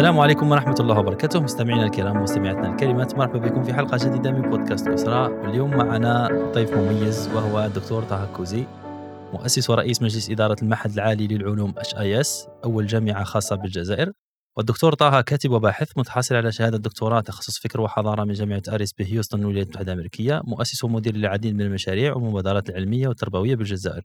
السلام عليكم ورحمة الله وبركاته. مستمعينا الكرام ومستمعاتنا الكريمات مرحبا بكم في حلقة جديدة من بودكاست أسرة. واليوم معنا ضيف مميز وهو الدكتور طه كوزي مؤسس ورئيس مجلس إدارة المعهد العالي للعلوم HIS أول جامعة خاصة بالجزائر. والدكتور طه كاتب وباحث متحصل على شهادة دكتوراه تخصص فكر وحضارة من جامعة أريس بهيوستن الولايات المتحدة الأمريكية مؤسس ومدير للعديد من المشاريع والمبادرات العلمية والتربوية بالجزائر.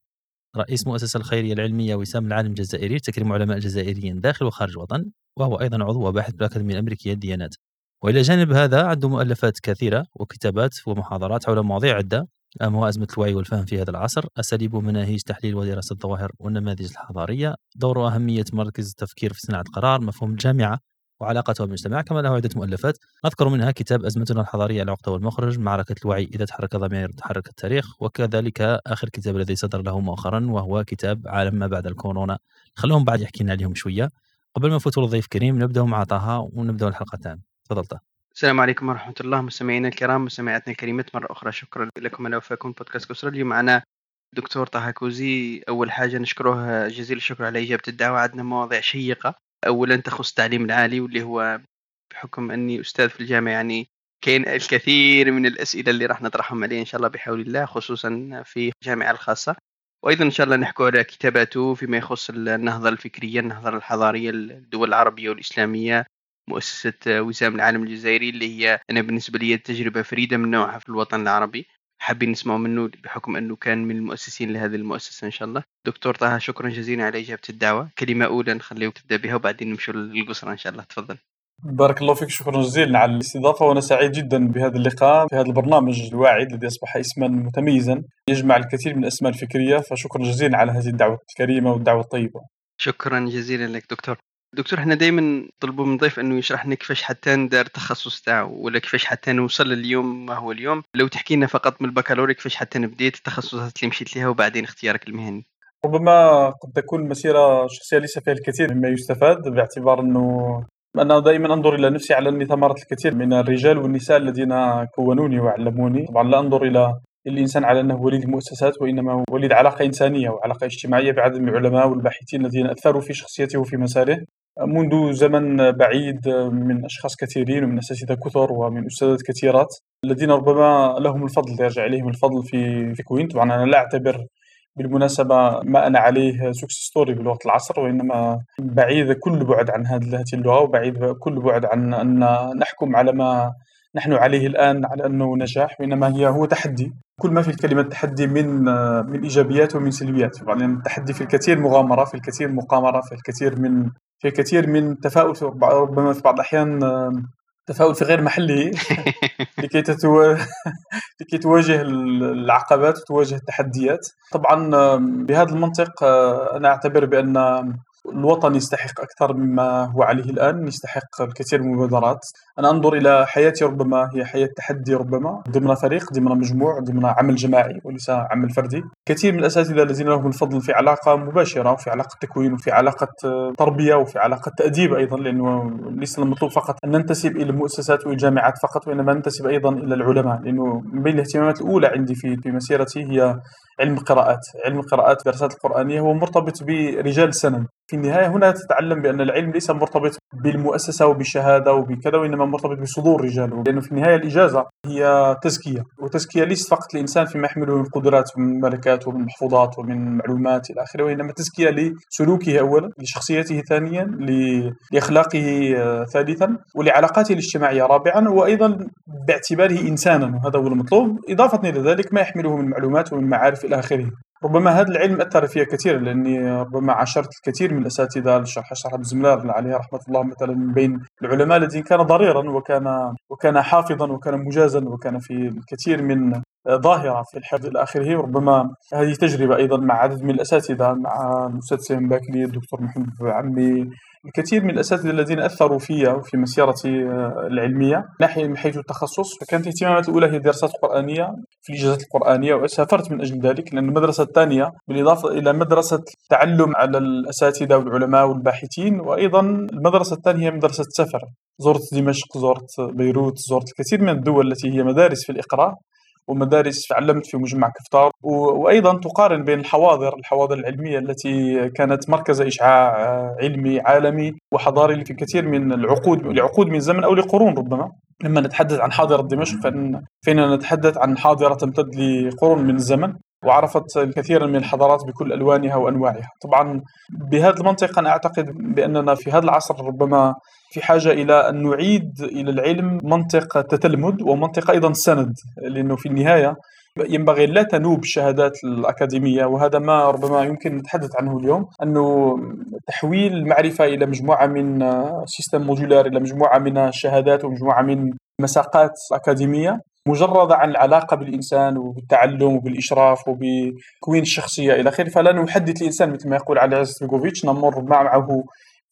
رئيس مؤسسة الخيرية العلمية وسام العالم الجزائري تكريم علماء جزائريين داخل وخارج الوطن وهو أيضا عضو وباحث بالأكاديمية الأمريكية للديانات. وإلى جانب هذا عنده مؤلفات كثيرة وكتابات ومحاضرات حول مواضيع عدة أهمها أزمة الوعي والفهم في هذا العصر أساليب ومناهج تحليل ودراسة الظواهر والنماذج الحضارية دور وأهمية مركز التفكير في صناعة القرار مفهوم الجامعة وعلاقته بالمجتمع. كما له عدة مؤلفات. نذكر منها كتاب أزمتنا الحضارية العقدة والمخرج معركة الوعي إذا تحرك ضمير تحرك التاريخ وكذلك آخر كتاب الذي صدر له مؤخرا وهو كتاب عالم ما بعد الكورونا. خلوهم بعد يحكي لنا عليهم شوية. قبل ما نفوتوا للضيف كريم نبدأ مع طه ونبدأ الحلقة الثانية. تفضل طه. السلام عليكم ورحمة الله مستمعينا الكرام مستمعاتنا الكريمات مرة أخرى شكرا لكم على وفاكم. بودكاست كسرى. اليوم معنا دكتور طه كوزي. أول حاجة نشكره جزيل الشكر على إجابة الدعوة. عندنا مواضيع شيقة. أولا تخص التعليم العالي واللي هو بحكم أني أستاذ في الجامعة يعني كاين الكثير من الأسئلة اللي راح نطرحهم عليه إن شاء الله بحول الله خصوصا في الجامعة الخاصة. وأيضا إن شاء الله نحكوا على كتاباته فيما يخص النهضة الفكرية النهضة الحضارية للدول العربية والإسلامية مؤسسة وسام العالم الجزائري اللي هي أنا بالنسبة لي تجربة فريدة من نوعها في الوطن العربي. حابين نسمعوا منه بحكم أنه كان من المؤسسين لهذه المؤسسة إن شاء الله. دكتور طه شكرا جزيلا على إجابة الدعوة. كلمة أولى نخليه تبدأ بها وبعدين نمشوا للقصر إن شاء الله. تفضل. بارك الله فيك شكرا جزيلا على الاستضافة وأنا سعيد جدا بهذا اللقاء في هذا البرنامج الواعد الذي أصبح اسما متميزا يجمع الكثير من الأسماء الفكرية. فشكرا جزيلا على هذه الدعوة الكريمة والدعوة الطيبة. شكرا جزيلا لك دكتور. دكتور إحنا دائما نطلبوا من الضيف إنه يشرح لنا كيفاش حتى ندار التخصص تاعو ولا كيفاش حتى نوصل اليوم ما هو اليوم. لو تحكي لنا فقط من البكالوريا كيفاش حتى بديت التخصصات اللي مشيت لها وبعدين اختيارك المهني. ربما قد تكون المسيرة شخصية ليس فيها الكثير مما يستفاد باعتبار أنه أنا دائما أنظر إلى نفسي على أني ثمرت الكثير من الرجال والنساء الذين كونوني وعلموني. طبعا لا أنظر إلى الإنسان على أنه وليد مؤسسات وإنما وليد علاقة إنسانية وعلاقة اجتماعية بعدد من العلماء والباحثين الذين أثروا في شخصيته وفي مساره. منذ زمن بعيد من أشخاص كثيرين ومن أساتذة كثر ومن أستاذات كثيرات الذين ربما لهم الفضل يرجع إليهم الفضل في في تكوين طبعا أنا لا أعتبر بالمناسبة ما أنا عليه success story بلغة العصر وإنما بعيد كل بعد عن هذه اللغة وبعيد كل بعد عن أن نحكم على ما نحن عليه الآن على أنه نجاح وإنما هي هو تحدي. كل ما في الكلمة تحدي من من إيجابيات ومن سلبيات. يعني التحدي في الكثير مغامرة في الكثير مقامرة في الكثير من في الكثير من تفاؤل. ربما في بعض الأحيان تفاؤل في غير محله لكي تتو... لكي تواجه العقبات وتواجه التحديات. طبعا بهذا المنطق أنا أعتبر بأن الوطن يستحق أكثر مما هو عليه الآن يستحق الكثير من المبادرات. أنا أنظر إلى حياتي ربما هي حياة تحدي ربما ضمن فريق ضمن مجموع ضمن عمل جماعي وليس عمل فردي. كثير من الأساتذة الذين لهم الفضل في علاقة مباشرة وفي علاقة تكوين وفي علاقة تربية وفي علاقة تأديب أيضا لأنه ليس المطلوب فقط أن ننتسب إلى المؤسسات والجامعات فقط وإنما ننتسب أيضا إلى العلماء لأنه من بين الاهتمامات الأولى عندي في في مسيرتي هي علم القراءات. علم القراءات الدراسات القرآنية هو مرتبط برجال السنن في النهاية هنا تتعلم بأن العلم ليس مرتبط بالمؤسسة وبالشهادة وبكذا وإنما مرتبط بصدور الرجال لأنه في النهاية الإجازة هي تزكية. وتزكية ليست فقط الإنسان فيما يحمله من قدرات ومن ملكات ومن محفوظات ومن معلومات إلى آخره وإنما تزكية لسلوكه أولا لشخصيته ثانيا لأخلاقه ثالثا ولعلاقاته الاجتماعية رابعا وأيضا باعتباره إنسانا وهذا هو المطلوب. إضافة إلى ذلك ما يحمله من معلومات ومن معارف إلى آخره. ربما هذا العلم أثر فيها كثيرا لأني ربما عاشرت الكثير من الأساتذة الشرح شرح بزملار عليه رحمة الله مثلا من بين العلماء الذين كان ضريرا وكان وكان حافظا وكان مجازا وكان في الكثير من ظاهرة في الحفظ إلى آخره. ربما هذه تجربة أيضا مع عدد من الأساتذة مع الأستاذ سيم باكلي الدكتور محمد عمي الكثير من الأساتذة الذين أثروا في وفي مسيرتي آه، العلمية من حيث التخصص فكانت اهتماماتي الأولى هي الدراسات القرآنية في الاجازات القرآنية وسافرت من أجل ذلك لأن المدرسة الثانية بالإضافة إلى مدرسة تعلم على الأساتذة والعلماء والباحثين وأيضا المدرسة الثانية هي مدرسة سفر. زرت دمشق زرت بيروت زرت الكثير من الدول التي هي مدارس في الإقراء. ومدارس علمت في مجمع كفتار. وأيضا تقارن بين الحواضر الحواضر العلمية التي كانت مركز إشعاع آه، علمي عالمي وحضاري في كثير من العقود لعقود من زمن أو لقرون ربما. لما نتحدث عن حاضرة دمشق فإننا نتحدث عن حاضرة تمتد لقرون من الزمن وعرفت الكثير من الحضارات بكل ألوانها وأنواعها. طبعا بهذا المنطق أنا أعتقد بأننا في هذا العصر ربما في حاجة إلى أن نعيد إلى العلم منطق التتلمذ ومنطق أيضا السند لأنه في النهاية ينبغي لا تنوب الشهادات الأكاديمية وهذا ما ربما يمكن نتحدث عنه اليوم أنه تحويل المعرفة إلى مجموعة من système modulaire إلى مجموعة من الشهادات ومجموعة من مساقات أكاديمية مجردة عن العلاقة بالإنسان وبالتعلم وبالإشراف وبتكوين الشخصية إلى آخره. فلا نحدث الإنسان مثل ما يقول علي عزت نمر معه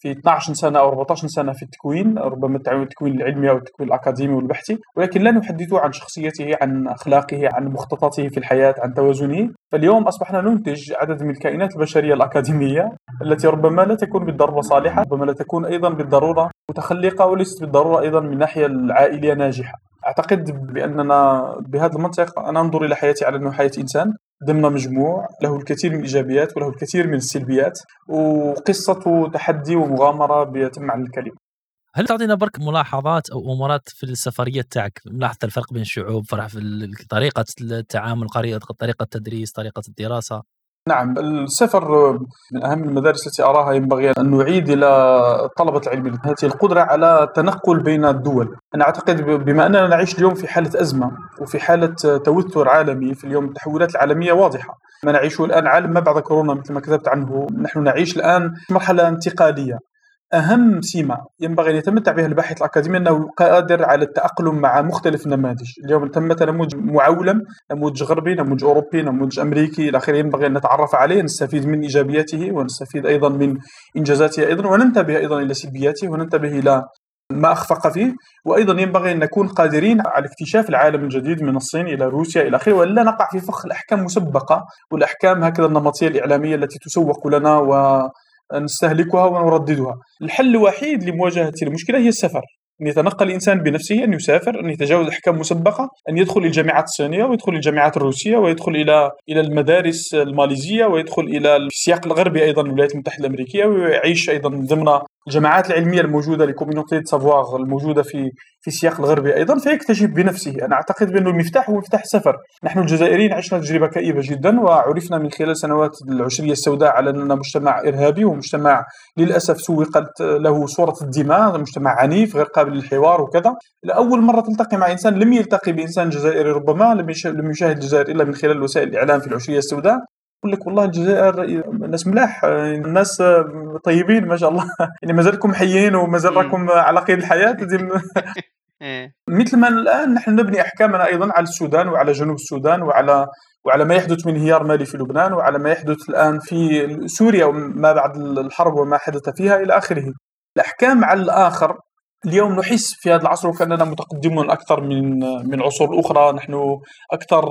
في 12 سنة أو 14 سنة في التكوين ربما التكوين العلمي أو التكوين الأكاديمي والبحثي ولكن لا نحدث عن شخصيته عن أخلاقه عن مخططاته في الحياة عن توازنه. فاليوم أصبحنا ننتج عدد من الكائنات البشرية الأكاديمية التي ربما لا تكون بالضرورة صالحة ربما لا تكون أيضا بالضرورة متخلقة وليست بالضرورة أيضا من الناحيه العائلية ناجحة. أعتقد بأننا بهذا المنطق أنا أنظر إلى حياتي على أنه حياة إنسان ضمن مجموع له الكثير من الايجابيات وله الكثير من السلبيات وقصة تحدي ومغامرة بيتم عن الكلمة. هل تعطينا برك ملاحظات أو أمورات في السفرية تاعك ملاحظه الفرق بين الشعوب فرح في طريقة التعامل طريقة التدريس طريقة الدراسة نعم السفر من أهم المدارس التي أراها ينبغي أن نعيد إلى طلبة العلم. هذه القدرة على التنقل بين الدول. أنا أعتقد بما أننا نعيش اليوم في حالة أزمة وفي حالة توتر عالمي في اليوم التحولات العالمية واضحة. ما نعيشه الآن عالم ما بعد كورونا مثل ما كتبت عنه. نحن نعيش الآن مرحلة انتقالية. أهم سمة ينبغي أن يتمتع بها الباحث الأكاديمي أنه قادر على التأقلم مع مختلف النماذج. اليوم تم نموذج معولم نموذج غربي نموذج أوروبي نموذج أمريكي إلى آخره ينبغي أن نتعرف عليه نستفيد من إيجابياته ونستفيد أيضا من إنجازاته أيضا وننتبه أيضا إلى سلبياته وننتبه إلى ما أخفق فيه. وأيضا ينبغي أن نكون قادرين على اكتشاف العالم الجديد من الصين إلى روسيا إلى آخره ولا نقع في فخ الأحكام مسبقة والأحكام هكذا النمطية الإعلامية التي تسوق لنا و نستهلكها ونرددها. الحل الوحيد لمواجهة المشكلة هي السفر. أن يتنقل الإنسان بنفسه أن يسافر أن يتجاوز أحكام مسبقة أن يدخل إلى الجامعات الصينية ويدخل إلى الجامعات الروسية ويدخل إلى إلى المدارس الماليزية ويدخل إلى السياق الغربي أيضا الولايات المتحدة الأمريكية ويعيش أيضا ضمن الجماعات العلمية الموجودة لكوميونيتي سافواغ الموجودة في في السياق الغربي أيضا. فيكتشف بنفسه. أنا أعتقد بأنه المفتاح هو مفتاح السفر نحن الجزائريين عشنا تجربة كئيبة جدا وعرفنا من خلال سنوات العشرية السوداء على أننا مجتمع إرهابي ومجتمع للأسف سوقت له صورة الدماء مجتمع عنيف غير قابل للحوار وكذا لأول مرة تلتقي مع إنسان لم يلتقي بإنسان جزائري ربما لم يشاهد الجزائر إلا من خلال وسائل الإعلام في العشرية السوداء. يقول لك والله الجزائر الناس ملاح الناس طيبين ما شاء الله. يعني مازالكم حيين ومازال راكم على قيد الحياة إيه. مثل ما الآن نحن نبني أحكامنا أيضا على السودان وعلى جنوب السودان وعلى وعلى ما يحدث من انهيار مالي في لبنان وعلى ما يحدث الآن في سوريا وما بعد الحرب وما حدث فيها إلى آخره. الأحكام على الآخر اليوم نحس في هذا العصر وكأننا متقدمون أكثر من من عصور أخرى. نحن أكثر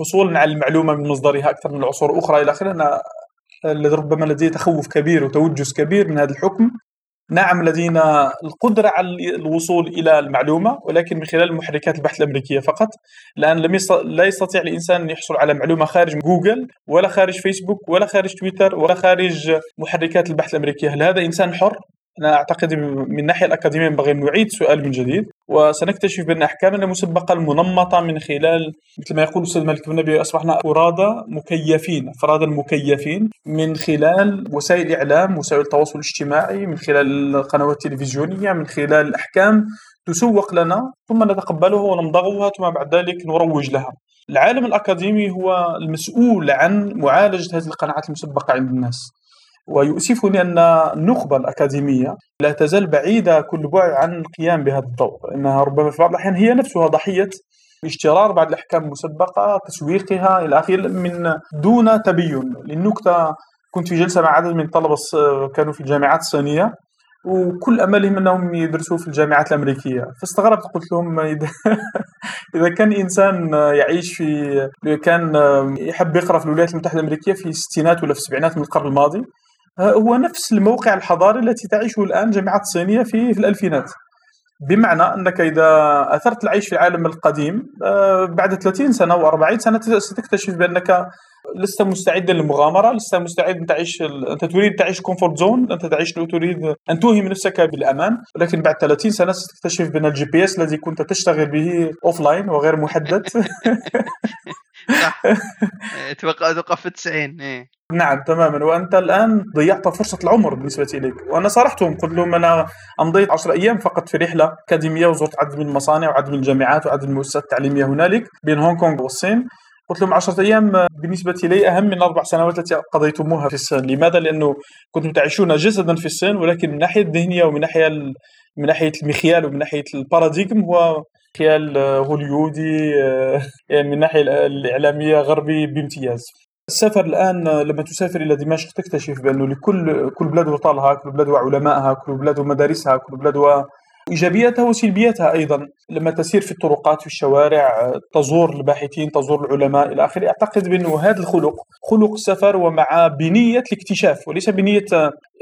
حصولا على المعلومة من مصدرها أكثر من العصور الاخرى إلى آخره ربما لدي تخوف كبير وتوجس كبير من هذا الحكم. نعم لدينا القدرة على الوصول إلى المعلومة ولكن من خلال محركات البحث الأمريكية فقط. لأن لم يست... لا يستطيع الإنسان أن يحصل على معلومة خارج جوجل ولا خارج فيسبوك ولا خارج تويتر ولا خارج محركات البحث الأمريكية. هل هذا إنسان حر؟ أنا أعتقد من الناحية الأكاديمية ينبغي أن نعيد سؤال من جديد وسنكتشف بأن أحكامنا المسبقة المنمطة من خلال مثل ما يقول الأستاذ مالك بن نبي أصبحنا فرادى مكيفين أفرادا مكيفين من خلال وسائل الإعلام وسائل التواصل الاجتماعي من خلال القنوات التلفزيونية من خلال الأحكام تسوق لنا ثم نتقبلها ونمضغها ثم بعد ذلك نروج لها. العالم الأكاديمي هو المسؤول عن معالجة هذه القناعات المسبقة عند الناس. ويؤسفني أن النخبة الأكاديمية لا تزال بعيدة كل بعد عن القيام بهذا الدور إنها ربما في بعض الأحيان هي نفسها ضحية اشترار بعض الأحكام المسبقة تسويقها إلى آخره من دون تبين للنكتة كنت في جلسة مع عدد من الطلبة كانوا في الجامعات الصينية وكل أملهم أنهم يدرسوا في الجامعات الأمريكية. فاستغربت قلت لهم إذا إذا كان إنسان يعيش في كان يحب يقرأ في الولايات المتحدة الأمريكية في الستينات ولا في السبعينات من القرن الماضي هو نفس الموقع الحضاري التي تعيشه الآن جامعات الصينية في, في الألفينات. بمعنى أنك إذا آثرت العيش في العالم القديم آه، بعد 30 سنة و40 سنة ستكتشف بأنك لست مستعدا للمغامرة، لست مستعد أن تعيش أنت تريد تعيش comfort zone، أنت تعيش تريد أن توهم نفسك بالأمان، ولكن بعد 30 سنة ستكتشف بأن ال GPS الذي كنت تشتغل به offline وغير محدث. صح. توقع توقف في 90 إيه. نعم تماما. وأنت الآن ضيعت فرصة العمر بالنسبة إليك. وأنا صارحتهم قلت لهم أنا أمضيت 10 أيام فقط في رحلة أكاديمية وزرت عدد من المصانع وعدد من الجامعات وعدد من المؤسسات التعليميه هنالك بين هونغ كونغ والصين. قلت لهم 10 أيام بالنسبة لي أهم من أربع سنوات التي قضيتموها في الصين، لماذا؟ لأنه كنتم تعيشون جسدا في الصين ولكن من الناحيه الذهنية ومن ناحية من ناحية المخيال ومن ناحية الباراديغم هو خيال هوليودي آه، يعني من الناحيه الإعلامية غربي بامتياز. السفر الآن لما تسافر إلى دمشق تكتشف بأنه لكل كل بلاد وطالها، كل بلاد وعلمائها، كل بلاد ومدارسها، كل بلاد إيجابياتها وسلبياتها أيضا لما تسير في الطرقات في الشوارع تزور الباحثين تزور العلماء إلى آخره. أعتقد بأنه هذا الخلق خلق السفر ومع بنية الاكتشاف وليس بنية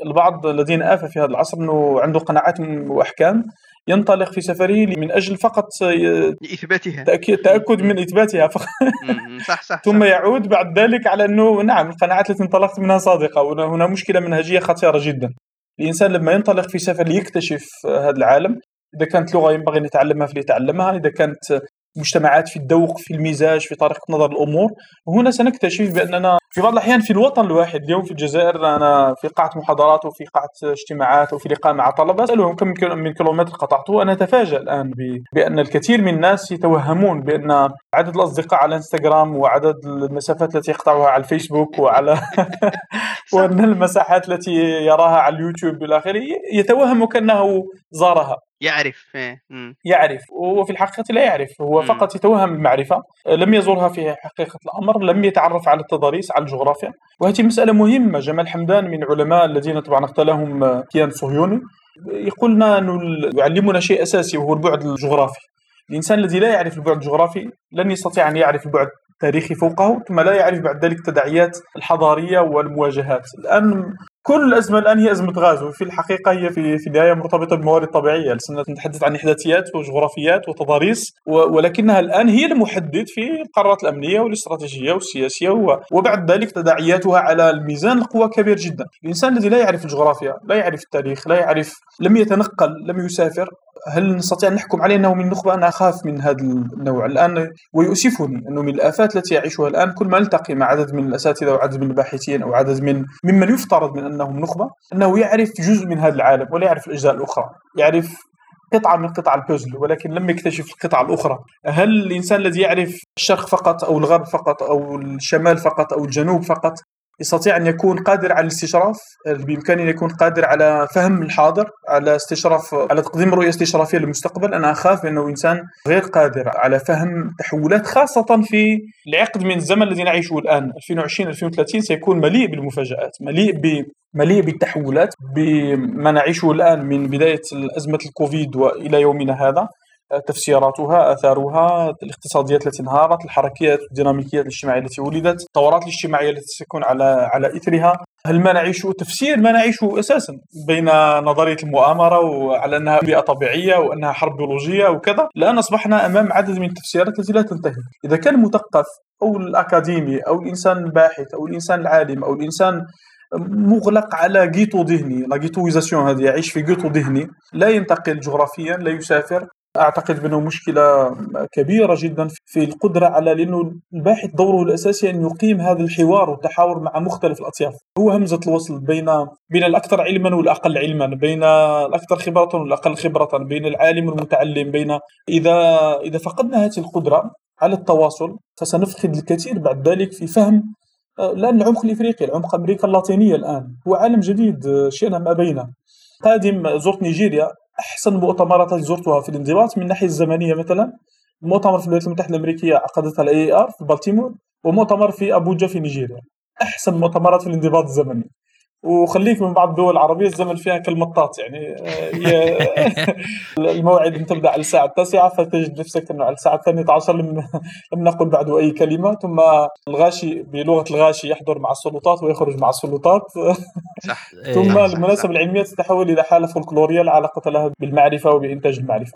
البعض الذين آفى في هذا العصر أنه عنده قناعات وأحكام ينطلق في سفره من أجل فقط اثباتها تاكيد تأكد من إثباتها فقط. صح صح. ثم يعود بعد ذلك على أنه نعم القناعات التي انطلقت منها صادقة وهنا مشكلة منهجية خطيرة جدا. الإنسان لما ينطلق في سفر ليكتشف هذا العالم إذا كانت لغة ينبغي أن يتعلمها فليتعلمها إذا كانت مجتمعات في الذوق في المزاج في طريقة نظر الأمور وهنا سنكتشف بأننا في بعض الأحيان في الوطن الواحد اليوم في الجزائر أنا في قاعة محاضرات وفي قاعة اجتماعات وفي لقاء مع طلبة أسألهم كم من كيلومتر قطعته أنا أتفاجأ الآن بأن الكثير من الناس يتوهمون بأن عدد الأصدقاء على إنستغرام وعدد المسافات التي يقطعها على الفيسبوك وعلى وأن المساحات التي يراها على اليوتيوب إلى آخره يتوهم كأنه زارها. يعرف إيه، يعرف. وهو في الحقيقة لا يعرف هو فقط يتوهم المعرفة لم يزورها في حقيقة الأمر لم يتعرف على التضاريس على الجغرافيا. وهذه مسألة مهمة. جمال حمدان من علماء الذين طبعا اقتلهم كيان صهيوني يقولنا أنه يعلمنا شيء أساسي وهو البعد الجغرافي. الإنسان الذي لا يعرف البعد الجغرافي لن يستطيع أن يعرف البعد التاريخي فوقه ثم لا يعرف بعد ذلك التداعيات الحضارية والمواجهات. الآن كل الأزمة الآن هي أزمة غاز وفي الحقيقة هي في في النهاية مرتبطة بالموارد الطبيعيه لسنا نتحدث عن إحداثيات وجغرافيات وتضاريس ولكنها الآن هي المحدد في القرارات الأمنية والاستراتيجية والسياسية وبعد ذلك تداعياتها على الميزان القوى كبير جدا. الإنسان الذي لا يعرف الجغرافيا لا يعرف التاريخ لا يعرف لم يتنقل لم يسافر هل نستطيع أن نحكم عليه أنه من نخبة أنا أخاف من هذا النوع؟ الآن ويؤسفني أنه من الآفات التي يعيشها الآن كل ما التقي مع عدد من الأساتذة وعدد من الباحثين أو عدد من ممن يفترض من أنهم نخبة أنه يعرف جزء من هذا العالم ولا يعرف الأجزاء الأخرى يعرف قطعة من قطع البوزل ولكن لم يكتشف القطعة الأخرى. هل الإنسان الذي يعرف الشرق فقط أو الغرب فقط أو الشمال فقط أو الجنوب فقط يستطيع أن يكون قادر على الاستشراف بامكانه أن يكون قادر على فهم الحاضر على استشراف على تقديم رؤية استشرافية للمستقبل. أنا أخاف أنه إنسان غير قادر على فهم تحولات خاصة في العقد من الزمن الذي نعيشه الآن 2020 2030 سيكون مليء بالمفاجآت مليء ب مليء بالتحولات بما نعيشه الآن من بداية أزمة الكوفيد وإلى يومنا هذا. تفسيراتها آثارها الاقتصاديات التي انهارت الحركيات والديناميكيات الاجتماعية التي ولدت الثورات الاجتماعية التي ستكون على على إثرها. هل ما نعيشه تفسير ما نعيشه أساسا بين نظرية المؤامرة وعلى أنها بيئة طبيعية وأنها حرب بيولوجية وكذا الان أصبحنا أمام عدد من التفسيرات التي لا تنتهي. إذا كان المثقف أو الأكاديمي أو الإنسان الباحث أو الإنسان العالم أو الإنسان مغلق على ghetto ذهني la ghettoïsation هذه يعيش في ghetto ذهني لا ينتقل جغرافيا لا يسافر أعتقد بأنه مشكلة كبيرة جدا في القدرة على لأنه الباحث دوره الأساسي أن يقيم هذا الحوار والتحاور مع مختلف الأطياف. هو همزة الوصل بين بين الأكثر علما والأقل علما بين الأكثر خبرة والأقل خبرة بين العالم والمتعلم بين إذا إذا فقدنا هذه القدرة على التواصل فسنفقد الكثير بعد ذلك في فهم لأن العمق الإفريقي العمق أمريكا اللاتينية الآن هو عالم جديد شئنا أم أبينا. قادم زرت نيجيريا أحسن المؤتمرات اللي زرتها في الانضباط من الناحيه الزمنية مثلا. مؤتمر في الولايات المتحدة الأمريكية عقدتها الاي ار في بالتيمور ومؤتمر في أبوجا في نيجيريا. أحسن مؤتمرات في الانضباط الزمني. وخليك من بعض الدول العربية الزمن فيها كالمطاط يعني. آه، هي الموعد تبدأ على الساعة التاسعة فتجد نفسك إنه على الساعة الثانية عشر لم, لم نقل بعد أي كلمة. ثم الغاشي بلغة الغاشي يحضر مع السلطات ويخرج مع السلطات. صح. ثم إيه، المناسبة العلمية تتحول إلى حالة فولكلورية لا علاقة لها بالمعرفة وبإنتاج المعرفة.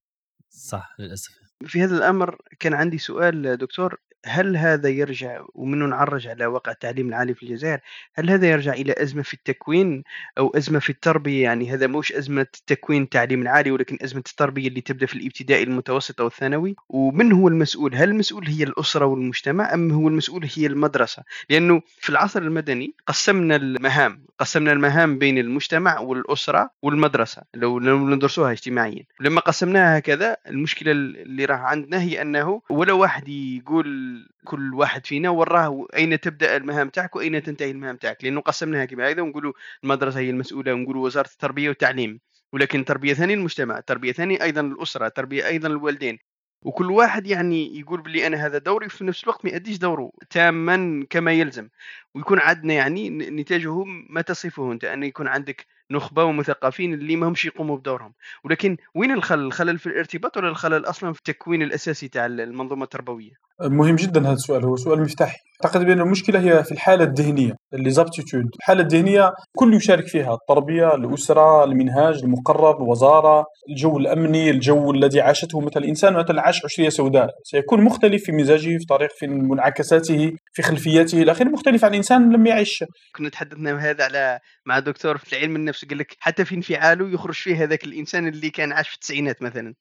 صح للأسف. في هذا الأمر كان عندي سؤال دكتور. هل هذا يرجع ومنه نعرج على واقع التعليم العالي في الجزائر هل هذا يرجع إلى أزمة في التكوين أو أزمة في التربية؟ يعني هذا مش أزمة تكوين التعليم العالي ولكن أزمة التربية اللي تبدأ في الابتدائي المتوسط أو الثانوي. ومن هو المسؤول؟ هل المسؤول هي الأسرة والمجتمع أم هو المسؤول هي المدرسة؟ لأنه في العصر المدني قسمنا المهام قسمنا المهام بين المجتمع والأسرة والمدرسة لو ندرسوها اجتماعيا. لما قسمناها هكذا المشكلة اللي راه عندنا هي أنه ولا واحد يقول كل واحد فينا وراه أين تبدأ المهام تاعك وأين تنتهي المهام تاعك. لأنه قسمناها كما هذا ونقولوا المدرسة هي المسؤولة ونقولوا وزارة التربية والتعليم. ولكن تربية ثانية المجتمع تربية ثانية أيضا الأسرة تربية أيضا الوالدين. وكل واحد يعني يقول بلي أنا هذا دوري وفي نفس الوقت ما يأديش دوره تاما كما يلزم. ويكون عندنا يعني نتاجه ما تصفه أنت أن يكون عندك نخبة ومثقفين اللي ما همش يقوموا بدورهم. ولكن وين الخلل؟ الخلل في الارتباط ولا الخلل أصلا في التكوين الأساسي تاع المنظومة التربوية؟ مهم جدا هذا السؤال. هو سؤال مفتاحي. أعتقد بأن المشكلة هي في الحالة الذهنية اللي زابتيتود. الحالة الذهنية كل يشارك فيها التربية الأسرة المنهاج المقرر الوزارة الجو الأمني الجو الذي عاشته. مثل الإنسان مثلا عاش عشرية سوداء سيكون مختلف في مزاجه في طريق في منعكساته في خلفياته إلى آخره مختلف عن إنسان لم يعش كنا تحدثنا هذا على مع دكتور في علم النفس قال لك حتى في انفعاله يخرج فيه هذاك الإنسان اللي كان عاش في التسعينات مثلا.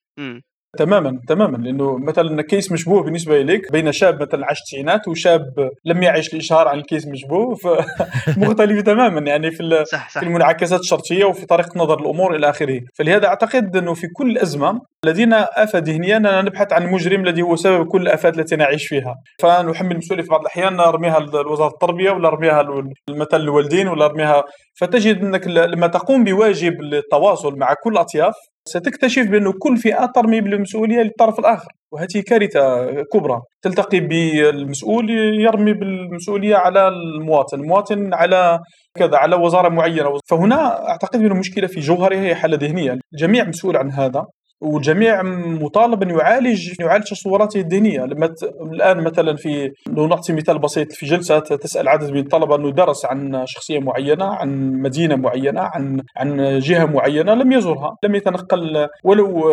تماما تماما لأنه مثلا كيس مشبوه بالنسبة اليك بين شاب مثلا عاش التسعينات وشاب لم يعش الإشهار عن الكيس مشبوه فمختلف تماما يعني في, صح صح. في المنعكسات الشرطية وفي طريقة نظر الأمور إلى آخره. فلهذا أعتقد أنه في كل أزمة الذين آفة ذهنيا نبحث عن المجرم الذي هو سبب كل الافات التي نعيش فيها. فنحمل المسؤوليه في بعض الأحيان نرميها لوزارة التربية ولا نرميها مثلا الوالدين ولا نرميها. فتجد أنك لما تقوم بواجب التواصل مع كل الاطياف ستكتشف بأن كل فئة ترمي بالمسؤولية للطرف الآخر وهذه كارثة كبرى. تلتقي بالمسؤول يرمي بالمسؤولية على المواطن المواطن على كذا على وزارة معينة. فهنا أعتقد أن المشكلة في جوهرها هي حالة ذهنية. الجميع مسؤول عن هذا. والجميع مطالب ان يعالج يعالج تصوراته الذهنيه لما. الآن مثلا في لو نعطي مثال بسيط في جلسة تسأل عدد من الطلبة إنه درس عن شخصية معينة عن مدينة معينة عن عن جهة معينة لم يزورها لم يتنقل. ولو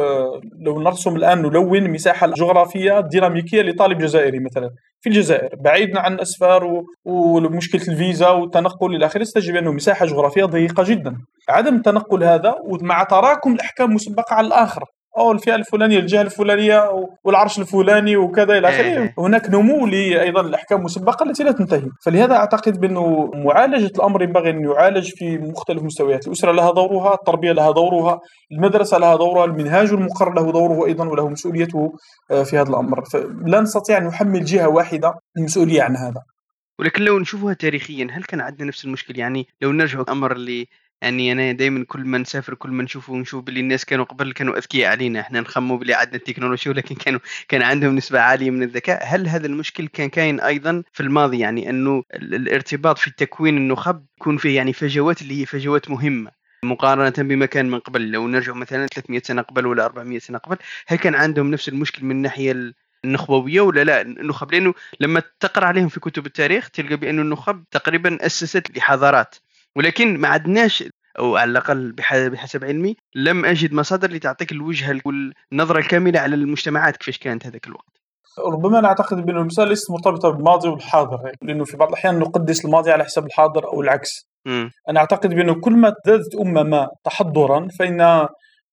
لو نرسم الآن نلون مساحة جغرافية ديناميكية لطالب جزائري مثلا. في الجزائر بعيدا عن اسفار ومشكلة الفيزا والتنقل إلى آخره تجد أنه مساحة جغرافية ضيقة جدا. عدم التنقل هذا ومع تراكم الأحكام مسبقه على الآخر أو الفئة الفلانية الجهة الفلانية والعرش الفلاني وكذا إلى آخره. إيه. هناك نمو أيضا الأحكام المسبقة التي لا تنتهي. فلهذا أعتقد بأنه معالجة الأمر ينبغي أن يعالج في مختلف المستويات الأسرة لها دورها التربية لها دورها المدرسة لها دورها المنهاج المقرر له دوره أيضا وله مسؤوليته آه، في هذا الأمر. فلا نستطيع أن نحمل جهة واحدة المسؤولية عن هذا. ولكن لو نشوفها تاريخيا هل كان عندنا نفس المشكل؟ يعني لو نرجع الامر اللي يعني أنا دايمًا كل ما نسافر كل ما نشوف ونشوف باللي الناس كانوا قبل كانوا أذكياء علينا، إحنا نخمّوا باللي عندنا التكنولوجيا ولكن كانوا كان عندهم نسبة عالية من الذكاء، هل هذا المشكل كان كاين أيضًا في الماضي؟ يعني إنه الارتباط في تكوين النخب يكون فيه يعني فجوات اللي هي فجوات مهمة. مقارنة بما كان من قبل، لو نرجع مثلًا 300 سنة قبل ولا 400 سنة قبل، هل كان عندهم نفس المشكل من الناحية النخبوية ولا لا؟ النخب لأنه لما تقرأ عليهم في كتب التاريخ تلقى بأن النخب تقريبا أسست لحضارات. ولكن ما عندناش أو على الأقل بحسب علمي لم أجد مصادر لتعطيك الوجهه والنظرة الكاملة على المجتمعات كيفاش كانت هذاك الوقت ربما أنا أعتقد بأن المساله ليست مرتبطة بالماضي والحاضر لأنه في بعض الأحيان نقدس الماضي على حساب الحاضر أو العكس م. أنا أعتقد بانه كل ما ازدادت أمة ما تحضرا فإن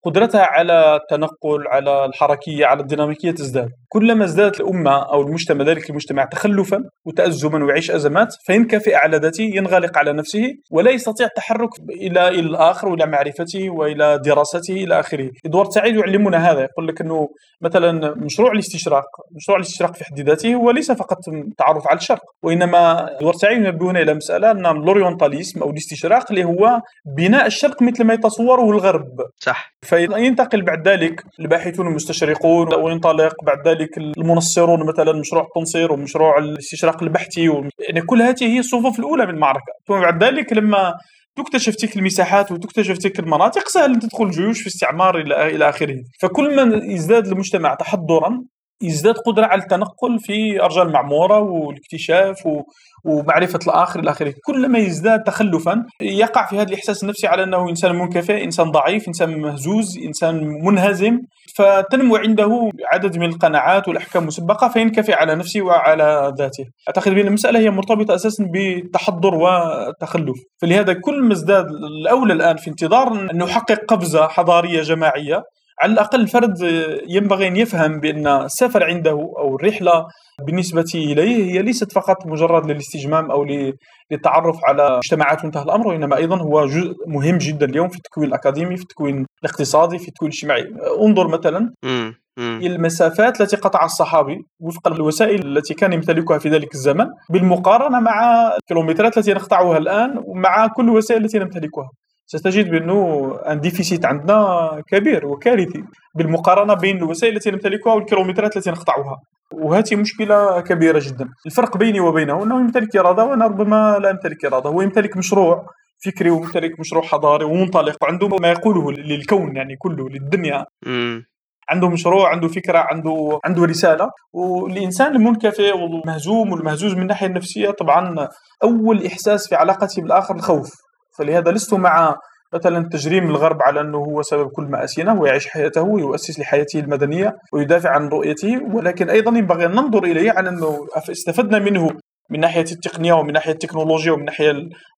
قدرتها على التنقل على الحركية على الديناميكية تزداد. كلما ازدادت الأمة أو المجتمع ذلك المجتمع تخلفا وتأزما ويعيش أزمات فينكفئ على ذاته ينغلق على نفسه ولا يستطيع التحرك إلى الآخر وإلى معرفته وإلى دراسته إلى آخره. إدوارد سعيد يعلمنا هذا يقول لك أنه مثلا مشروع الاستشراق مشروع الاستشراق في حد ذاته هو ليس فقط تعرف على الشرق وإنما إدوارد سعيد ينبهنا إلى مسألة أن الأورينتاليزم أو الاستشراق اللي هو بناء الشرق مثل ما يتصوره الغرب. صح. فينتقل بعد ذلك الباحثون المستشرقون وينطلق بعد ذلك المنصرون مثلا مشروع التنصير ومشروع الاستشراق البحثي و... يعني كل هذه هي الصفوف الأولى من المعركة. ثم بعد ذلك لما تكتشف تلك المساحات وتكتشف تلك المناطق سهل أن تدخل جيوش في استعمار إلى إلى آخره. فكل ما يزداد المجتمع تحضرا يزداد قدرة على التنقل في ارجاء المعمورة والاكتشاف و... ومعرفة الآخر إلى آخره، كلما يزداد تخلفا يقع في هذا الإحساس النفسي على أنه إنسان منكفئ، إنسان ضعيف، إنسان مهزوز، إنسان منهزم، فتنمو عنده عدد من القناعات والأحكام المسبقة فينكفئ على نفسه وعلى ذاته. أعتقد بأن المسألة هي مرتبطة أساسا بالتحضر والتخلف، فلهذا كل ما ازداد الأولى الآن في انتظار أن نحقق قفزة حضارية جماعية على الأقل الفرد ينبغي أن يفهم بأن السفر عنده أو الرحلة بالنسبة إليه هي ليست فقط مجرد للاستجمام أو للتعرف على مجتمعات منتهى الأمر وإنما أيضا هو جزء مهم جدا اليوم في التكوين الأكاديمي في التكوين الاقتصادي في التكوين الاجتماعي. انظر مثلا المسافات التي قطع الصحابي وفق الوسائل التي كان يمتلكها في ذلك الزمن بالمقارنة مع الكيلومترات التي نقطعها الآن ومع كل الوسائل التي نمتلكها. ستجد بانه أن ديفيسيت عندنا كبير وكارثي بالمقارنة بين الوسائل التي نمتلكها والكيلومترات التي نقطعها. وهذه مشكلة كبيرة جدا. الفرق بيني وبينه أنه يمتلك إرادة وأنا ربما لا أمتلك إرادة. هو يمتلك مشروع فكري ويمتلك مشروع حضاري ومنطلق وعنده ما يقوله للكون يعني كله للدنيا. عنده مشروع عنده فكرة عنده عنده رسالة. والإنسان المنكفئ والمهزوم والمهزوز من الناحية النفسية طبعا أول إحساس في علاقته بالآخر الخوف. فلهذا لست مع مثلا تجريم الغرب على أنه هو سبب كل مآسينا هو يعيش حياته ويؤسس لحياته المدنية ويدافع عن رؤيته ولكن أيضا ينبغي أن ننظر إليه على أنه استفدنا منه من ناحية التقنية ومن ناحية التكنولوجيا ومن ناحية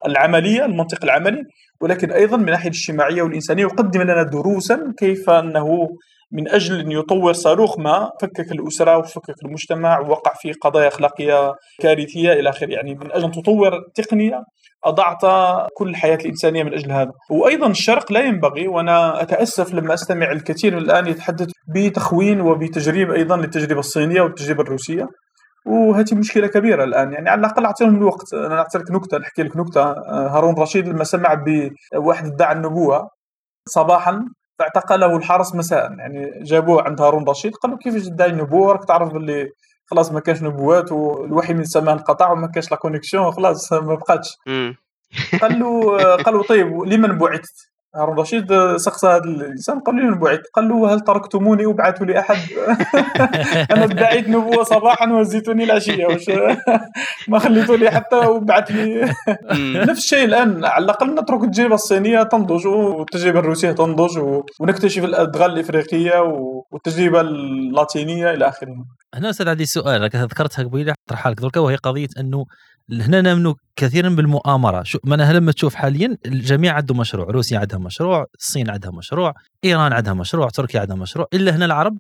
العملية المنطق العملي ولكن أيضا من ناحية الاجتماعية والإنسانية يقدم لنا دروسا كيف أنه من أجل أن يطور صاروخ ما فكك الأسرة وفكك المجتمع ووقع في قضايا أخلاقية كارثية إلى آخره. يعني من أجل أن تطور تقنية أضعت كل الحياة الإنسانية من أجل هذا. وأيضا الشرق لا ينبغي وأنا أتأسف لما أستمع الكثير الآن يتحدث بتخوين وبتجريب أيضا للتجربة الصينية والتجربة الروسية. وهذه مشكلة كبيرة الآن. يعني على الأقل أعطيهم الوقت. أنا نعطي لك نكتة نحكي لك نكتة. هارون رشيد لما سمع بواحد ادعى النبوة صباحا فاعتقله الحرس مساء. يعني جابوه عند هارون رشيد قال له كيفاش تدعي النبوة؟ راك تعرف باللي خلاص ما كانش نبوات والوحي من السماء انقطع وما كانش la connexion خلاص ما بقاتش. قال له قال له طيب لمن بعثت؟ هارون رشيد سقسى هذا الإنسان قال له بعث قال له هل تركتموني وبعثوا لي احد أنا ادعيت نبوة صباحا وجيتوني العشية. وش؟ ما خليتوا لي حتى وبعث لي. نفس الشيء الآن على الأقل نترك التجربة الصينية تنضج والتجربة الروسية تنضج ونكتشف الأدغال الإفريقية والتجربة اللاتينية إلى آخره. هنا أستاذ عندي سؤال ذكرتها قبيلة اطرحها لك دركا وهي قضية أنه هنا نامنوا كثيرا بالمؤامرة. شو ما لما تشوف حاليا الجميع عنده مشروع روسيا عندها مشروع الصين عندها مشروع إيران عندها مشروع تركيا عندها مشروع إلا هنا العرب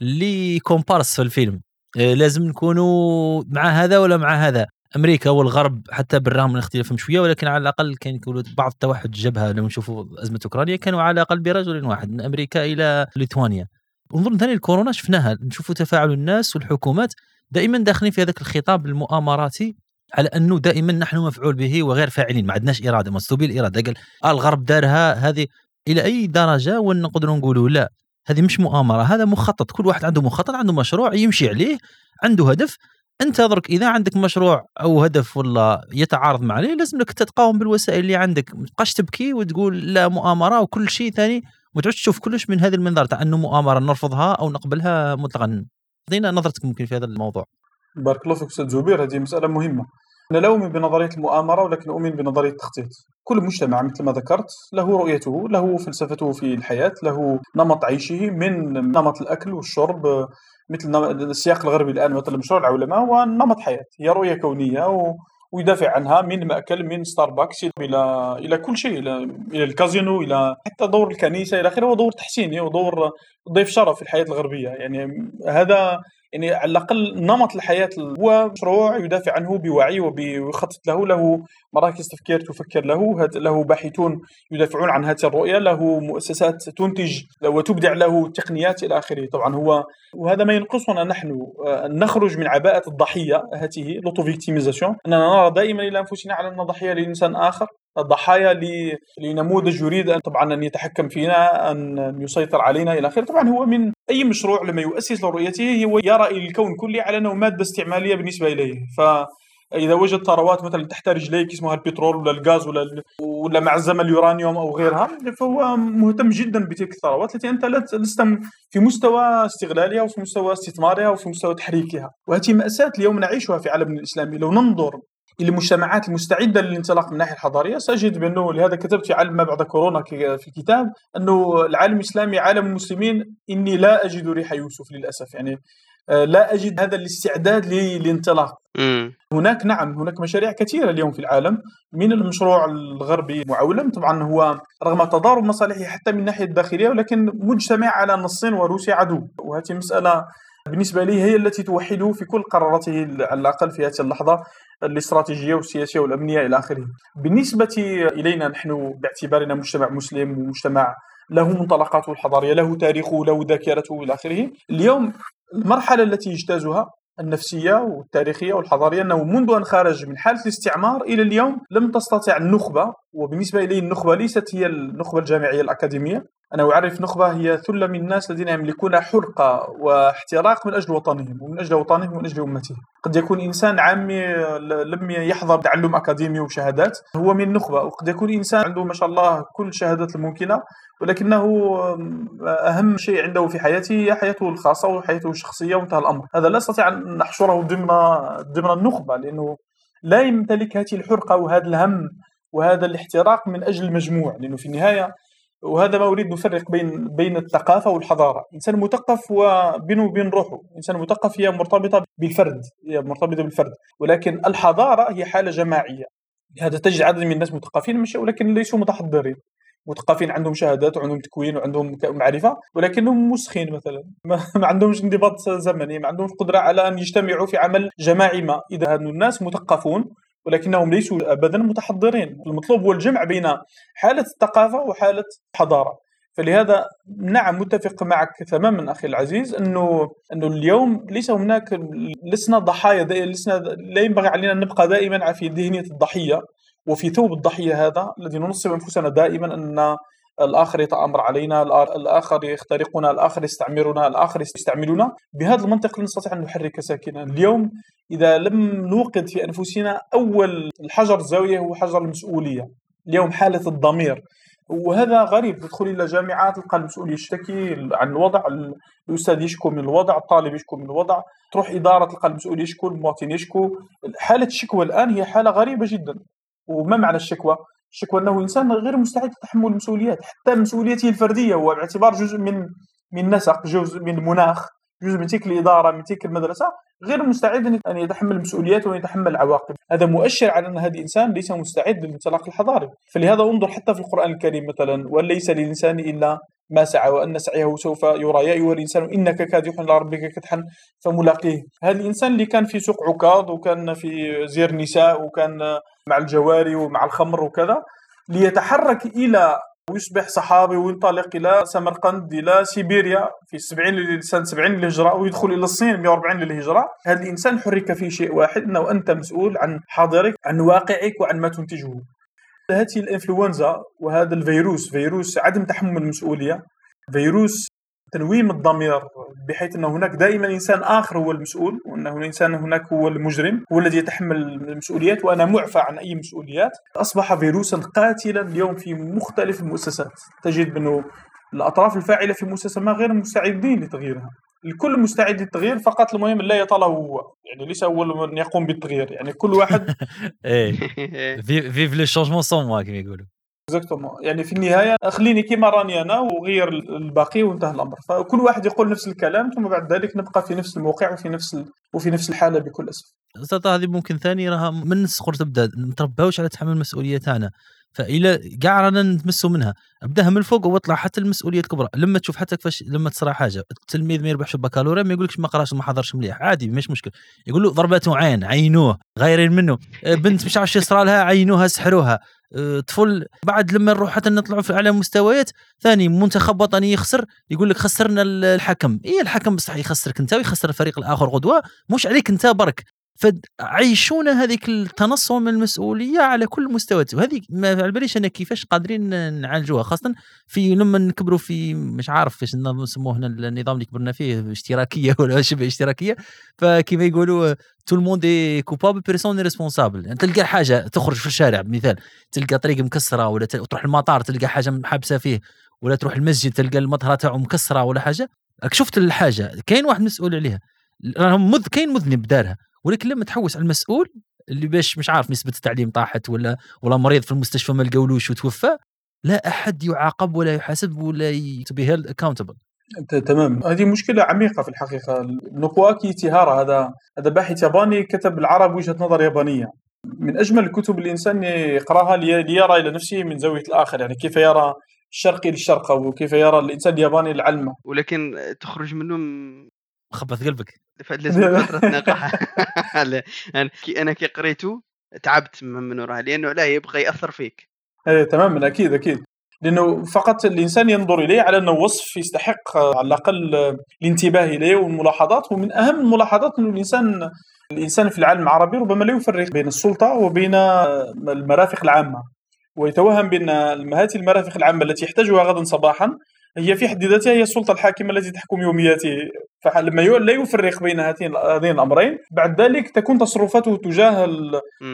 اللي كومبارس في الفيلم. إيه لازم نكونوا مع هذا ولا مع هذا. أمريكا والغرب حتى بالرغم من اختلافهم شوية ولكن على الأقل كان يقولوا بعض التوحد الجبهه لما نشوفوا أزمة أوكرانيا كانوا على الاقل برجل واحد من أمريكا إلى ليتوانيا. انظر ثاني الكورونا شفناها نشوفوا تفاعل الناس والحكومات دائما داخلين في هذاك الخطاب المؤامراتي. على أنه دائما نحن مفعول به وغير فاعلين ما عندناش إرادة مسلوبي الاراده قال آه الغرب دارها هذه إلى أي درجة ونقدروا نقولوا لا هذه مش مؤامرة هذا مخطط كل واحد عنده مخطط عنده مشروع يمشي عليه عنده هدف. أنت درك إذا عندك مشروع أو هدف ولا يتعارض مع عليه لازم لك تتقاوم بالوسائل اللي عندك. ما تبقاش تبكي وتقول لا مؤامرة وكل شيء ثاني ما تعودش تشوف كلش من هذه المنظار تاع انه مؤامرة نرفضها أو نقبلها مطلقا. أعطينا نظرتك ممكن في هذا الموضوع. بارك الله فيك أستاذ زبير هذه مسألة مهمة. أنا لا أؤمن بنظرية المؤامرة ولكن أؤمن بنظرية التخطيط. كل مجتمع مثل ما ذكرت له رؤيته له فلسفته في الحياة له نمط عيشه من نمط الأكل والشرب مثل السياق الغربي الآن مثلا مشروع العولمه هو نمط حياة. هي رؤية كونية و ويدافع عنها من مأكل من ستاربكس إلى إلى كل شيء إلى إلى الكازينو إلى حتى دور الكنيسة إلى آخره هو دور تحسيني ودور ضيف شرف في الحياة الغربية. يعني هذا يعني على الأقل نمط الحياة هو مشروع يدافع عنه بوعي ويخطط له له مراكز تفكير تفكر له له باحثون يدافعون عن هذه الرؤية له مؤسسات تنتج وتبدع له تقنيات إلى آخره. طبعا هو وهذا ما ينقصنا نحن ان نخرج من عباءة الضحية هذه l'auto-victimisation أننا نرى دائما إلى أنفسنا على أن ضحيه لإنسان آخر. الضحايا لنموذج يريد أن طبعا أن يتحكم فينا أن يسيطر علينا إلى آخره. طبعا هو من أي مشروع لما يؤسس لرؤيته هو يرى الكون كله على أنه مادة استعمالية بالنسبة إليه. ف اذا وجد ثروات مثلا تحت رجليك اسمها البترول ولا الغاز ولا ولا معزمه اليورانيوم أو غيرها فهو مهتم جدا بتلك الثروات التي أنت لست في مستوى استغلالها وفي مستوى استثمارها وفي مستوى تحريكها. وهذه مأساة اليوم نعيشها في عالمنا الاسلامي لو ننظر المجتمعات المستعده للانطلاق من الناحية الحضارية. سأجد بأنه لهذا كتبت في عالم ما بعد كورونا في كتاب أنه العالم الإسلامي عالم المسلمين إني لا أجد ريح يوسف للأسف. يعني آه، لا أجد هذا الاستعداد للانطلاق. هناك نعم هناك مشاريع كثيرة اليوم في العالم من المشروع الغربي معولم. طبعا هو رغم تضارب مصالحه حتى من الناحية الداخلية ولكن مجتمع على ان الصين وروسيا عدو. وهذه مسألة بالنسبة لي هي التي توحده في كل قراراته على الأقل في هذه اللحظة. الاستراتيجية والسياسية والأمنية إلى آخره. بالنسبة إلينا نحن باعتبارنا مجتمع مسلم ومجتمع له منطلقاته الحضارية، له تاريخه، له ذاكرته إلى آخره. اليوم المرحلة التي يجتازها النفسية والتاريخية والحضارية أنه منذ أن خرج من حالة الاستعمار إلى اليوم لم تستطع النخبة وبالنسبة إلي النخبة ليست هي النخبة الجامعية الأكاديمية. أنا أعرف نخبة هي ثلة من الناس الذين يملكون حرقة واحتراق من أجل وطنهم ومن أجل وطنهم ومن أجل أمتهم. قد يكون إنسان عامي لم يحظى بتعلم أكاديمي وشهادات هو من نخبة. وقد يكون إنسان عنده ما شاء الله كل الشهادات الممكنة ولكنه أهم شيء عنده في حياته هي حياته الخاصة وحياته الشخصية وانتهى الأمر. هذا لا أستطيع أن نحشره ضمن ضمن النخبة لأنه لا يمتلك هذه الحرقة وهذا الهم وهذا الاحتراق من أجل المجموع لأنه في النهاية وهذا ما أريد نفرق بين بين الثقافة والحضارة، إنسان مثقف وبينه وبين روحه، إنسان مثقف هي مرتبطة بالفرد، هي مرتبطة بالفرد، ولكن الحضارة هي حالة جماعية. هذا تجد عدد من الناس مثقفين ولكن ليسوا متحضرين. مثقفين عندهم شهادات وعندهم تكوين وعندهم معرفة ولكنهم مسخين مثلا ما عندهمش انضباط زمني ما عندهمش قدرة على أن يجتمعوا في عمل جماعي ما إذا هذو الناس مثقفون ولكنهم ليسوا ابدا متحضرين. المطلوب هو الجمع بين حالة الثقافة وحالة الحضارة. فلهذا نعم متفق معك تماما أخي العزيز أنه أنه اليوم ليس هناك لسنا ضحايا لسنا لا ينبغي علينا أن نبقى دائما في ذهنية الضحية وفي ثوب الضحية هذا الذي ننصب أنفسنا دائما أن الآخر يتأمر علينا الآخر يخترقنا الآخر يستعمرنا الآخر يستعملنا. بهذا المنطق نستطيع أن نحرك ساكنا. اليوم إذا لم نوقد في أنفسنا أول الحجر الزاوية هو حجر المسؤولية. اليوم حالة الضمير. وهذا غريب. تدخل إلى جامعات تلقى المسؤول يشتكي عن الوضع الأستاذ يشكو من الوضع الطالب يشكو من الوضع. تروح إدارة تلقى المسؤول يشكو المواطن يشكو. حالة الشكوى الآن هي حالة غريبة جدا. وما معنى الشكوى؟ الشكوى أنه إنسان غير مستعد لتحمل المسؤوليات. حتى مسؤوليته الفردية هو باعتبار جزء من من نسق جزء من المناخ جزء من تلك الإدارة من تلك المدرسة. غير مستعد أن يتحمل المسؤوليات وأن يتحمل العواقب. هذا مؤشر على أن هذا الانسان ليس مستعد للانطلاق الحضاري. فلهذا انظر حتى في القرآن الكريم مثلا وليس للإنسان إلا ما سعى وأن سعيه سوف يرى. يا أيها الإنسان إنك كادح إلى ربك كدحا فملاقيه. هذا الإنسان اللي كان في سوق عكاظ وكان في زير نساء وكان مع الجواري ومع الخمر وكذا ليتحرك إلى ويصبح صحابي وينطلق إلى سمرقند إلى سيبيريا في 70 سنه 70 للهجره ويدخل إلى الصين 140 للهجره هذا الإنسان حرك في شيء واحد إنه أنت مسؤول عن حاضرك عن واقعك وعن ما تنتجه. هذه الإنفلونزا وهذا الفيروس فيروس عدم تحمل المسؤولية فيروس تنويم الضمير بحيث أن هناك دائما إنسان آخر هو المسؤول وأن الانسان هناك هو المجرم هو الذي يتحمل المسؤوليات وأنا معفى عن أي مسؤوليات. أصبح فيروسا قاتلا اليوم في مختلف المؤسسات. تجد انه الأطراف الفاعلة في المؤسسه ما غير مستعدين لتغييرها. الكل مستعد للتغيير فقط المهم لا يطاله هو. يعني ليس أول من يقوم بالتغيير. يعني كل واحد إيه. vive le changement sans moi كما يقولوا. exactement يعني في النهايه خليني كيما راني أنا وغير الباقي وانتهى الأمر. فكل واحد يقول نفس الكلام ثم بعد ذلك نبقى في نفس الموقع وفي نفس ال... وفي نفس الحالة بكل أسف. أستاذ هذه ممكن ثاني راها من الصغر تبدأ نترباوش على تحمل المسؤولية تاعنا. فإلى كاع رانا نتمسوا منها. أبدأها من الفوق واطلع حتى المسؤولية الكبرى. لما تشوف حتى كيفاش لما تصرى حاجة التلميذ ما يربحش البكالوريا ما يقولكش ما قراش ما حضرش مليح. عادي مش مشكل. يقول له ضربته عين عينوه غايرين منه. أه، بنت مش عارف يصرى لها عينوها سحروها. طفل بعد لما نروح حتى نطلعوا في أعلى مستويات ثاني منتخب وطني يخسر يقول لك خسرنا الحكم. اي الحكم؟ بصح يخسرك أنت ويخسر الفريق الآخر غدوة مش عليك أنت برك. فعيشونا هذيك التنصل من المسؤولية على كل المستويات وهذه ما على باليش أنا كيفاش قادرين نعالجوها خاصة في لما نكبروا في مش عارف كيفاش نسموه هنا النظام اللي كبرنا فيه اشتراكية ولا شبه اشتراكية. فكيما يقولوا tout le monde coupable personne responsable تلقى حاجة تخرج في الشارع مثال تلقى طريق مكسرة ولا تروح المطار تلقى حاجة حابسة فيه ولا تروح المسجد تلقى المطهره تاعو مكسرة ولا حاجة. راك شفت الحاجة كاين واحد مسؤول عليها. راهم مذ كاين مذنب دارها. ولكن لما تحوس على المسؤول اللي باش مش عارف نسبة التعليم طاحت ولا ولا مريض في المستشفى ما لقاولوش وتوفى لا أحد يعاقب ولا يحاسب ولا to be held accountable تمام. هذه مشكلة عميقة في الحقيقة. نوبواكي نوتوهارا هذا هذا باحث ياباني كتب العرب وجهة نظر يابانية. من أجمل الكتب اللي الإنسان يقرأها ليرى إلى نفسه من زاوية الآخر. يعني كيف يرى الشرقي للشرق أو كيف يرى الإنسان الياباني العلمه ولكن تخرج منه خبط قلبك. لازم فترة كي أنا كي قريته تعبت من وراها لأنه لا يبغى يأثر فيك. إيه تماما أكيد أكيد. لأنه فقط الإنسان ينظر إليه على أنه وصف يستحق على الأقل الانتباه إليه والملاحظات ومن أهم الملاحظات أنه الإنسان الإنسان في العالم العربي ربما لا يفرق بين السلطة وبين المرافق العامة. ويتوهم بأن هذه المرافق العامة التي يحتاجها غدا صباحا هي في حد ذاتها هي السلطة الحاكمة التي تحكم يومياته. فلما لا يفرق بين هاتين هذين الأمرين بعد ذلك تكون تصرفاته تجاه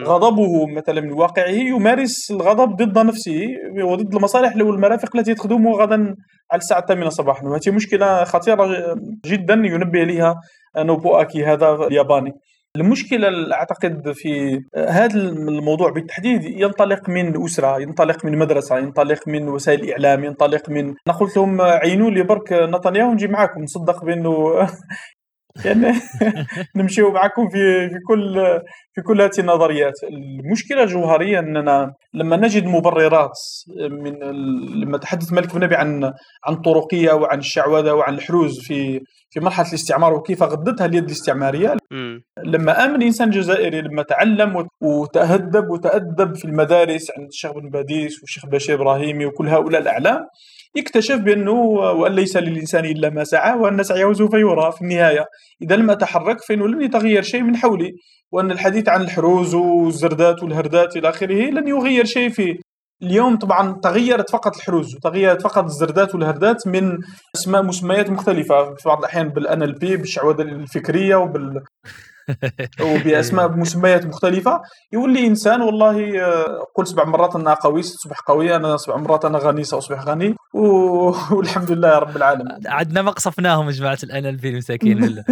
غضبه مثلا من واقعه يمارس الغضب ضد نفسه وضد المصالح والمرافق التي تخدمه غدا على الساعة الثامنة صباحا. وهذه مشكلة خطيرة جدا ينبه لها نوبو اكي هذا الياباني. المشكلة أعتقد في هذا الموضوع بالتحديد ينطلق من الاسره ينطلق من مدرسة ينطلق من وسائل الاعلام ينطلق من أنا قلت لهم عينوا لي برك نتنياهو نجي معاكم نصدق بأنه يعني نمشيو معكم في في كل في كل هذه النظريات. المشكلة الجوهريه أننا لما نجد مبررات من لما تحدث مالك بن نبي عن عن الطرقيه وعن الشعوذة وعن الحروز في في مرحلة الاستعمار وكيف غدتها اليد الاستعمارية لما آمن الانسان الجزائري لما تعلم وتهذب وتأدب في المدارس عند الشيخ بن باديس والشيخ بشير إبراهيمي وكل هؤلاء الأعلام اكتشف بأنه وأن ليس للإنسان إلا ما سعى وأن سعيه سوف يرى في النهاية. إذا لم أتحرك فانه لن يتغير شيء من حولي وأن الحديث عن الحروز والزردات والهردات إلى آخره لن يغير شيء في اليوم. طبعا تغيرت فقط الحروز وتغيرت فقط الزردات والهردات من أسماء مسميات مختلفة. في بعض الأحيان بالان ال بي بالشعوذة الفكرية وبال وباسماء بمسميات مختلفة. يولي إنسان والله آه، قل سبع مرات أنها قوي تصبح قوي أنا سبع مرات أنا غني ساصبح غني. والحمد لله رب العالمين. عندنا ما قصفناهم جماعة الآن ال بي المساكين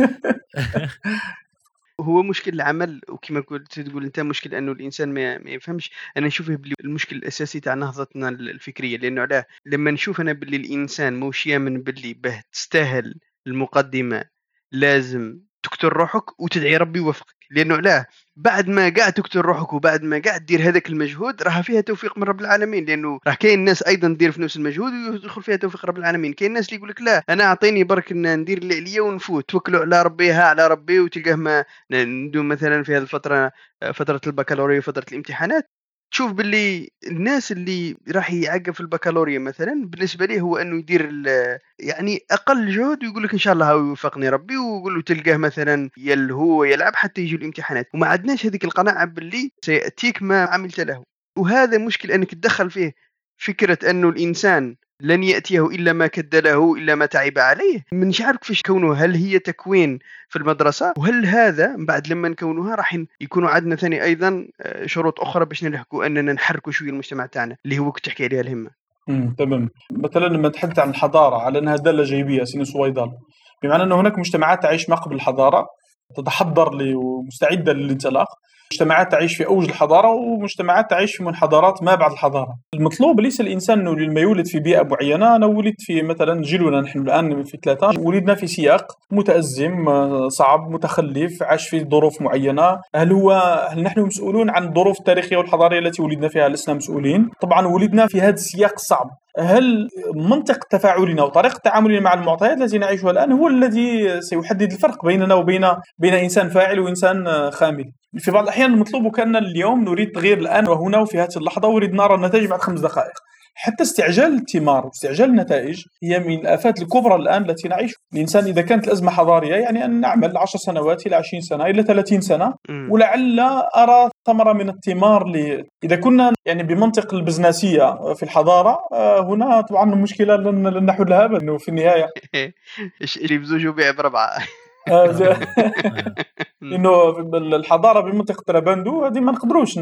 هو مشكل العمل وكما قلت تقول أنت مشكل أنه الإنسان ما, ما يفهمش. أنا نشوف المشكل الأساسي تاع نهضتنا الفكرية. لأنه علاه لما نشوف أنا باللي الإنسان موش يامن باللي به تستاهل المقدمة لازم تقتل روحك وتدعي ربي يوفقك. لأنه لا بعد ما قاعد تقتل روحك وبعد ما قاعد تدير هذاك المجهود راه فيها توفيق من رب العالمين. لأنه راه كاين ناس أيضا تدير في نفس المجهود ويدخل فيها توفيق رب العالمين. كاين ناس اللي يقول لك لا أنا أعطيني برك ندير اللي عليا ونفوت. توكلوا على ربي ها على ربي وتلقاه ما ندوم مثلا في هذه الفترة فترة البكالوريا وفترة الامتحانات. تشوف باللي الناس اللي راح يعقب في البكالوريا مثلا بالنسبة ليه هو إنه يدير يعني أقل جهد ويقول لك إن شاء الله هاو يوفقني ربي ويقول له تلقاه مثلا يلهو يلعب حتى يجي الامتحانات. وما عندناش هذيك القناعة باللي سيأتيك ما عملت له. وهذا مشكل إنك تدخل فيه فكرة إنه الإنسان لن يأتيه إلا ما كد له إلا ما تعب عليه. من عارف كيفاش كونه؟ هل هي تكوين في المدرسة؟ وهل هذا بعد لما نكونوها راح يكونوا عندنا ثاني أيضا؟ آه، شروط أخرى باش نلحقوا أننا نحركوا شوية المجتمع تاعنا اللي هو كنت تحكي عليها الهمة. تمام. مثلا لما تحدث عن الحضارة على أنها دالة جيبية سين سويدال. بمعنى أن هناك مجتمعات تعيش ما قبل الحضارة تتحضر لي ومستعدة للانطلاق. مجتمعات تعيش في أوج الحضارة ومجتمعات تعيش في منحدرات ما بعد الحضارة. المطلوب ليس الإنسان إنه لما يولد في بيئة معينة، أنا ولدت في مثلا جيلنا نحن الآن في ثلاثة ولدنا في سياق متأزم صعب متخلف عاش في ظروف معينة، هل هو هل نحن مسؤولون عن الظروف التاريخية والحضارية التي ولدنا فيها لسنا مسؤولين؟ طبعا ولدنا في هذا السياق الصعب، هل منطق تفاعلنا وطريقة تعاملنا مع المعطيات التي نعيشها الآن هو الذي سيحدد الفرق بيننا وبين بين إنسان فاعل وإنسان خامل؟ في بعض الأحيان المطلوب كأن اليوم نريد تغيير الآن وهنا وفي هذه اللحظة اريد نرى النتائج بعد خمس دقائق. حتى استعجال الثمار واستعجال النتائج هي من الآفات الكبرى الآن التي نعيش الإنسان إذا كانت الأزمة حضارية يعني أن نعمل 10 سنوات إلى 20 سنة إلى 30 سنة. ولعل أرى ثمرة من الثمار ل... إذا كنا يعني بمنطق البزنسية في الحضارة آه، هنا طبعا المشكلة لن نحل لها أبدا. في النهاية اللي بزوج وبيع بربعة آه، إنه الحضارة بمنطقه ترابندو هذه ما نقدروش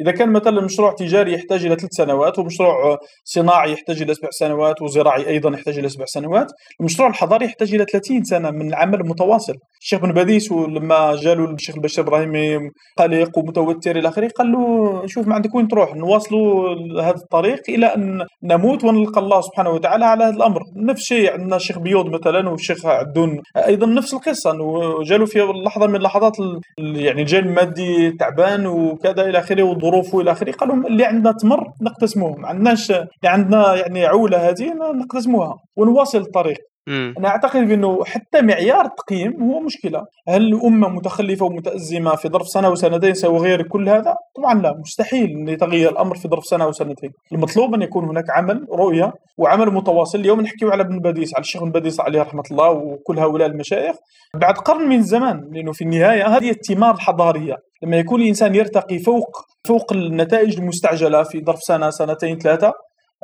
إذا كان مثلا مشروع تجاري يحتاج إلى ثلاث سنوات ومشروع صناعي يحتاج إلى سبع سنوات وزراعي أيضا يحتاج إلى سبع سنوات المشروع الحضاري يحتاج إلى 30 سنة من العمل المتواصل. الشيخ بن باديس لما جالوا الشيخ البشير ابراهيمي قلق ومتوتر إلى آخره قال له شوف ما عندك وين تروح؟ نواصلوا هذا الطريق إلى أن نموت ونلقى الله سبحانه وتعالى على هذا الأمر. نفس الشيء عندنا الشيخ بيوض مثلا والشيخ عدون أيضا نفس القصة إنه جالوا في لحظة من اللحظات يعني الجانب المادي تعبان وكذا إلى آخره وظروفه إلى آخره. قالوا اللي عندنا تمر نقتسموه ما عندناش اللي عندنا يعني عولة هذه نقتسموها ونواصل الطريق. مم. أنا أعتقد بأنه حتى معيار التقييم هو مشكلة. هل الامه متخلفة ومتأزمة في ظرف سنة وسنتين سيغير كل هذا؟ طبعا لا. مستحيل أن يتغير الأمر في ظرف سنة وسنتين. المطلوب أن يكون هناك عمل رؤية وعمل متواصل. اليوم نحكي على ابن باديس على الشيخ ابن باديس عليه رحمة الله وكل هؤلاء المشايخ. بعد قرن من الزمان لأنه في النهاية هذه الثمار الحضارية. لما يكون الإنسان يرتقي فوق فوق النتائج المستعجله في ظرف سنة سنتين ثلاثة.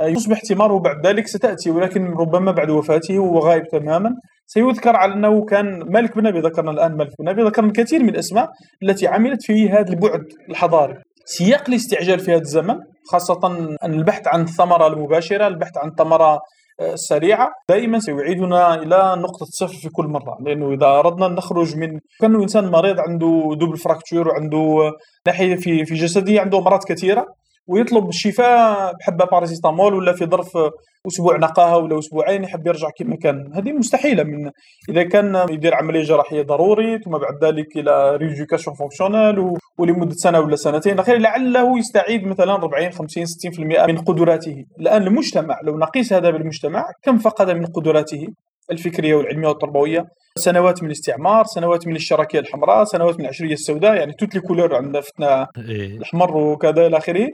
يصبح ثماره بعد ذلك ستأتي ولكن ربما بعد وفاته وهو غائب تماما. سيذكر على أنه كان مالك بن أبي ذكرنا الآن مالك بن أبي ذكرنا الكثير من الأسماء التي عملت في هذا البعد الحضاري. سياق الاستعجال في هذا الزمن خاصة أن البحث عن الثمرة المباشرة البحث عن الثمرة السريعة دائما سيعيدنا إلى نقطة صفر في كل مرة لأنه إذا أردنا أن نخرج من كأنه إنسان مريض عنده دوبل فراكتشور وعنده ناحية في في جسده عنده أمراض كثيرة. ويطلب الشفاء بحبة باراسيتامول ولا في ظرف أسبوع نقاهة ولا أسبوعين يحب يرجع كما كان. هذه مستحيلة من إذا كان يدير عملية جراحية ضروري ثم بعد ذلك إلى rééducation fonctionnelle ولمدة سنة ولا سنتين. أخيرا لعله يستعيد مثلا 40 50 60% من قدراته. الان المجتمع لو نقيس هذا بالمجتمع كم فقد من قدراته؟ الفكرية والعلمية والتربوية. سنوات من الاستعمار سنوات من الشراكيه الحمراء سنوات من العشرية السوداء يعني توت لي كولور عندنا فتنا إيه. الأحمر وكذا إلى آخره.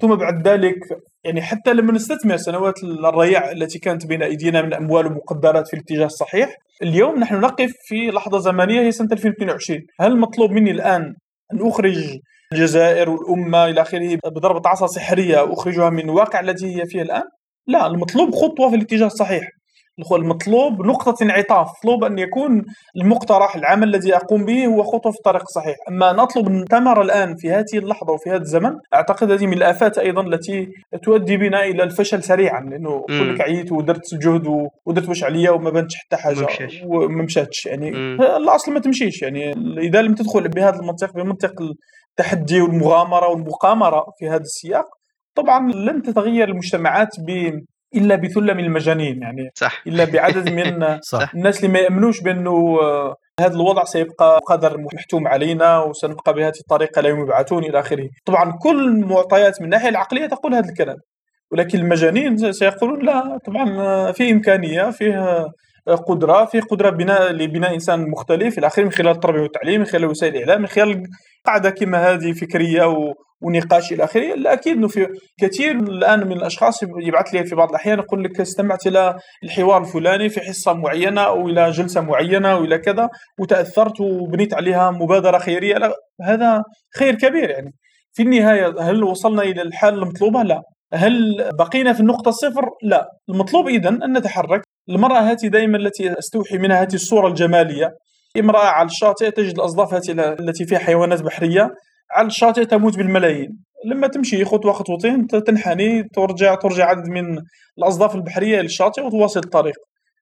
ثم بعد ذلك يعني حتى لما نستثمر سنوات الريع التي كانت بين أيدينا من أموال ومقدرات في الاتجاه الصحيح اليوم نحن نقف في لحظة زمنية هي سنة 2022 هل مطلوب مني الآن أن أخرج الجزائر والأمة إلى آخره بضربة عصا سحرية أخرجها من الواقع الذي هي فيه الآن؟ لا المطلوب خطوة في الاتجاه الصحيح. المطلوب نقطة انعطاف مطلوب أن يكون المقترح العمل الذي أقوم به هو خطوة في الطريق الصحيح. أما نطلب الثمرة الآن في هذه اللحظة وفي هذا الزمن أعتقد هذه من الآفات أيضا التي تؤدي بنا إلى الفشل سريعا لأنه كلك عييت ودرت جهد ودرت واش عليا وما بانتش حتى حاجة وما مشاتش. يعني الأصل ما تمشيش. يعني إذا لم تدخل بهذا المنطق بمنطق التحدي والمغامرة والمقامرة في هذا السياق طبعا لن تتغير المجتمعات ب إلا بثله من المجانين يعني صح. إلا بعدد من صح. الناس اللي ما يأمنوش بأنه آه، هذا الوضع سيبقى قدر محتوم علينا وسنبقى بهذه الطريقة لا يبعثون إلى آخره. طبعا كل المعطيات من الناحيه العقلية تقول هذا الكلام ولكن المجانين سيقولون لا طبعا آه، في إمكانية فيه قدرة في قدرة بناء لبناء إنسان مختلف إلى آخره من خلال التربية والتعليم من خلال وسائل الإعلام من خلال قاعدة كما هذه فكرية و ونقاش إلى آخره. لا أكيد إنه في كثير الآن من الأشخاص يبعث لي في بعض الأحيان يقول لك استمعت إلى الحوار الفلاني في حصة معينة أو إلى جلسة معينة أو إلى كذا وتأثرت وبنيت عليها مبادرة خيرية. لا هذا خير كبير يعني. في النهاية هل وصلنا إلى الحالة المطلوبة؟ لا. هل بقينا في النقطة الصفر؟ لا. المطلوب إذا أن نتحرك. المرأة هذه دائما التي أستوحي منها هذه الصورة الجمالية. امرأة على الشاطئ تجد الأصداف التي فيها حيوانات بحرية. على الشاطئ تموت بالملايين. لما تمشي خطوة خطوتين تنحني ترجع ترجع عدد من الأصداف البحرية للشاطئ وتواصل الطريق.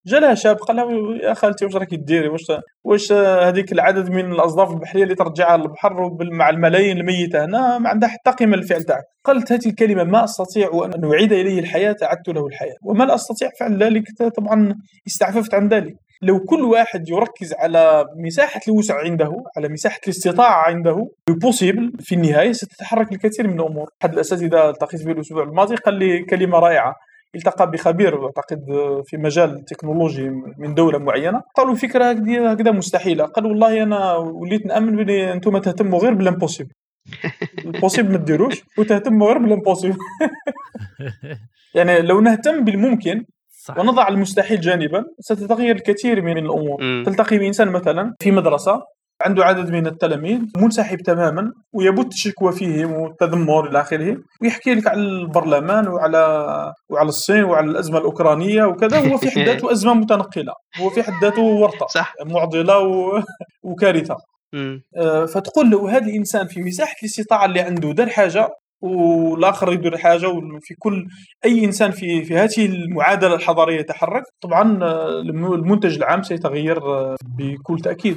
جا لها شاب قال لها يا خالتي واش راكي ديري؟ واش واش هذيك العدد من الأصداف البحرية اللي ترجعها للبحر مع الملايين الميتة هنا؟ ما عندها حتى قيمة للفعل تاعك. قالت هذه الكلمة ما أستطيع أن أعيد إليه الحياة أعدت له الحياة. وما لا استطيع فعل ذلك طبعا استعففت عن ذلك. لو كل واحد يركز على مساحة الوسع عنده على مساحة الاستطاعة عنده possible في النهاية ستتحرك الكثير من الأمور. أحد الأساتذة التقيت به الأسبوع الماضي قال لي كلمة رائعة. التقى بخبير اعتقد في مجال التكنولوجي من دولة معينة. قالوا فكرة هكذا مستحيلة. قال والله أنا وليت نأمن بلي أنتم تهتموا غير بال impossible ال possible ما ديروش. وتهتم غير بال impossible يعني لو نهتم بالممكن صح. ونضع المستحيل جانبا ستتغير الكثير من الأمور م. تلتقي بإنسان مثلا في مدرسة عنده عدد من التلاميذ منسحب تماما ويبت الشكوى فيهم والتذمر إلى آخره ويحكي لك على البرلمان وعلى وعلى الصين وعلى الأزمة الأوكرانية وكذا هو في حد ذاته أزمة متنقلة هو في حد ذاته ورطة صح. معضلة و... وكارثة آه فتقول له هذا الإنسان في مساحة الاستطاعة اللي عنده دار حاجة والآخر يدير حاجة وفي كل أي إنسان في في هذه المعادلة الحضارية يتحرك. طبعا آه، المنتج العام سيتغير آه، بكل تأكيد.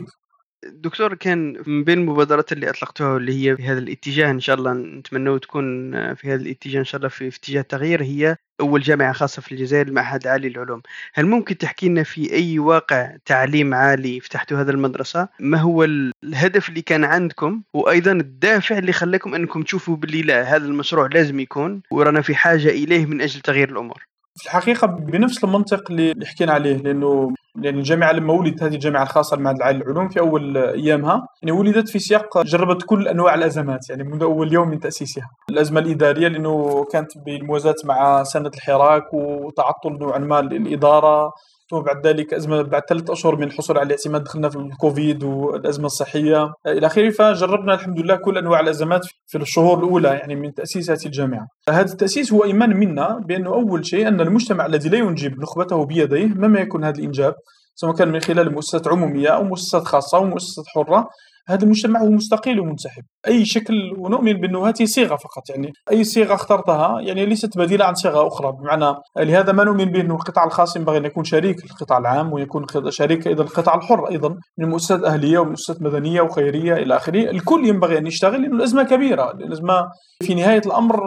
دكتور كان من بين المبادرات اللي اطلقتوها واللي هي في هذا الاتجاه إن شاء الله نتمنى تكون في هذا الاتجاه إن شاء الله في, اتجاه التغيير هي أول جامعة خاصة في الجزائر المعهد العالي للعلوم. هل ممكن تحكي لنا في أي واقع تعليم عالي فتحتوا هذا المدرسة؟ ما هو الهدف اللي كان عندكم؟ وأيضا الدافع اللي خلاكم أنكم تشوفوا باللي لا هذا المشروع لازم يكون ورانا في حاجة إليه من أجل تغيير الأمور. في الحقيقة بنفس المنطق اللي حكينا عليه لأنه لأن الجامعة لما ولدت هذه الجامعة الخاصة المعهد العالي للعلوم في أول أيامها يعني ولدت في سياق جربت كل أنواع الأزمات يعني منذ أول يوم من تأسيسها. الأزمة الإدارية لأنه كانت بالموازاة مع سنة الحراك وتعطل نوعا ما الإدارة ثم بعد ذلك أزمة بعد ثلاث أشهر من الحصول على الاعتماد دخلنا في الكوفيد والأزمة الصحية إلى آخره فجربنا الحمد لله كل أنواع الأزمات في الشهور الأولى يعني من تاسيس هذه الجامعة. هذا التأسيس هو إيمان منا بانه أول شيء أن المجتمع الذي لا ينجب نخبته بيديه مهما يكون هذا الإنجاب سواء كان من خلال مؤسسات عمومية أو مؤسسات خاصة أو مؤسسات حرة هذا المجتمع هو مستقل ومنسحب. أي شكل ونؤمن بأنه هذه صيغة فقط يعني أي صيغة اخترتها يعني ليست بديلة عن صيغة أخرى. بمعنى لهذا ما نؤمن بأنه القطاع الخاص ينبغي أن يكون شريك القطاع العام ويكون شريك أيضا القطاع الحر أيضا من مؤسسات أهلية ومؤسسات مدنية وخيرية إلى آخره. الكل ينبغي أن يشتغل لأنه الأزمة كبيرة الأزمة في نهاية الأمر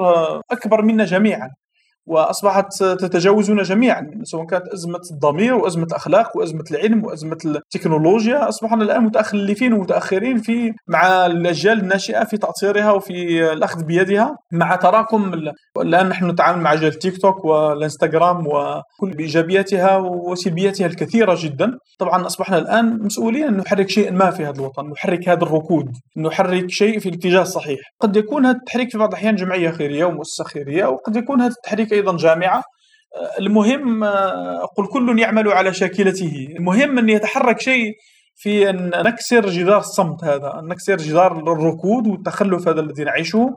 أكبر منا جميعا. وأصبحت تتجاوزنا جميعا سواء كانت أزمة الضمير وأزمة الأخلاق وأزمة العلم وأزمة التكنولوجيا أصبحنا الآن متخلفين ومتأخرين في مع الأجيال الناشئة في تأثيرها وفي الأخذ بيدها مع تراكم الآن نحن نتعامل مع جيل تيك توك والإنستغرام وكل بإيجابياتها وسلبياتها الكثيرة جدا. طبعا أصبحنا الآن مسؤولين أن نحرك شيء ما في هذا الوطن نحرك هذا الركود نحرك شيء في الاتجاه الصحيح. قد يكون هذا التحريك في بعض الأحيان جمعية خيرية ومؤسسة خيرية وقد يكون هذا التحريك أيضا جامعة. المهم قل كل يعمل على شاكلته. المهم أن يتحرك شيء في أن نكسر جدار الصمت هذا أن نكسر جدار الركود والتخلف هذا الذي نعيشه.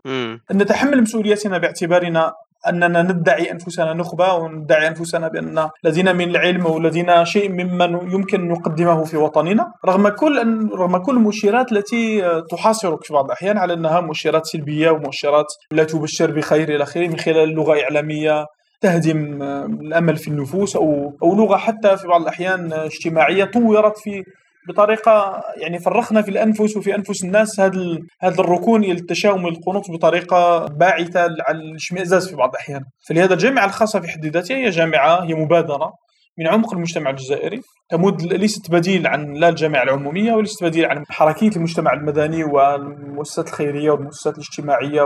أن نتحمل مسؤوليتنا باعتبارنا أننا ندعي أنفسنا نخبة وندعي أنفسنا بان لدينا من العلم ولدينا شيء مما يمكن نقدمه في وطننا. رغم كل أن رغم كل المؤشرات التي تحاصرك في بعض الأحيان على أنها مؤشرات سلبية ومؤشرات لا تبشر بخير إلى آخره من خلال لغة إعلامية تهدم الأمل في النفوس أو أو لغة حتى في بعض الأحيان اجتماعية طورت في بطريقة يعني فرخنا في الأنفس وفي أنفس الناس هذا هذا الركون إلى التشاؤم والقنوط بطريقة باعثة على الاشمئزاز في بعض الأحيان. فلهذا الجامعة الخاصة في حد ذاتها هي جامعة هي مبادرة من عمق المجتمع الجزائري. تمد ليست بديل عن لا الجامعة العمومية وليست بديل عن حركية المجتمع المدني والمؤسسات الخيرية والمؤسسات الاجتماعية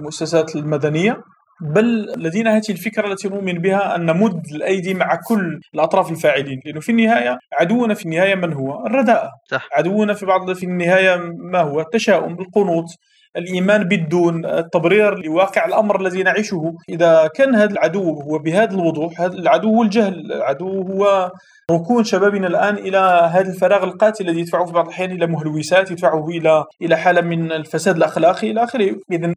والمؤسسات المدنية. بل لدينا هذه الفكرة التي نؤمن بها أن نمد الأيدي مع كل الأطراف الفاعلين لأنه في النهاية عدونا في النهاية من هو؟ الرداءة صح. عدونا في بعض في النهاية ما هو؟ التشاؤم القنوط الإيمان بالدون التبرير لواقع الأمر الذي نعيشه. إذا كان هذا العدو هو بهذا الوضوح هذا العدو هو الجهل العدو هو ركون شبابنا الآن إلى هذا الفراغ القاتل الذي يدفعه في بعض الأحيان إلى مهلوسات يدفعه إلى إلى حالة من الفساد الأخلاقي إلى آخره. اذا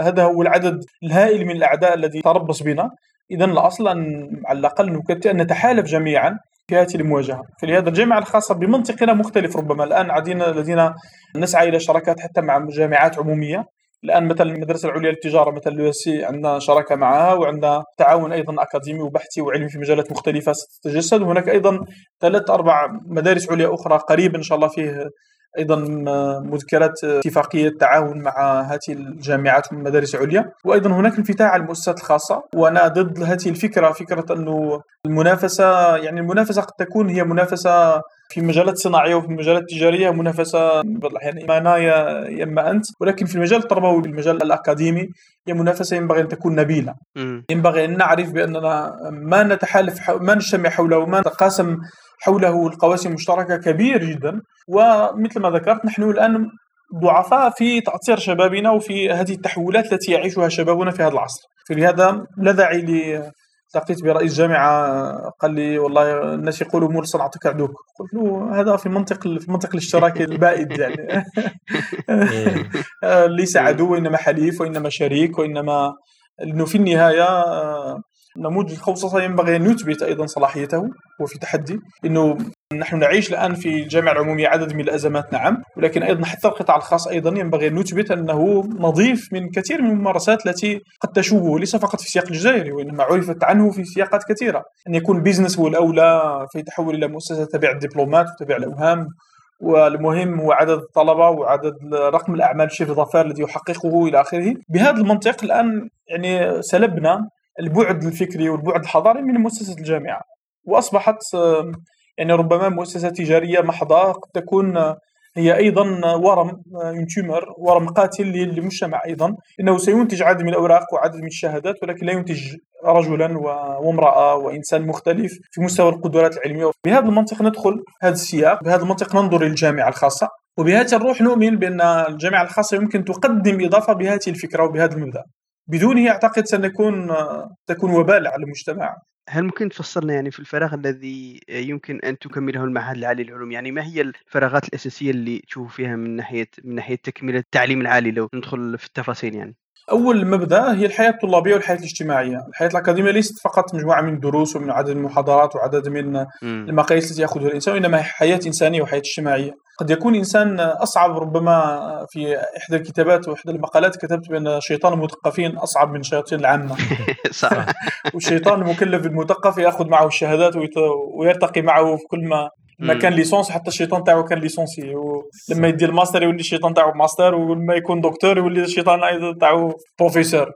هذا هو العدد الهائل من الأعداء الذي تربص بنا. اذا الأصل أن على الأقل أن نتحالف جميعا. في هذه المواجهه فلهذا الجامعة الخاصة بمنطقنا مختلف ربما. الآن عدينا الذين نسعى إلى شراكات حتى مع جامعات عمومية. الآن مثلا المدرسة العليا للتجارة مثلا اليو عندنا شراكة معها وعندنا تعاون أيضا أكاديمي وبحثي وعلمي في مجالات مختلفة ستتجسد. وهناك أيضا ثلاث أربع مدارس عليا أخرى قريبا إن شاء الله فيه أيضا مذكرات اتفاقية تعاون مع هذه الجامعات والمدارس العليا وأيضا هناك انفتاح على المؤسسات الخاصة وأنا ضد هذه الفكرة فكرة أنه المنافسة يعني المنافسة قد تكون هي منافسة في المجالات الصناعيه وفي المجالات التجاريه منافسة بعض الأحيان إما أنا يا إما أنت. ولكن في المجال التربوي في المجال الأكاديمي هي منافسة ينبغي أن تكون نبيلة. ينبغي أن نعرف بأننا ما نتحالف ما نجتمع حوله وما نتقاسم حوله القواسم المشتركه كبير جدا. ومثل ما ذكرت نحن الآن ضعفاء في تأطير شبابنا وفي هذه التحولات التي يعيشها شبابنا في هذا العصر. فلهذا لا داعي لي التقيت برئيس جامعة قال لي والله الناس يقولوا مول صنعتك عدوك قلت له هذا في منطق في منطق الاشتراك البائد يعني. ليس عدو وإنما حليف وإنما شريك وإنما أنه في النهاية نموذج الخوصصة ينبغي أن يثبت أيضا صلاحيته وفي تحدي أنه نحن نعيش الآن في الجامعة العمومية عدد من الأزمات نعم ولكن أيضا حتى القطاع الخاص أيضا ينبغي أن نثبت أنه نظيف من كثير من الممارسات التي قد تشوبه ليس فقط في السياق الجزائري وإنما عرفت عنه في سياقات كثيرة. أن يكون بيزنس هو الأولى في تحول إلى مؤسسة تبيع الدبلومات وتبيع الأوهام والمهم هو عدد الطلبة وعدد رقم الأعمال شبه ظفار الذي يحققه إلى آخره. بهذا المنطق الآن يعني سلبنا البعد الفكري والبعد الحضاري من مؤسسة الجامعة. وأصبحت يعني ربما مؤسسة تجارية محضة قد تكون هي أيضا ورم تيومر ورم قاتل للمجتمع أيضا. إنه سينتج عدد من الأوراق وعدد من الشهادات ولكن لا ينتج رجلا وامرأة وإنسان مختلف في مستوى القدرات العلمية. بهذا المنطق ندخل هذا السياق بهذا المنطق ننظر للجامعه الخاصة. وبهذه الروح نؤمن بأن الجامعة الخاصة يمكن تقدم إضافة بهذه الفكرة وبهذا المبدأ. بدونه أعتقد سنكون تكون وبال على المجتمع. هل ممكن تفصلنا يعني في الفراغ الذي يمكن أن تكمله المعهد العالي للعلوم؟ يعني ما هي الفراغات الأساسية اللي تشوف فيها من ناحية من ناحية تكملة التعليم العالي لو ندخل في التفاصيل يعني؟ أول مبدأ هي الحياة الطلابية والحياة الاجتماعية، الحياة الأكاديمية ليست فقط مجموعة من الدروس ومن عدد المحاضرات وعدد من المقاييس التي يأخذها الإنسان وإنما حياة إنسانية وحياة اجتماعية. قد يكون إنسان أصعب ربما في إحدى الكتابات وإحدى المقالات كتبت بأن شيطان المثقفين أصعب من شياطين العامة. صح. والشيطان المكلف بالمثقف يأخذ معه الشهادات ويرتقي معه في كل ما ما كان licence حتى الشيطان تاعو كان licencié. ولما يدي الماستر يولي الشيطان تاعو ماستر ولما يكون دكتور يولي الشيطان تاعو بروفيسور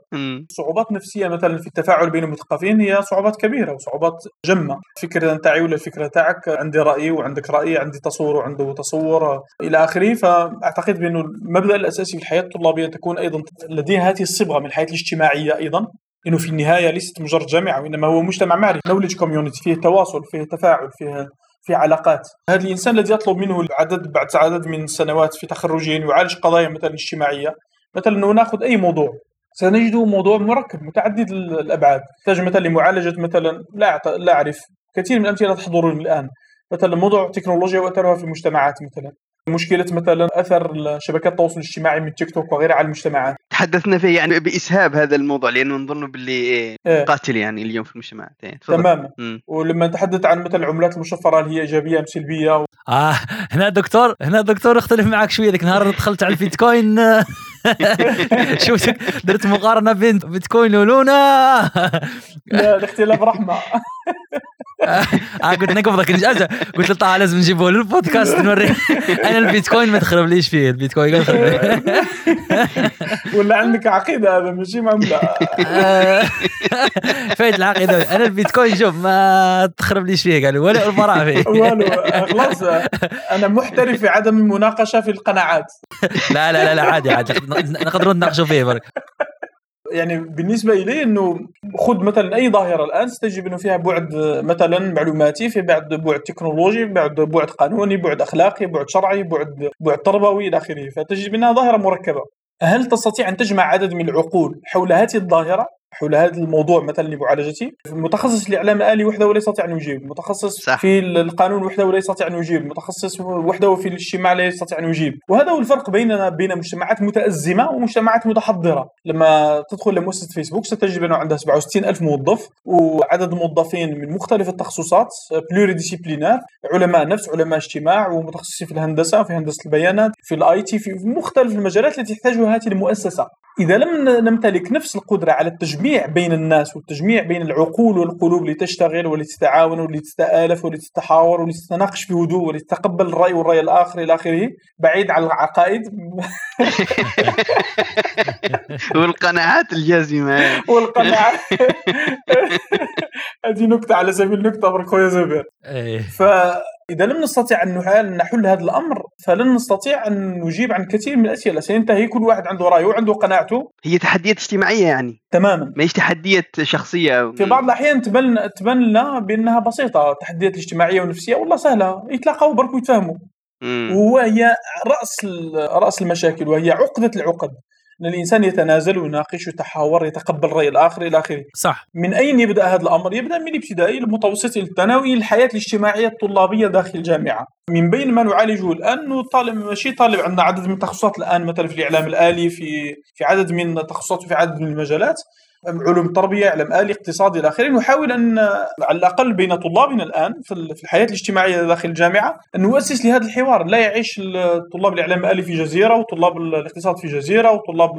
صعوبات نفسية مثلا في التفاعل بين المثقفين هي صعوبات كبيرة وصعوبات جمة. الفكرة تاعي ولا الفكرة تاعك عندي رأي وعندك رأي عندي تصور وعنده تصور إلى آخره. فأعتقد بأنه المبدأ الأساسي في الحياة الطلابية تكون أيضا لديها هذه الصبغة من الحياة الاجتماعية أيضا. إنه في النهاية ليست مجرد جامعه وإنما هو مجتمع معرفي. نولج كوميونتي فيه تواصل فيه تفاعل فيه في علاقات. هذا الإنسان الذي يطلب منه العدد بعد عدد من السنوات في تخرجه يعالج قضايا مثلا اجتماعية. مثلا نأخذ أي موضوع. سنجده موضوع مركب متعدد الأبعاد. يحتاج مثلا لمعالجة مثلا لا لا أعرف. كثير من الأمثلة تحضرني الآن. مثلا موضوع التكنولوجيا وأثرها في المجتمعات مثلا. مشكلة مثلا أثر شبكات التواصل الاجتماعي من تيك توك وغيرها على المجتمعات تحدثنا فيه يعني بإسهاب هذا الموضوع لأنه نظن باللي إيه. قاتل يعني اليوم في المجتمعات يعني تماما. ولما نتحدث عن مثلا العملات المشفرة هل هي إيجابية أم سلبية؟ و... آه هنا دكتور هنا دكتور اختلف معك شوية ذيك النهار دخلت على البيتكوين. شوف درت مقارنة بين بيتكوين ولونا لا الاختلاف رحمة. آه قلت نقبضك قلت له طه لازم نجيبه للبودكاست نوري. أنا البيتكوين ما تخرب فيه؟ البيتكوين قال ولا عندك عقيدة هذا ماشي معمله فايت العقيدة. أنا البيتكوين شوف ما تخرب ليش فيه قالوا ولا البراءه فيه. والو خلاص. أنا محترف في عدم المناقشة في القناعات. لا لا لا عادي عادي. نقدروا نناقشوا فيه برك. يعني بالنسبة لي إنه خذ مثلا أي ظاهرة الآن ستجد إنه فيها بعد مثلا معلوماتي في بعد بعد تكنولوجي بعد بعد قانوني بعد أخلاقي بعد شرعي بعد بعد تربوي إلى آخره. فتجد إنها ظاهرة مركبة. هل تستطيع أن تجمع عدد من العقول حول هذه الظاهرة؟ حول هذا الموضوع مثلا لمعالجته متخصص الاعلام الالي وحده ولا يستطيع ان يجيب متخصص صح. في القانون وحده ولا يستطيع ان يجيب متخصص وحده في الاجتماع لا يستطيع ان يجيب وهذا هو الفرق بيننا بين مجتمعات متأزمة ومجتمعات متحضرة. لما تدخل لمؤسسة فيسبوك ستجد انه عندها 67 ألف موظف وعدد موظفين من مختلف التخصصات pluridisciplinaire علماء نفس علماء اجتماع ومتخصصين في الهندسة في هندسة البيانات في ال IT في مختلف المجالات التي تحتاجها هذه المؤسسة. إذا لم نمتلك نفس القدرة على التجميع بين الناس والتجميع بين العقول والقلوب لتشتغل ولتتعاون ولتتآلف ولتتحاور ولتتناقش بهدوء ولتتقبل الرأي والرأي الآخر إلى آخره بعيد عن العقائد. والقناعات الجازمة. والقناعات. هذه نكتة على سبيل النكته برك خويا زبير. إيه. ف إذا لم نستطع أن نحل هذا الأمر فلن نستطيع أن نجيب عن كثير من الأسئلة. سينتهي كل واحد عنده رأيه وعنده قناعته. هي تحديات اجتماعية يعني. تماما. ما هيش تحديات شخصية. في بعض الأحيان تبان تبان لنا بأنها بسيطة. التحديات الاجتماعية والنفسية والله سهلة. يتلاقوا برك ويتفاهموا مم. وهو هي رأس ال- رأس المشاكل وهي عقدة العقد. إن الإنسان يتنازل ويناقش ويتحاور يتقبل رأي الآخر إلى آخره صح من أين يبدأ هذا الأمر؟ يبدأ من الابتدائي المتوسط الثانوي الحياة الاجتماعية الطلابية داخل الجامعة. من بين ما نعالجه الآن إنه طالب ماشي طالب عندنا عدد من التخصصات الآن مثلا في الإعلام الآلي في في عدد من التخصصات في عدد من المجالات علوم التربية، اعلام آلي، اقتصاد إلى آخره، نحاول أن على الأقل بين طلابنا الآن في ال- في الحياة الاجتماعية داخل الجامعة أن نؤسس لهذا الحوار، لا يعيش طلاب الإعلام الالي في جزيرة وطلاب ال- الاقتصاد في جزيرة وطلاب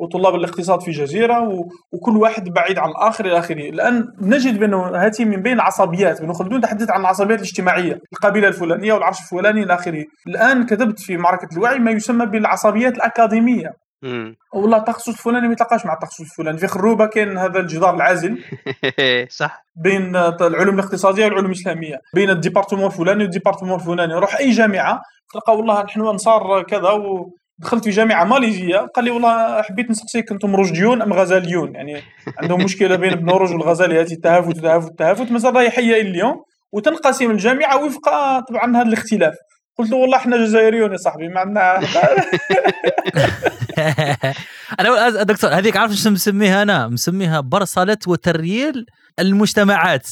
وطلاب الاقتصاد في جزيرة وكل واحد بعيد عن الآخر إلى آخره، الآن نجد بانه هذه من بين العصبيات، ابن خلدون تحدث عن العصبيات الاجتماعية، القبيلة الفلانية والعرش الفلاني إلى آخره، الآن كتبت في معركة الوعي ما يسمى بالعصبيات الأكاديمية، مم. والله التخصص الفلاني ما يتلاقاش مع التخصص الفلاني، في خروبة كاين هذا الجدار العازل. صح. بين العلوم الاقتصادية والعلوم الإسلامية. بين ال département الفلاني وال département الفلاني. روح أي جامعة تلقى والله نحن انصار كذا ودخلت في جامعة ماليزية قال لي والله حبيت نسقسيك أنتم رشديون أم غزاليون؟ يعني عندهم مشكلة بين رشد والغزالي هذه التهافت التهافت التهافت. مازال راهي حيه اليوم وتنقسم الجامعة وفق طبعا هذا الاختلاف. قلت له والله إحنا جزائريون يا صاحبي ما عندنا أنا دكتور هذيك عارف شو مسميها أنا؟ مسميها برصله وترييل المجتمعات.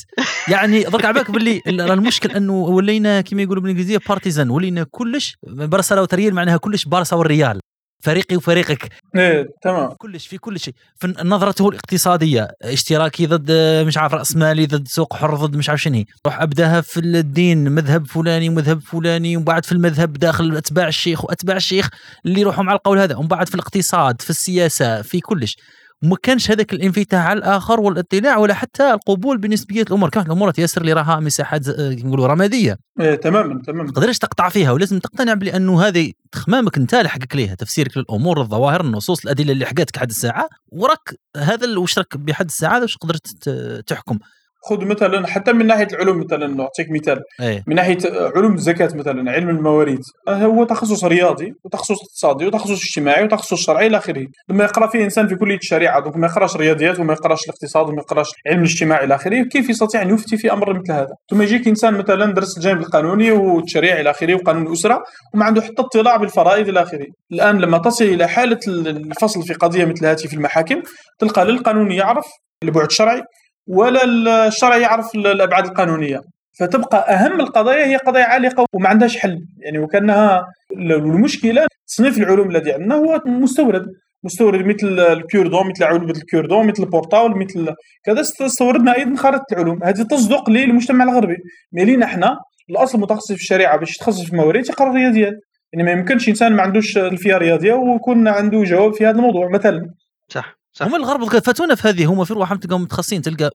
يعني ضرك على بالك باللي المشكل إنه ولينا كما يقولوا بالإنجليزية partisan ولينا كلش برصا ولا ريال معناها كلش بارسا والريال. فريقي وفريقك. إيه تمام. كلش في كل شيء في نظرته الاقتصادية اشتراكي ضد مش عارف رأس مالي ضد سوق حر ضد مش عارف شنو روح أبداها في الدين مذهب فلاني ومذهب فلاني ومن بعد في المذهب داخل أتباع الشيخ وأتباع الشيخ اللي يروحوا مع القول هذا. ومن بعد في الاقتصاد في السياسة في كلش. وما كانش هذاك الانفتاح على الآخر والاطلاع ولا حتى القبول بنسبية الأمور. كانت الأمور تيسر لي راها مساحات آه، نقولوا رمادية. إيه تماما تماما. ما تقدرش تقطع فيها ولازم تقتنع بانه هذه تخمامك أنت اللي حقك ليها. تفسيرك للأمور الظواهر النصوص الأدلة اللي حقتك حد الساعة. وراك هذا اللي وش راك بحد الساعة وش قدرت تحكم. خذ مثلا حتى من ناحية العلوم مثلا نعطيك مثال. إيه. من ناحية علوم الزكاة مثلا علم المواريث آه، هو تخصص رياضي وتخصص اقتصادي وتخصص اجتماعي وتخصص شرعي إلى آخره. لما يقرأ فيه إنسان في كلية الشريعة دونك ما يقراش رياضيات وما يقراش الاقتصاد وما يقراش علم الاجتماع إلى آخره كيف يستطيع أن يفتي في أمر مثل هذا؟ ثم يجيك إنسان مثلا درس الجانب القانوني والتشريع إلى آخره وقانون الأسرة وما عنده حتى اطلاع بالفرائض إلى آخره. الآن لما تصل إلى حالة الفصل في قضية مثل هذه في المحاكم تلقى لا القانون يعرف البعد الشرعي ولا الشرع يعرف الأبعاد القانونية. فتبقى أهم القضايا هي قضايا عالقة وما عندهاش حل. يعني وكأنها المشكلة تصنيف العلوم الذي عندنا هو مستورد. مستورد مثل الكيردون مثل علوم الكيردون مثل البورتال مثل كذا. استوردنا أيضا خارطة العلوم. هذه تصدق للمجتمع الغربي. mais لينا إحنا الاصل متخصص في الشريعة باش يتخصص في المواريث يقرأ الرياضيات. يعني ما يمكنش إنسان ما عندوش خلفيه رياضيه ويكون عنده جواب في هذا الموضوع مثلا. صح. صح هم الغرب فاتونا في هذه هم في روحهم تلقاهم متخصصين تلقى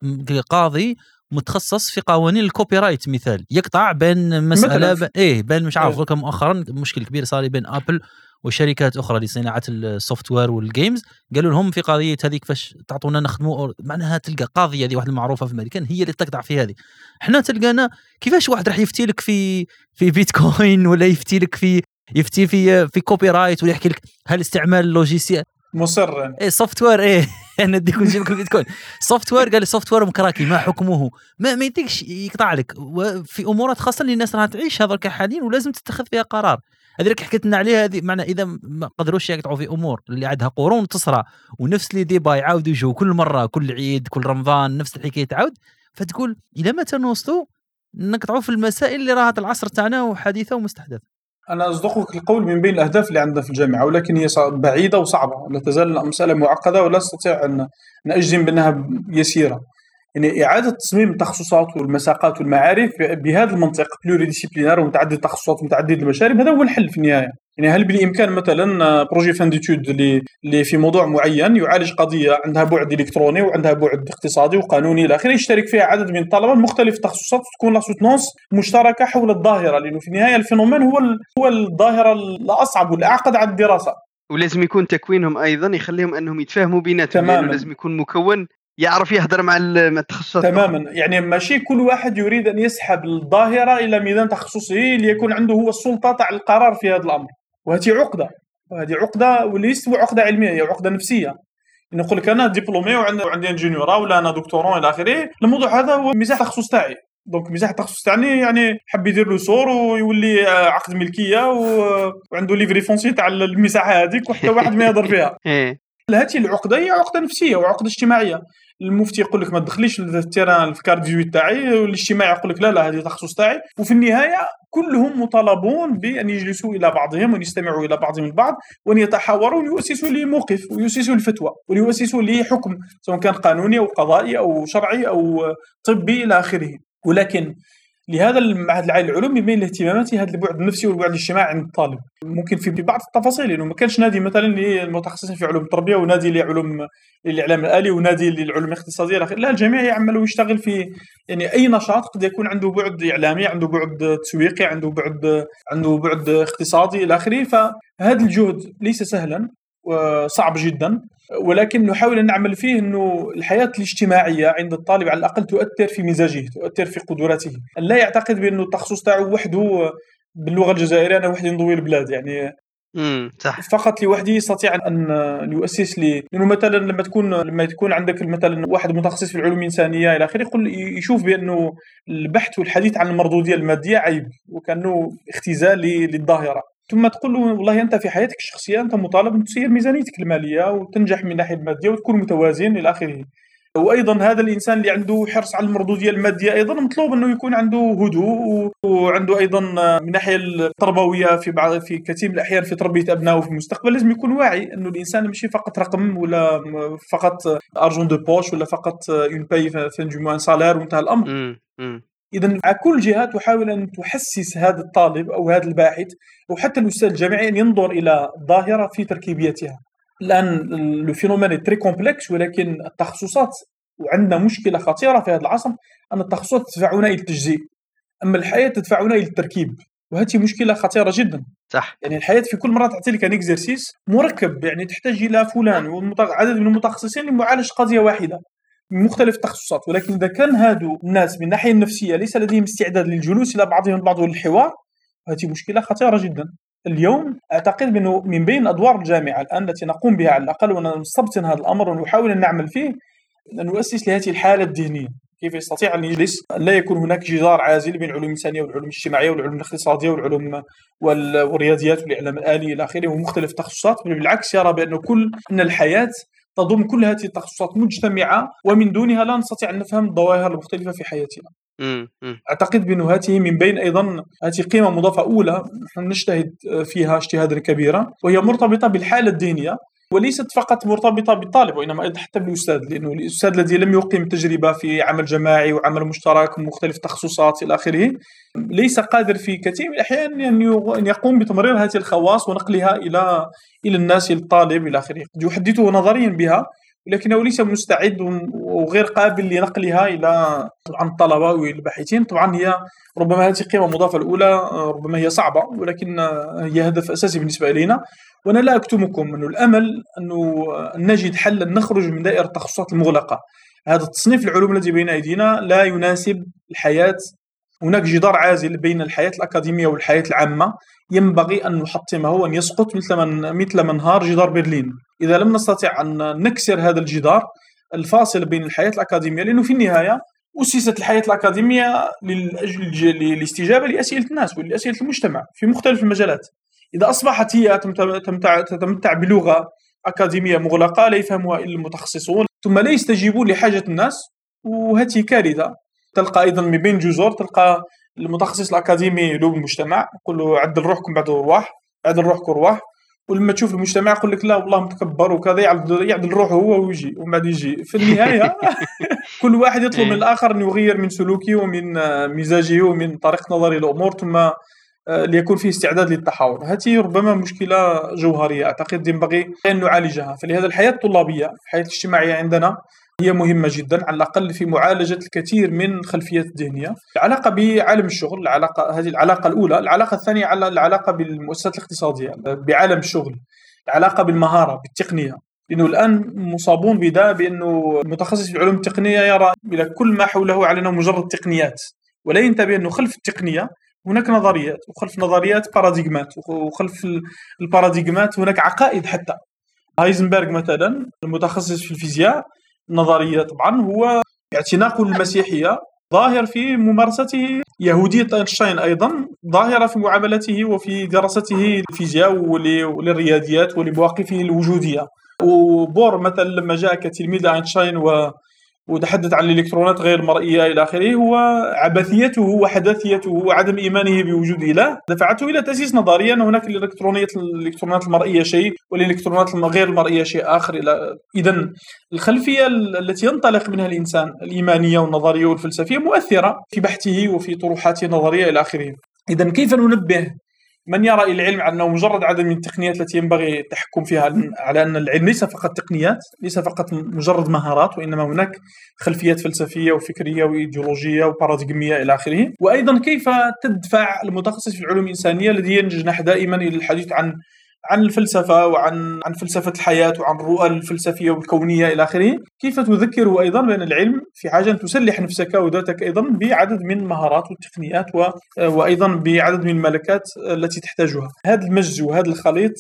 قاضي متخصص في قوانين ال copyright مثال يقطع بين مسألة. ب... إيه بين مش عارف إيه. مؤخرا مشكل كبير صار بين ابل وشركات أخرى لصناعه ال software وال games قالوا لهم في قضية هذيك فاش تعطونا نخدموا معناها تلقى قاضيه هذه واحدة معروفه في الامريكان هي اللي تقطع في هذه إحنا تلقانا كيفاش واحد راح يفتي لك في في بيتكوين ولا يفتي لك في يفتي في في copyright ولا يحكي لك هل استعمال ال logiciel مصر يعني. إيه software إيه نديك ونجيبك البيتكوين software قال ال software مكراكي ما حكمه. ما ما يديكش يقطع لك. وفي أمورات خاصة اللي الناس راح تعيش هذا حاليا ولازم تتخذ فيها قرار. هذه اللي حكيت لنا عليها هذه معنى إذا ما قدروش يقطعوا في أمور اللي عندها قرون تصرى ونفس اللي débats يعاودوا يجوا كل مرة كل عيد كل رمضان نفس الحكاية تعاود. فتقول إلى متى نوصلوا نقطعوا في المسائل اللي راها العصر تاعنا وحديثة ومستحدثة. أنا أصدقك القول من بين الأهداف اللي عندنا في الجامعة ولكن هي بعيدة وصعبة لا تزال مسألة معقدة ولا أستطيع أن أجزم بأنها يسيرة. يعني إعادة تصميم التخصصات والمساقات والمعارف بهذا المنطق pluridisciplinaire ومتعدد التخصصات ومتعدد المشارب هذا هو الحل في النهاية. يعني هل بالإمكان مثلا projet fin d'études اللي اللي في موضوع معين يعالج قضية عندها بعد إلكتروني وعندها بعد اقتصادي وقانوني إلى آخره يشترك فيها عدد من الطلبة من مختلف التخصصات وتكون la soutenance مشتركة حول الظاهرة لأنه في النهاية الفينومين هو هو الظاهرة الأصعب والأعقد على الدراسة. ولازم يكون تكوينهم أيضا يخليهم أنهم يتفاهموا بيناتهم تماماً. لأنه لازم يكون مكون يعرف يهدر مع التخصصات. تماما. يعني ماشي كل واحد يريد أن يسحب الظاهرة إلى ميدان تخصصه ليكون عنده هو السلطة تاع القرار في هذا الأمر. وهذه عقدة وهذه عقدة وليست عقدة علمية هي عقدة نفسية. نقول لك أنا دبلومي وعندي إنجينيورا ولا أنا دكتورون إلى آخره الموضوع هذا هو ميزان التخصص تاعي. donc مساحه التخصص تاعني يعني حب يدير له سور ويولي عقد ملكية و... وعنده livret foncier تاع المساحه هذيك وحتى واحد ما يهضر فيها. إيه. هذه العقدة هي عقدة نفسية وعقدة اجتماعية. المفتي يقول لك ما تدخليش ال terrain في carré 18 تاعي والاجتماع يقول لك لا لا هذه تخصص تاعي. وفي النهاية كلهم مطالبون بأن يجلسوا إلى بعضهم وان يستمعوا إلى بعضهم البعض وان يتحاوروا ويؤسسوا لموقف ويؤسسوا لفتوى ويؤسسوا لحكم سواء كان قانوني أو قضائي أو شرعي أو طبي إلى آخره. ولكن لهذا المعهد العالي للعلوم يبين الاهتمامات هذا البعد النفسي والبعد الاجتماعي عند الطالب. ممكن في بعض التفاصيل لأنه ما كانش نادي مثلا للمتخصصين في علوم التربية ونادي لعلوم الاعلام الآلي ونادي للعلوم الاقتصادية لا الجميع يعمل ويشتغل في يعني أي نشاط قد يكون عنده بعد إعلامي عنده بعد تسويقي عنده بعد عنده بعد اقتصادي إلى آخره. فهذا الجهد ليس سهلا. وصعب جدا. ولكن نحاول أن نعمل فيه إنه الحياة الاجتماعية عند الطالب على الأقل تؤثر في مزاجه، تؤثر في قدراته، لا يعتقد بانه التخصص تاعو وحده باللغة الجزائرية أنا وحدي نضوي البلاد يعني صح. فقط لوحده يستطيع أن يؤسس لي. لأنه مثلا لما تكون لما تكون عندك مثلا واحد متخصص في العلوم الإنسانية إلى آخره يقول يشوف بأنه البحث والحديث عن المردودية المادية عيب وكأنه اختزال للظاهرة. ثم تقول له والله أنت في حياتك الشخصية أنت مطالب أن تسير ميزانيتك المالية وتنجح من الناحيه المادية وتكون متوازن إلى آخره. وأيضا هذا الإنسان اللي عنده حرص على المردوديه المادية أيضا مطلوب أنه يكون عنده هدوء وعنده أيضا من الناحيه التربوية في بعض في كثير من الأحيان في تربية أبنائه في المستقبل لازم يكون واعي أنه الإنسان ماشي فقط رقم ولا فقط argent de poche ولا فقط une paye fin de mois وانتهى الأمر. اذا على كل جهه تحاول أن تحسس هذا الطالب أو هذا الباحث أو حتى الأستاذ الجامعي أن ينظر إلى ظاهرة في تركيبيتها. الآن le phénomène très complexe ولكن التخصصات وعندنا مشكلة خطيرة في هذا العصر أن التخصصات تدفعنا إلى التجزيء. أما الحياة تدفعنا إلى التركيب وهذه مشكلة خطيرة جدا. صح. يعني الحياة في كل مرة تعطي لك un exercice مركب يعني تحتاج إلى فلان وعدد من المتخصصين لمعالجة قضية واحدة. من مختلف التخصصات ولكن إذا كان هادو الناس من الناحية النفسية ليس لديهم استعداد للجلوس إلى بعضهم البعض والحوار هذه مشكلة خطيرة جدا. اليوم أعتقد انه من بين أدوار الجامعة الآن التي نقوم بها على الأقل ونستبطن هذا الأمر ونحاول أن نعمل فيه أن نؤسس لهذه الحالة الذهنية. كيف يستطيع أن يجلس؟ لا يكون هناك جدار عازل بين العلوم الإنسانية والعلوم الاجتماعية والعلوم الاقتصادية والعلوم والرياضيات والإعلام الالي إلى آخره ومختلف التخصصات. بل بالعكس يرى بأن كل أن الحياة تضم كل هذه التخصصات مجتمعة ومن دونها لا نستطيع أن نفهم الظواهر المختلفة في حياتنا. أعتقد بأن هذه من بين أيضا هذه قيمة مضافة أولى نحن نجتهد فيها اجتهادا كبيرا وهي مرتبطة بالحالة الدينية. وليست فقط مرتبطة بالطالب وإنما أيضا حتى بالأستاذ لأنه الأستاذ الذي لم يقيم تجربة في عمل جماعي وعمل مشترك ومختلف التخصصات إلى آخره ليس قادر في كثير من الأحيان أن يقوم بتمرير هذه الخواص ونقلها إلى إلى الناس الطالب إلى آخره. قد يحدثه نظريا بها ولكنه ليس مستعد وغير قابل لنقلها إلى عن الطلبة والباحثين. طبعا هي ربما هذه القيمه المضافه الأولى ربما هي صعبة ولكن هي هدف أساسي بالنسبة إلينا. وأنا لا اكتمكم انه الامل انه نجد حلا نخرج من دائرة التخصصات المغلقة. هذا التصنيف العلوم الذي بين أيدينا لا يناسب الحياة. هناك جدار عازل بين الحياة الأكاديمية والحياة العامة. ينبغي أن نحطمه وأن يسقط مثل من مثل ما انهار جدار برلين. إذا لم نستطع أن نكسر هذا الجدار الفاصل بين الحياة الأكاديمية لأنه في النهاية أسست الحياة الأكاديمية للاستجابة لأسئلة الناس ولأسئلة المجتمع في مختلف المجالات. إذا أصبحت هي تتمتع, تتمتع بلغة أكاديمية مغلقة لا يفهمها إلا المتخصصون ثم لا يستجيبون لحاجة الناس وهذه كارثة. تلقى أيضا من بين جزر تلقى المتخصص الأكاديمي له المجتمع يقول له عدل روحكم بعد أرواح عدل روحكم أرواح ولما تشوف المجتمع يقول لك لا والله متكبر وكذا يعدل, يعدل روحه هو ويجي ومن بعد يجي. في النهاية كل واحد يطلب من إيه. الآخر أن يغير من سلوكه ومن مزاجه ومن طريقة نظره للأمور ثم ليكون فيه استعداد للتحاور. هذه ربما مشكلة جوهرية. أعتقد ينبغي أن نعالجها. فلهذا الحياة الطلابية الحياة الاجتماعية عندنا هي مهمة جدا على الأقل في معالجة الكثير من الخلفيات الذهنية. العلاقة بعالم الشغل العلاقة هذه العلاقة الأولى. العلاقة الثانية على العلاقة بالمؤسسات الاقتصادية بعالم الشغل. العلاقة بالمهارة بالتقنية. لأنه الآن مصابون بدا بأنه المتخصص في العلوم التقنية يرى إلى كل ما حوله على أنه مجرد تقنيات. ولا ينتبه أنه خلف التقنية هناك نظريات وخلف نظريات باراديغمات وخلف الباراديغمات هناك عقائد حتى. هايزنبرغ مثلا المتخصص في الفيزياء النظرية طبعا هو اعتناقه للمسيحيه ظاهر في ممارسته يهودية أينشتاين أيضا ظاهرة في معاملته وفي دراسته للفيزياء وللرياضيات ولمواقفه الوجودية. وبور مثلا لما جاء كتلميذ أينشتاين و وتحدث عن الإلكترونات غير المرئيه إلى آخره هو عبثيته وحداثيته وعدم إيمانه بوجود اله دفعته إلى تأسيس نظريه ان هناك الإلكترونية الإلكترونات المرئية شيء والإلكترونات غير المرئيه شيء آخر إلى اذا الخلفية التي ينطلق منها الإنسان الإيمانية والنظرية والفلسفية مؤثرة في بحثه وفي طروحاته النظرية إلى آخره. اذا كيف ننبه من يرى العلم أنه مجرد عدد من التقنيات التي ينبغي التحكم فيها على ان العلم ليس فقط تقنيات، ليس فقط مجرد مهارات وإنما هناك خلفيات فلسفية وفكرية وإيديولوجية وباراديغميه إلى آخره، وأيضا كيف تدفع المتخصص في العلوم الإنسانية الذي ينجح دائما إلى الحديث عن عن الفلسفة وعن عن فلسفة الحياة وعن الرؤى الفلسفية والكونية إلى آخره، كيف تذكره أيضا بأن العلم في حاجة أن تسلح نفسك وذاتك أيضا بعدد من المهارات والتقنيات و... وأيضا بعدد من الملكات التي تحتاجها. هذا المجز وهذا الخليط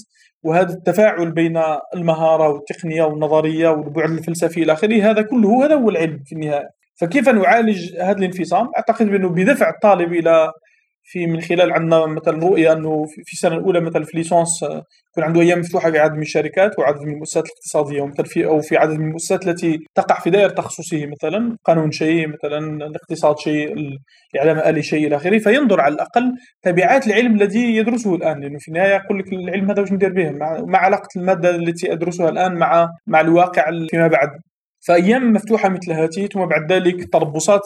وهذا التفاعل بين المهارة والتقنية والنظرية والبعد الفلسفي إلى آخره هذا كله هذا هو العلم في النهاية. فكيف نعالج هذا الانفصام؟ أعتقد بأنه بدفع الطالب إلى في من خلال عندنا مثلا رؤية إنه في السنة الأولى مثلا في ليسونس آه، يكون عنده أيام مفتوحة في عدد من الشركات وعدد من المؤسسات الاقتصادية ومثلا في أو في عدد من المؤسسات التي تقع في دائرة تخصصه مثلا قانون شيء مثلا الاقتصاد شيء الإعلام الآلي شيء إلى آخره فينظر على الأقل تبعات العلم الذي يدرسه الآن لأنه في النهاية يقول لك العلم هذا واش ندير به؟ مع علاقة المادة التي أدرسها الآن مع مع الواقع فيما بعد. فأيام مفتوحة مثل هذه ثم بعد ذلك تربصات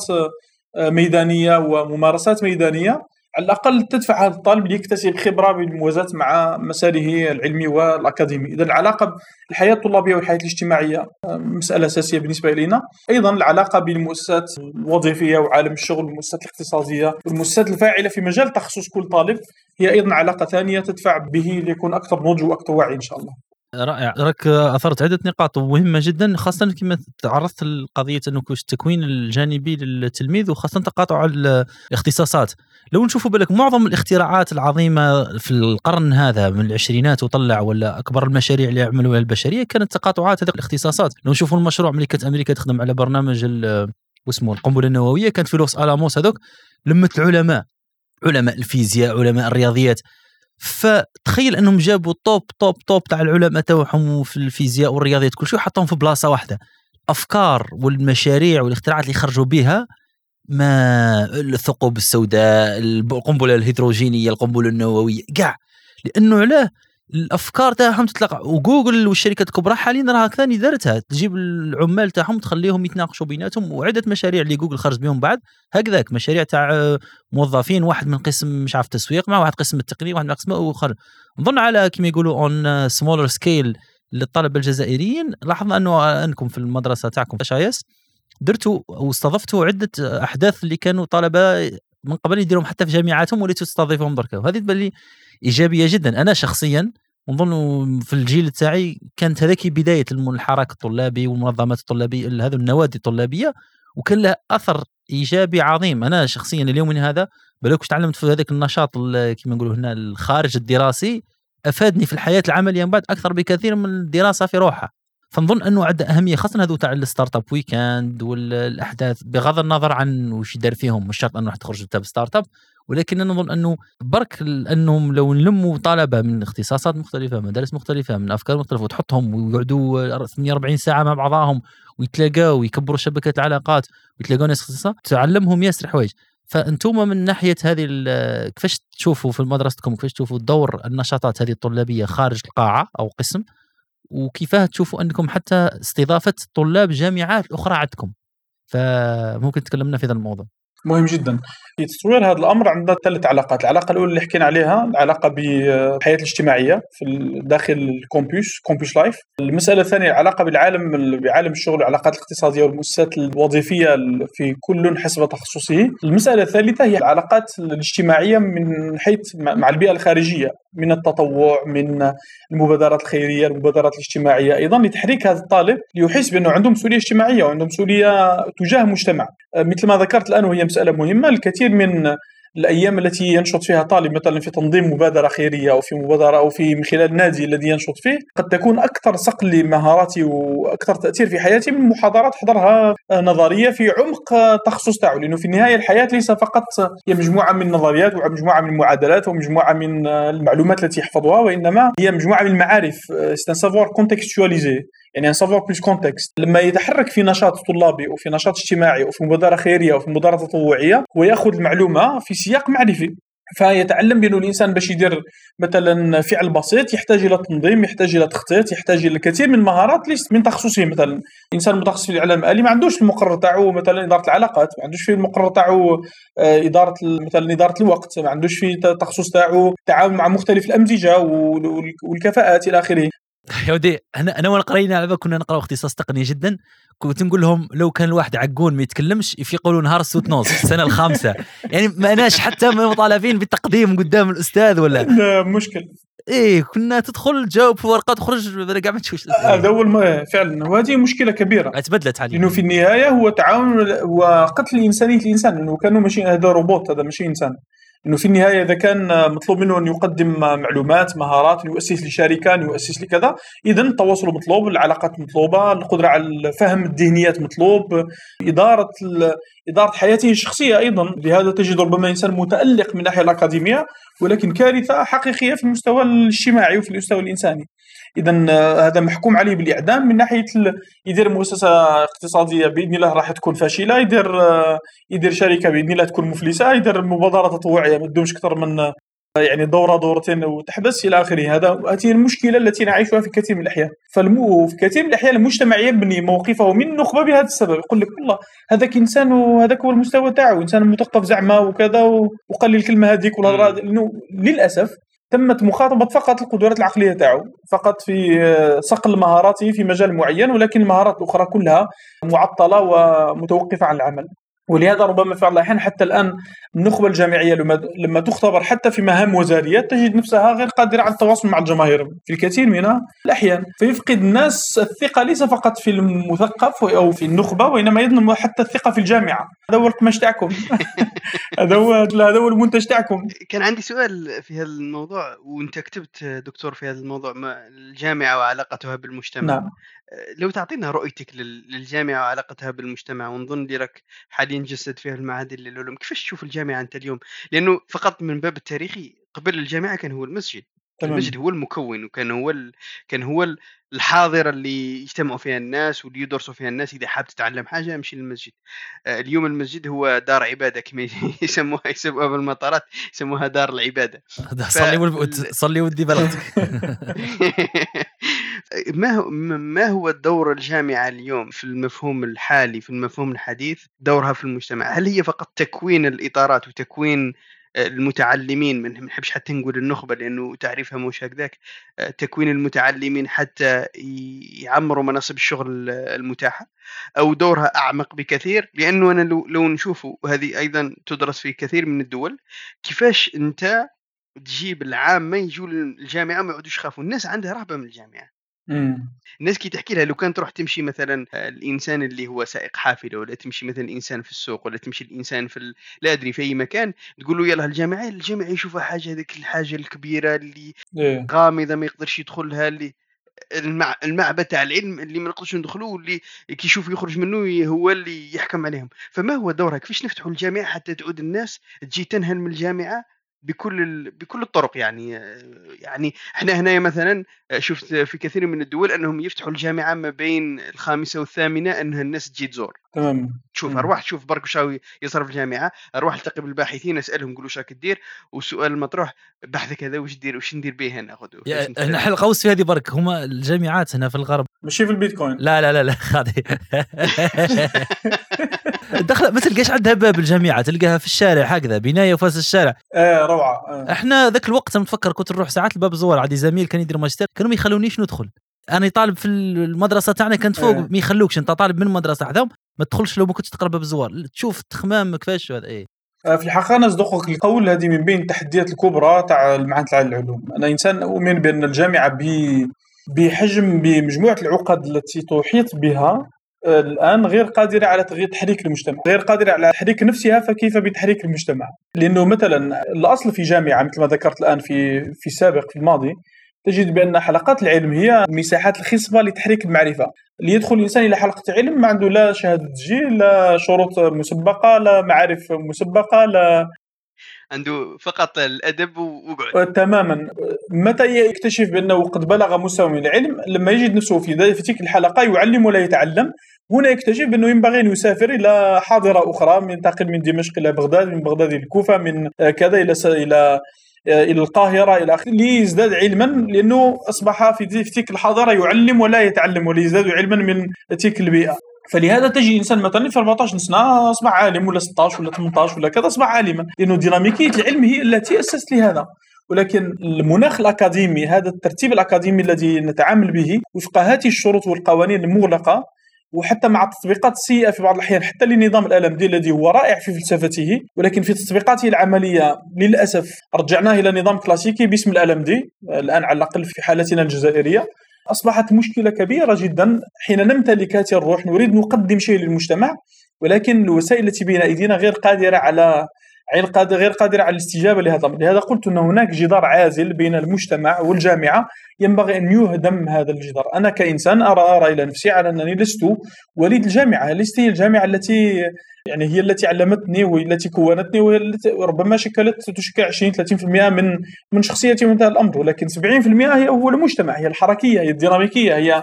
آه، ميدانية وممارسات ميدانية على الأقل تدفع هذا الطالب ليكتسب خبرة بالموازاه مع مساره العلمي والأكاديمي، إذا العلاقة بالحياة الطلابية والحياة الاجتماعية آه، مسألة أساسية بالنسبة الينا، أيضا العلاقة بالمؤسسات الوظيفية وعالم الشغل والمؤسسات الاقتصادية والمؤسسات الفاعلة في مجال تخصص كل طالب هي أيضا علاقة ثانية تدفع به ليكون أكثر نضج وأكثر وعي إن شاء الله. رائع. راك أثرت عدة نقاط مهمة جدا خاصة كما تعرضت لقضية انه التكوين الجانبي للتلميذ وخاصة تقاطع الاختصاصات. لو نشوفوا بالك معظم الاختراعات العظيمة في القرن هذا من العشرينات وطلع ولا أكبر المشاريع اللي عملوها البشرية كانت تقاطعات هذه الاختصاصات. لو نشوفوا المشروع ملي كانت أمريكا تخدم على برنامج واسمه القنبلة النووية كانت في لوس ألاموس هذوك لمت العلماء علماء الفيزياء علماء الرياضيات. فتخيل انهم جابوا توب توب توب تاع العلماء تاعهم في الفيزياء والرياضيات كل شيء وحطهم في بلاصة واحدة. الأفكار والمشاريع والاختراعات اللي خرجوا بها ما الثقوب السوداء القنبلة الهيدروجينية القنبلة النووية كاع. لأنه علاه الأفكار تاعهم تتلقى. وجوجل والشركات الكبرى حاليا راها ثاني دارتها تجيب العمال تاعهم تخليهم يتناقشوا بيناتهم. وعدة مشاريع اللي جوجل خرج بهم بعد. هكذاك مشاريع تاع موظفين واحد من قسم مش عارف تسويق مع واحد قسم التقنية واحد من قسم وخر. نظن على كما يقولوا on smaller scale للطلبة الجزائريين. لاحظنا أنه أنكم في المدرسة تاعكم شايس درتوا واستضفتوا عدة أحداث اللي كانوا طلبة من قبل يديرهم حتى في جامعاتهم وليتوا تستضيفهم دركا وهذه تبان إيجابية جدا. أنا شخصيا نظن في الجيل تاعي كانت هذيك بداية الحراك الطلابي والمنظمات الطلابية هذه النوادي الطلابية وكان لها أثر إيجابي عظيم. أنا شخصيا اليوم من هذا بالك تعلمت في هذاك النشاط كما نقولوا هنا الخارج الدراسي أفادني في الحياة العملية من بعد أكثر بكثير من الدراسة في روحها فنظن أنه عنده اهميه خاصة هذو تاع ال startup weekend والأحداث بغض النظر عن وش يدار فيهم مش شرط أنه تخرج تاع startup ولكن أنا نظن أنه برك أنهم لو نلموا طلبة من اختصاصات مختلفة مدارس مختلفة من أفكار مختلفة وتحطهم ويقعدوا 48 ساعة مع بعضهم ويتلاقاو ويكبروا شبكة العلاقات ويتلاقوا ناس اختصاصات تعلمهم ياسر حوايج. فأنتم من ناحية هذه كيفاش تشوفوا في مدرستكم كيفاش تشوفوا دور النشاطات هذه الطلابية خارج القاعة أو قسم؟ وكيفاه تشوفوا أنكم حتى استضافة طلاب جامعات أخرى عندكم؟ فممكن تكلمنا في هذا الموضوع. مهم جدا. في تطوير هذا الأمر عندنا ثلاث علاقات، العلاقة الأولى اللي حكينا عليها العلاقة بالحياة الاجتماعية في داخل ال campus campus life، المسألة الثانية العلاقة بالعالم بعالم الشغل والعلاقات الاقتصادية والمؤسسات الوظيفية في كل حسب تخصصه، المسألة الثالثة هي العلاقات الاجتماعية من حيث مع البيئة الخارجية. من التطوع من المبادرات الخيرية المبادرات الاجتماعية. أيضا لتحريك هذا الطالب ليحس بأنه عنده مسؤولية اجتماعية وعنده مسؤولية تجاه المجتمع. مثل ما ذكرت الآن وهي مسألة مهمة الكثير من الأيام التي ينشط فيها طالب مثلا في تنظيم مبادرة خيرية أو في مبادرة أو في من خلال النادي الذي ينشط فيه قد تكون أكثر صقل لمهاراتي وأكثر تأثير في حياتي من محاضرات حضرها نظرية في عمق التخصص تاعو لأنه في النهاية الحياة ليس فقط هي مجموعة من النظريات ومجموعة من المعادلات ومجموعة من المعلومات التي يحفظها وإنما هي مجموعة من المعارف savoir contextualisé يعني un savoir plus contexte لما يتحرك في نشاط طلابي أو في نشاط اجتماعي أو في مبادرة خيرية أو في مبادرة تطوعية هو يأخذ المعلومة في سياق معرفي. فيتعلم بأنه الإنسان باش يدير مثلا فعل بسيط يحتاج إلى تنظيم يحتاج إلى تخطيط يحتاج إلى الكثير من المهارات ليست من تخصصه. مثلا إنسان متخصص في الإعلام الآلي ما عندوش المقرر تاعو مثلا إدارة العلاقات ما عندوش في المقرر تاعو آه، إدارة مثلا إدارة الوقت ما عندوش في تخصص تاعو التعامل مع مختلف الأمزجة والكفاءات إلى آخره. يا ودي أنا أنا وانا قرينا لعبه كنا نقرا اختصاص تقنيه جدا؟ كنت نقول لهم لو كان الواحد عقون ما يتكلمش يفيقوا نهار السوت نوز السنة الخامسة. يعني ما أناش حتى مطالبين بالتقديم قدام الأستاذ ولا؟ لا مشكل. إيه كنا تدخل تجاوب في ورقه تخرج كاع ما تشوفش هذا هو فعلا. وهذه مشكلة كبيرة. تبدلت حاليا لأنه في النهاية هو تعاون وقتل انسانيه الإنسان انه كانوا ماشي هذا روبوت هذا ماشي إنسان. إنه في النهاية إذا كان مطلوب منه أن يقدم معلومات مهارات يؤسس لشركة يؤسس لكذا اذا التواصل مطلوب العلاقات مطلوبة القدرة على فهم الذهنيات مطلوب إدارة إدارة حياته الشخصية أيضا. لهذا تجد ربما إنسان متألق من الناحيه الأكاديمية ولكن كارثة حقيقية في المستوى الاجتماعي وفي المستوى الإنساني. اذا آه، هذا محكوم عليه بالإعدام من ناحية يدير مؤسسة اقتصادية بإذن الله راح تكون فاشلة يدير آه، يدير شركة بإذن الله تكون مفلسة يدير مبادرة تطوعية ما تدومش أكثر من آه، يعني دورة دورتين وتحبس إلى آخره. هذا هذه المشكلة التي نعيشها في كثير من الأحيان. فالمو في كثير من الأحيان المجتمع يبني موقفه من النخبه بهذا السبب. يقول لك والله هذاك إنسان وهذاك هو المستوى تاعو إنسان مثقف زعما وكذا وقال لي الكلمة هذيك والهضره لأنه للأسف تمت مخاطبة فقط القدرات العقلية تاعو فقط في آه، صقل مهاراته في مجال معين ولكن المهارات الأخرى كلها معطلة ومتوقفة عن العمل. ولهذا ربما في بعض الأحيان حتى الآن النخبة الجامعية لما لما تختبر حتى في مهام وزاريات تجد نفسها غير قادرة على التواصل مع الجماهير في الكثير من الأحيان. فيفقد الناس الثقة ليس فقط في المثقف أو في النخبة وإنما أيضا حتى الثقة في الجامعة. هذا هو القماش تاعكم. هذا هو هذا هو المنتج تاعكم. كان عندي سؤال في هذا الموضوع وأنت كتبت دكتور في هذا الموضوع الجامعة وعلاقتها بالمجتمع. نعم. لو تعطينا رؤيتك للجامعة وعلاقتها بالمجتمع ونظن لك حاليا جسد فيها المعادن للعلوم كيفاش تشوف الجامعة أنت اليوم؟ لأنه فقط من باب التاريخي قبل الجامعة كان هو المسجد. تمام. المسجد هو المكون وكان هو ال... كان هو الحاضرة اللي يجتمعوا فيها الناس واللي يدرسوا فيها الناس إذا حاب تتعلم حاجة امشي للمسجد. آه، اليوم المسجد هو دار عبادة كما يسموها يسموها بالمطارات يسموها دار العبادة. صلي صلي ودي بلدك. ما هو ما هو دور الجامعة اليوم في المفهوم الحالي في المفهوم الحديث دورها في المجتمع؟ هل هي فقط تكوين الإطارات وتكوين المتعلمين ما نحبش حتى نقول النخبة لأنه تعريفها مش هكذاك تكوين المتعلمين حتى يعمروا مناصب الشغل المتاحة؟ أو دورها أعمق بكثير؟ لأنه أنا لو, لو نشوفوا وهذه أيضا تدرس في كثير من الدول كيفاش أنت تجيب العامة يجوا الجامعة ما يعودوش يخافوا؟ الناس عندها رهبة من الجامعة. الناس كي تحكي لها لو كان تروح تمشي مثلا الإنسان اللي هو سائق حافلة ولا تمشي مثلا الإنسان في السوق ولا تمشي الإنسان في ال... لا أدري في أي مكان تقول له يلا الجامعة الجامعة يشوفها حاجة هذيك الحاجة الكبيرة اللي إيه. غامضة ما يقدرش يدخلها اللي المع... المعبد تاع العلم اللي ما نقدرش ندخلوه واللي كي يشوف يخرج منه هو اللي يحكم عليهم. فما هو دورها كيفاش نفتحوا الجامعة حتى تعود الناس تجي تنهل من الجامعة؟ بكل ال... بكل الطرق يعني يعني إحنا هنا مثلا شفت في كثير من الدول أنهم يفتحوا الجامعة ما بين الخامسة والثامنة أنها الناس تجي تزور. تمام. شوف أروح تشوف برك شو يصير في الجامعة أروح التقي بالباحثين أسألهم قولوا راك دير والسؤال المطروح بحثك هذا وش دير وش ندير به هنا؟ خذوا إحنا القوس في هذه برك هما الجامعات هنا في الغرب. ماشي في البيتكوين. لا لا لا لا هذه دخل ما تلقاش عندها باب الجامعة تلقاها في الشارع هكذا بناية وفاس الشارع. إيه روعة. آه. إحنا ذاك الوقت أنا متفكر كنت نروح ساعات الباب زوار عندي زميل كان يدير ماجستير كانوا ما يخلونيش ندخل. أنا طالب في المدرسة تاعنا كانت فوق ما يخلوكش أنت طالب من المدرسة حداهم ما تدخلش لو ما كنتش تقرأ باب الزوار تشوف تخمام كيفاش هذا إيه. آه، في الحقيقة أنا اصدقك القول هذه من بين التحديات الكبرى تاع المعهد العالي للعلوم. أنا إنسان أؤمن بأن الجامعة بحجم بمجموعة العقد التي تحيط بها الآن غير قادرة على تحريك المجتمع، غير قادرة على تحريك نفسها فكيف بتحريك المجتمع؟ لأنه مثلا الأصل في جامعة مثل ما ذكرت الآن في في السابق في الماضي تجد بأن حلقات العلم هي المساحات الخصبة لتحريك المعرفة، ليدخل الإنسان إلى حلقة علم ما عنده لا شهادة تسجيل لا شروط مسبقة لا معارف مسبقة لا عنده فقط الأدب وقعد. تماما. متى يكتشف بأنه قد بلغ مستوى من العلم؟ لما يجد نفسه في تلك الحلقة يعلم ولا يتعلم. هنا يكتشف بأنه ينبغي أن يسافر إلى حاضرة أخرى ينتقل من دمشق إلى بغداد من بغداد إلى الكوفه من كذا إلى إلى إلى القاهرة إلى آخره ليزداد علما لأنه أصبح في تلك الحاضرة يعلم ولا يتعلم وليزداد علما من تلك البيئة. فلهذا تجي إنسان مثلا في 14 سنه أصبح عالم ولا 16 ولا 18 ولا كذا أصبح عالما. لأنه ديناميكية العلم هي التي أسست لهذا. ولكن المناخ الأكاديمي هذا الترتيب الأكاديمي الذي نتعامل به وفق هذه الشروط والقوانين المغلقة وحتى مع التطبيقات السيئه في بعض الأحيان حتى لنظام الالم دي الذي هو رائع في فلسفته ولكن في تطبيقاته العملية للأسف رجعناه إلى نظام كلاسيكي باسم الالم دي الآن على الأقل في حالتنا الجزائرية. أصبحت مشكلة كبيرة جدا حين نمتلك هذه الروح. نريد نقدم شيء للمجتمع ولكن الوسائل التي بين أيدينا غير قادرة على غير قادرة على الاستجابة لهذا الأمر. لهذا قلت أن هناك جدار عازل بين المجتمع والجامعة ينبغي أن يهدم هذا الجدار. أنا كإنسان أرى أرى إلى نفسي على أنني لست وليد الجامعة. لست هي الجامعة التي يعني هي التي علمتني وهي التي كونتني وهي التي ربما شكلت تشكل 20 30% من من شخصيتي من هذا الأمر. ولكن 70% هي هو المجتمع هي الحركية هي الديناميكية هي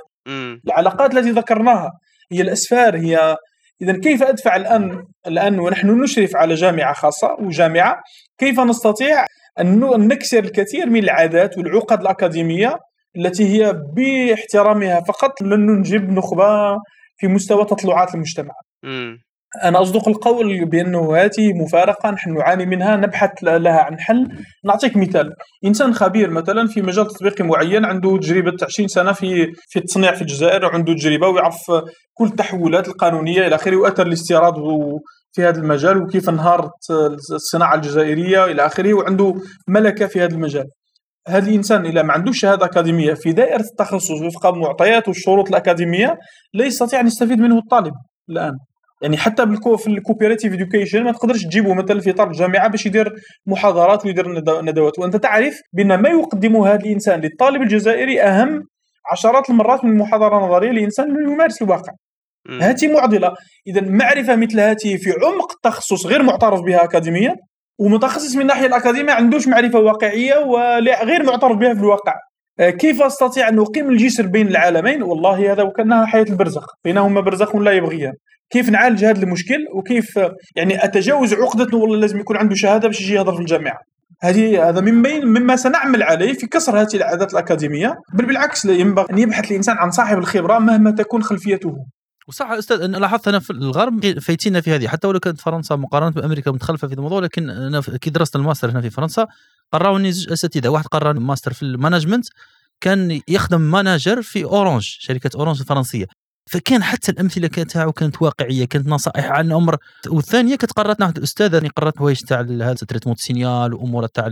العلاقات التي ذكرناها هي الأسفار هي اذا كيف أدفع الان الان ونحن نشرف على جامعة خاصة وجامعة. كيف نستطيع أن نكسر الكثير من العادات والعقد الأكاديمية التي هي باحترامها فقط لن ننجب نخبة في مستوى تطلعات المجتمع. أنا أصدق القول بانه هذه مفارقة نحن نعاني منها نبحث لها عن حل. نعطيك مثال. إنسان خبير مثلا في مجال تطبيقي معين عنده تجربة 20 سنة في في التصنيع في الجزائر وعنده تجربة ويعرف كل التحولات القانونية إلى آخره وأثر الاستيراد في هذا المجال وكيف انهارت الصناعة الجزائرية إلى آخره وعنده ملكة في هذا المجال. هذا الإنسان اذا ما عندوش شهادة أكاديمية في دائرة التخصص وفق المعطيات والشروط الأكاديمية لا يستطيع أن يستفيد منه الطالب الآن. يعني حتى بالكو في ال cooperative education ما تقدرش تجيبه مثلا في اطار الجامعة باش يدير محاضرات ويدير ندوات. وأنت تعرف بأن ما يقدمه هذا الإنسان للطالب الجزائري أهم عشرات المرات من المحاضره النظريه لإنسان يمارس الواقع. هذه معضلة. اذا معرفة مثل هذه في عمق التخصص غير معترف بها اكاديميا ومتخصص من الناحيه الأكاديمية ما عندوش معرفة واقعية وغير معترف بها في الواقع. آه، كيف أستطيع أن أقيم الجسر بين العالمين؟ والله هذا وكأنها حياة البرزخ. بينهما برزخ لا يبغيان. كيف نعالج هذا المشكل وكيف يعني أتجاوز عقده والله لازم يكون عنده شهادة باش يجي يهضر في الجامعة؟ هذه هذا بين مما سنعمل عليه في كسر هذه العادات الأكاديمية بل بالعكس ينبغي أن يبحث الإنسان عن صاحب الخبرة مهما تكون خلفيته. وصح أستاذ أنا لاحظت أنا في الغرب فايتينا في هذه حتى ولو كانت فرنسا مقارنة بأمريكا متخلفة في الموضوع لكن أنا كي درست الماستر هنا في فرنسا قراوني زوج أساتذة واحد قرا ماستر في ال management كان يخدم manager في أورانج شركة أورانج الفرنسية. فكان حتى الأمثلة تاعو كانت واقعية كانت نصائح عن أمر والثانية كانت قراتنا واحد الاستاذه اللي قرأت هوايج تاع هذا traitement signal وأمور تاع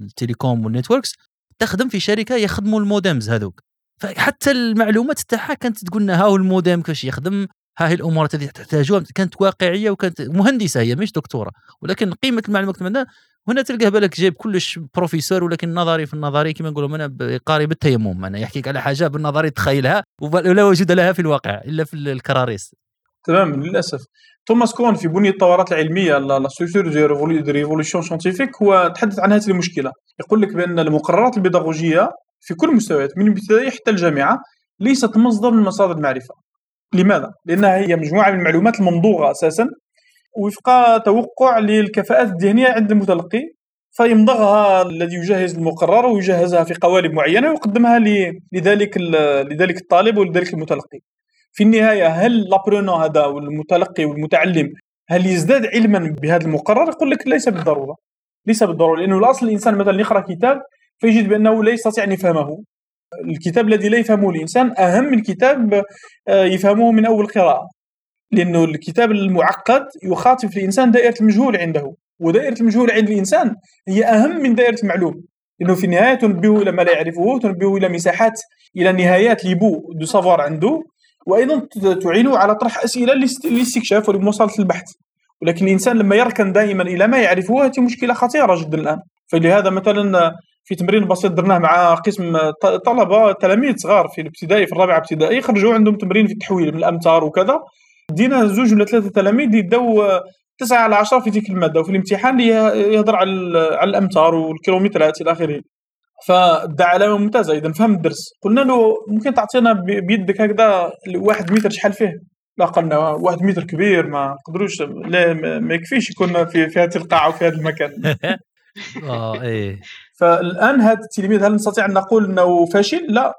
ال télécom وال networks. تخدم في شركة يخدموا ال modems هذوك. فحتى المعلومات تاعها كانت تقول لنا ها هو المودم كيفاش يخدم؟ ها هي الأمور التي تحتاجوها. كانت واقعية وكانت مهندسة هي مش دكتورة. ولكن قيمة المعلومات عندنا هنا تلقاه بالك جايب كلش بروفيسور ولكن نظري في النظري كما نقولوا أنا قاري بالتيمم. أنا يحكيك على حاجة بالنظري تخيلها ولا وجود لها في الواقع إلا في الكراريس. تمام للأسف. توماس كون في بنية الثورات العلمية la structure des révolutions scientifiques هو تحدث عن هذه المشكلة. يقول لك بأن المقررات البيداغوجية في كل المستويات من الابتدائي حتى الجامعة ليست مصدر من مصادر المعرفة. لماذا؟ لأنها هي مجموعة من المعلومات الممضوغه أساسا وفق توقع للكفاءات الذهنية عند المتلقي فيمضغها الذي يجهز المقرر ويجهزها في قوالب معينة ويقدمها لذلك لذلك الطالب ولذلك المتلقي. في النهاية هل لابرونون هذا والمتلقي والمتعلم هل يزداد علما بهذا المقرر؟ يقول لك ليس بالضرورة. ليس بالضرورة لأنه الأصل الإنسان مثلا يقرأ كتاب فيجد بأنه لا يستطيع ان يفهمه. الكتاب الذي لا يفهمه الإنسان أهم من كتاب آه، يفهمه من أول قراءة. لأنه الكتاب المعقد يخاطب الإنسان دائرة المجهول عنده ودائرة المجهول عند الإنسان هي أهم من دائرة المعلوم. لأنه في النهاية تنبه إلى ما لا يعرفه تنبه إلى مساحات إلى نهايات les bouts de savoir عنده وأيضا ت- تعينه على طرح أسئلة لاست- للاستكشاف ولمواصلة البحث. ولكن الإنسان لما يركن دائما إلى ما يعرفه هذه مشكلة خطيرة جدا الآن. فلهذا مثلا في تمرين بسيط درناه مع قسم طلبة تلاميذ صغار في الابتدائي في الرابعة ابتدائي خرجوا عندهم تمرين في التحويل من الأمتار وكذا. دينا زوج ولا ثلاثة تلاميذ يدوا تسعة على عشرة في تلك المادة وفي الامتحان يه- يهضر على على الأمتار والكيلومترات إلى آخره. فدعا علامة ممتازة إذا فهم الدرس. قلنا له ممكن تعطينا بيدك هكذا واحد متر شحال فيه؟ لا قلنا واحد متر كبير ما قدروش لا ما يكفيش يكون في في هذه القاعة وفي هذا المكان. آه إيه. فالآن هذا التلميذ هل نستطيع أن نقول إنه فاشل؟ لا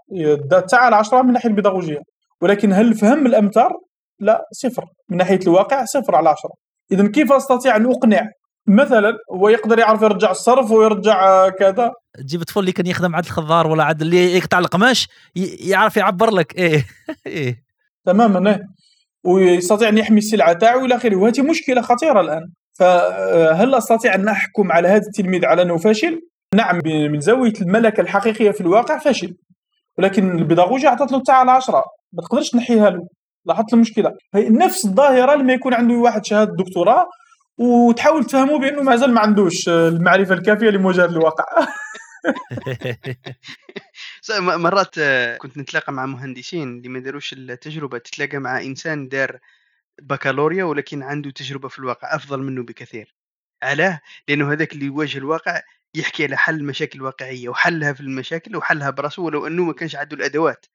تسعة على عشرة من الناحيه البيداغوجية. ولكن هل فهم الأمتار؟ لا صفر. من ناحية الواقع صفر على عشرة. اذا كيف أستطيع أن أقنع؟ مثلا هو يقدر يعرف يرجع الصرف ويرجع آه، كذا. تجيب الطفل اللي كان يخدم عند الخضار ولا عند اللي يقطع القماش يعرف يعبر لك. إيه إيه. تماما إيه. ويستطيع أن يحمي السلعة تاعو إلى آخره. وهذه مشكلة خطيرة الآن. فهل أستطيع أن أحكم على هذا التلميذ على أنه فاشل؟ نعم من زاوية الملكة الحقيقية في الواقع فاشل. ولكن البيداغوجيا عطت له 9 على 10 ما تقدرش تنحيها له. لاحظت المشكلة. نفس الظاهرة لما يكون عنده واحد شهادة دكتوراه وتحاول تفهمه بأنه مازال ما عندوش المعرفة الكافية لمواجهه الواقع. مرات آه، كنت نتلاقى مع مهندسين اللي ما داروش التجربة تتلاقى مع إنسان دار بكالوريا ولكن عنده تجربة في الواقع أفضل منه بكثير. علاه؟ لأنه هذاك اللي يواجه الواقع يحكي على حل مشاكل واقعية وحلها في المشاكل وحلها براسه ولو أنه ما كانش عنده الأدوات.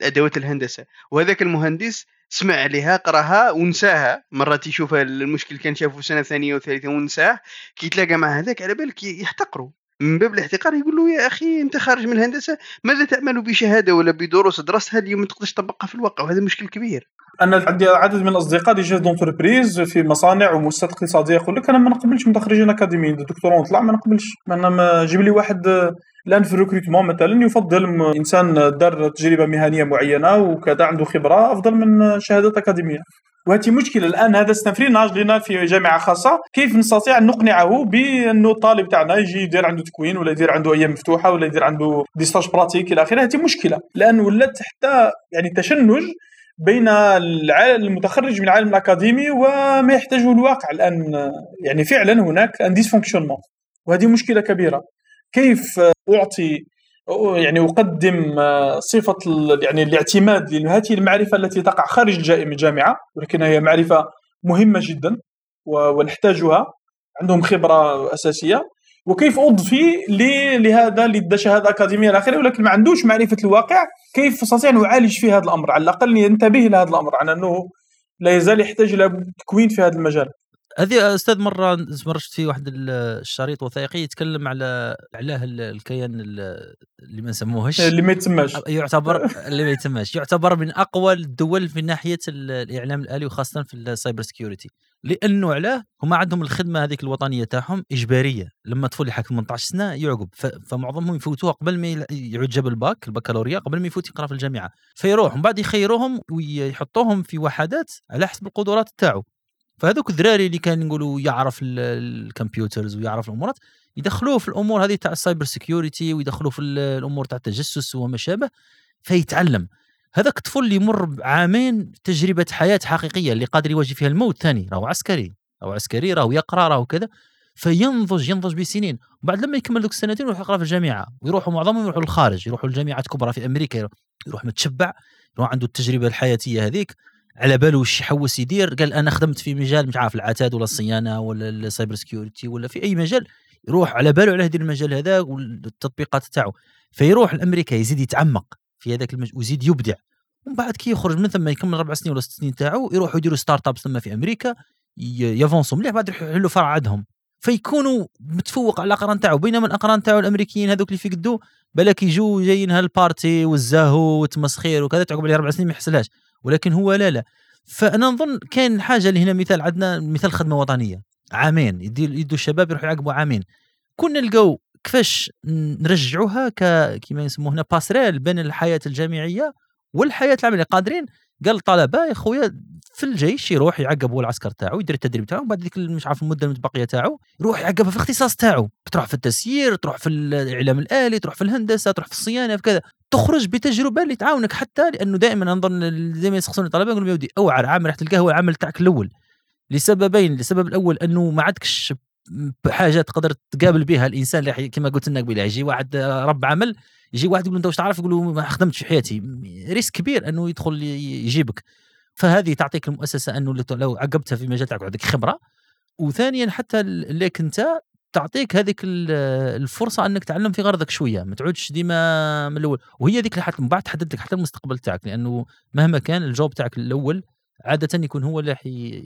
الادوات الهندسة. وهذاك المهندس سمع عليها قراها ونساها. مرات يشوف المشكل كان شافه سنة ثانية وثالثة ونساه كي يتلاقى مع هذاك على بالك يحتقره من باب الاحتقار يقول له يا أخي أنت خارج من الهندسة ماذا تعمل بشهادة ولا بدروس درستها اليوم ما تقدرش تطبقها في الواقع؟ وهذا مشكل كبير. أنا عندي عدد من الأصدقاء des chefs d'entreprise في مصانع ومؤسسات اقتصادية يقول لك أنا ما نقبلش متخرجين اكاديميين دكتوراه نطلع ما نقبلش. أنا ما جيب لي واحد الآن في ال recrutement مثلا يفضل إنسان دار تجربة مهنية معينة وكذا عنده خبرة أفضل من شهادات أكاديمية. وهذه مشكلة. الآن هذا c'est un freinage لنا في جامعة خاصة. كيف نستطيع أن نقنعه بأنه الطالب تاعنا يجي يدير عنده تكوين ولا يدير عنده أيام مفتوحة ولا يدير عنده des stages pratiques إلى آخره؟ هذه مشكلة. لأن ولات حتى يعني تشنج بين المتخرج من العالم الأكاديمي وما يحتاجه الواقع الآن يعني فعلا هناك أن ديسفونكشنمون وهذه مشكلة كبيرة. كيف أعطي يعني أقدم صفة يعني الاعتماد لهذه المعرفة التي تقع خارج الجامعة ولكنها هي معرفة مهمة جدا ونحتاجها. عندهم خبرة أساسية. وكيف اضفي لهذا اللي دا شهاده أكاديمية إلى اخره ولكن ما عندوش معرفة الواقع كيف استطيع ان اعالج في هذا الأمر؟ على الأقل ينتبه لهذا الأمر على أنه لا يزال يحتاج إلى تكوين في هذا المجال. هذه أستاذ مرة مره شفت في واحد ال- الشريط وثائقي يتكلم على علاه ال- الكيان ال- اللي ما نسموهش. اللي ما يتسماش. يعتبر اللي ما يتماش يعتبر من أقوى الدول في ناحية ال- الإعلام الآلي وخاصة في ال cyber security لأنه علاه هما عندهم الخدمة هذيك الوطنية تاعهم إجبارية. لما طفل يحك 18 سنة يعقب. فمعظمهم يفوتوها قبل ما يعود جاب الباك البكالوريا قبل ما يفوت يقرأ في الجامعة. فيروح ومن بعد يخيروهم ويحطوهم في وحدات على حسب القدرات تاعو. فهذوك الذراري اللي كان نقولوا يعرف ال- ال computers ويعرف الأمورات يدخلوه في الأمور هذه تاع ال cyber security ويدخلوه في ال- الأمور تاع التجسس وما شابه فيتعلم. هذاك الطفل اللي يمر بعامين تجربة حياة حقيقية اللي قادر يواجه فيها الموت ثاني راهو عسكري راهو عسكري راهو يقرأ راهو كذا فينضج ينضج بسنين. وبعد لما يكمل ذوك السنتين يروح يقرأ في الجامعة ويروحوا معظمهم يروحوا للخارج يروحوا لجامعات كبرى في أمريكا يروح متشبع يروح عنده التجربة الحياتية هذيك. على باله واش يحوس يدير؟ قال أنا خدمت في مجال مش عارف العتاد ولا الصيانة ولا ال cyber security ولا في أي مجال يروح على باله على هذا المجال هذا والتطبيقات تاعو. فيروح لأمريكا يزيد يتعمق في هذاك المجال ويزيد يبدع. ومن بعد كي يخرج من ثم يكمل أربع سنين ولا ست سنين تاعو يروحوا يديروا startups ثم في أمريكا ي- ي avanceوا مليح بعد يروحوا يحلوا فرع عندهم. فيكونوا متفوق على الأقران تاعو بينما الأقران تاعو الأمريكيين هذوك اللي في قدو بالك يجوا جايين هالبارتي والزاهو والتمسخير وكذا تعقب عليه أربع سنين ما يحسلهاش ولكن هو لا لا. فأنا نظن كاين حاجة اللي هنا مثال عندنا مثال خدمة وطنية. عامين يدوا الشباب يروحوا يعقبوا عامين. كنا نلقاو كيفاش نرجعوها كما يسموه هنا باسريل بين الحياة الجامعية والحياة العملية. قادرين؟ قال الطلبة يا خويا في الجيش يروح يعقب هو العسكر تاعو يدير التدريب تاعو بعد ذيك مش عارف المدة المتبقية تاعو يروح يعقبها في الاختصاص تاعو. تروح في التسيير تروح في الإعلام الآلي تروح في الهندسة تروح في الصيانة في كذا. تخرج بتجربة اللي تعاونك حتى لأنه دائما نظن دائما يسقسون الطلبة يقولون يا ودي اوعر عامل ريحه القهوه العمل تاعك الأول. لسببين السبب الأول أنه ما عندكش حاجة تقدر تقابل بها الإنسان اللي كما قلت لك قبيلة يجي واحد رب عمل يجي واحد يقول أنت واش تعرف؟ يقول ما خدمتش في حياتي. ريسك كبير أنه يدخل يجيبك. فهذه تعطيك المؤسسة أنه لو عقبتها في مجال تاعك عندك خبرة. وثانيا حتى اللي أنت تعطيك هذيك الفرصة أنك تعلم في غرضك شوية ما تعودش ديما من الأول. وهي ذيك اللي من بعد تحدد لك حتى المستقبل تاعك لأنه مهما كان ال job تاعك الأول عادة يكون هو اللي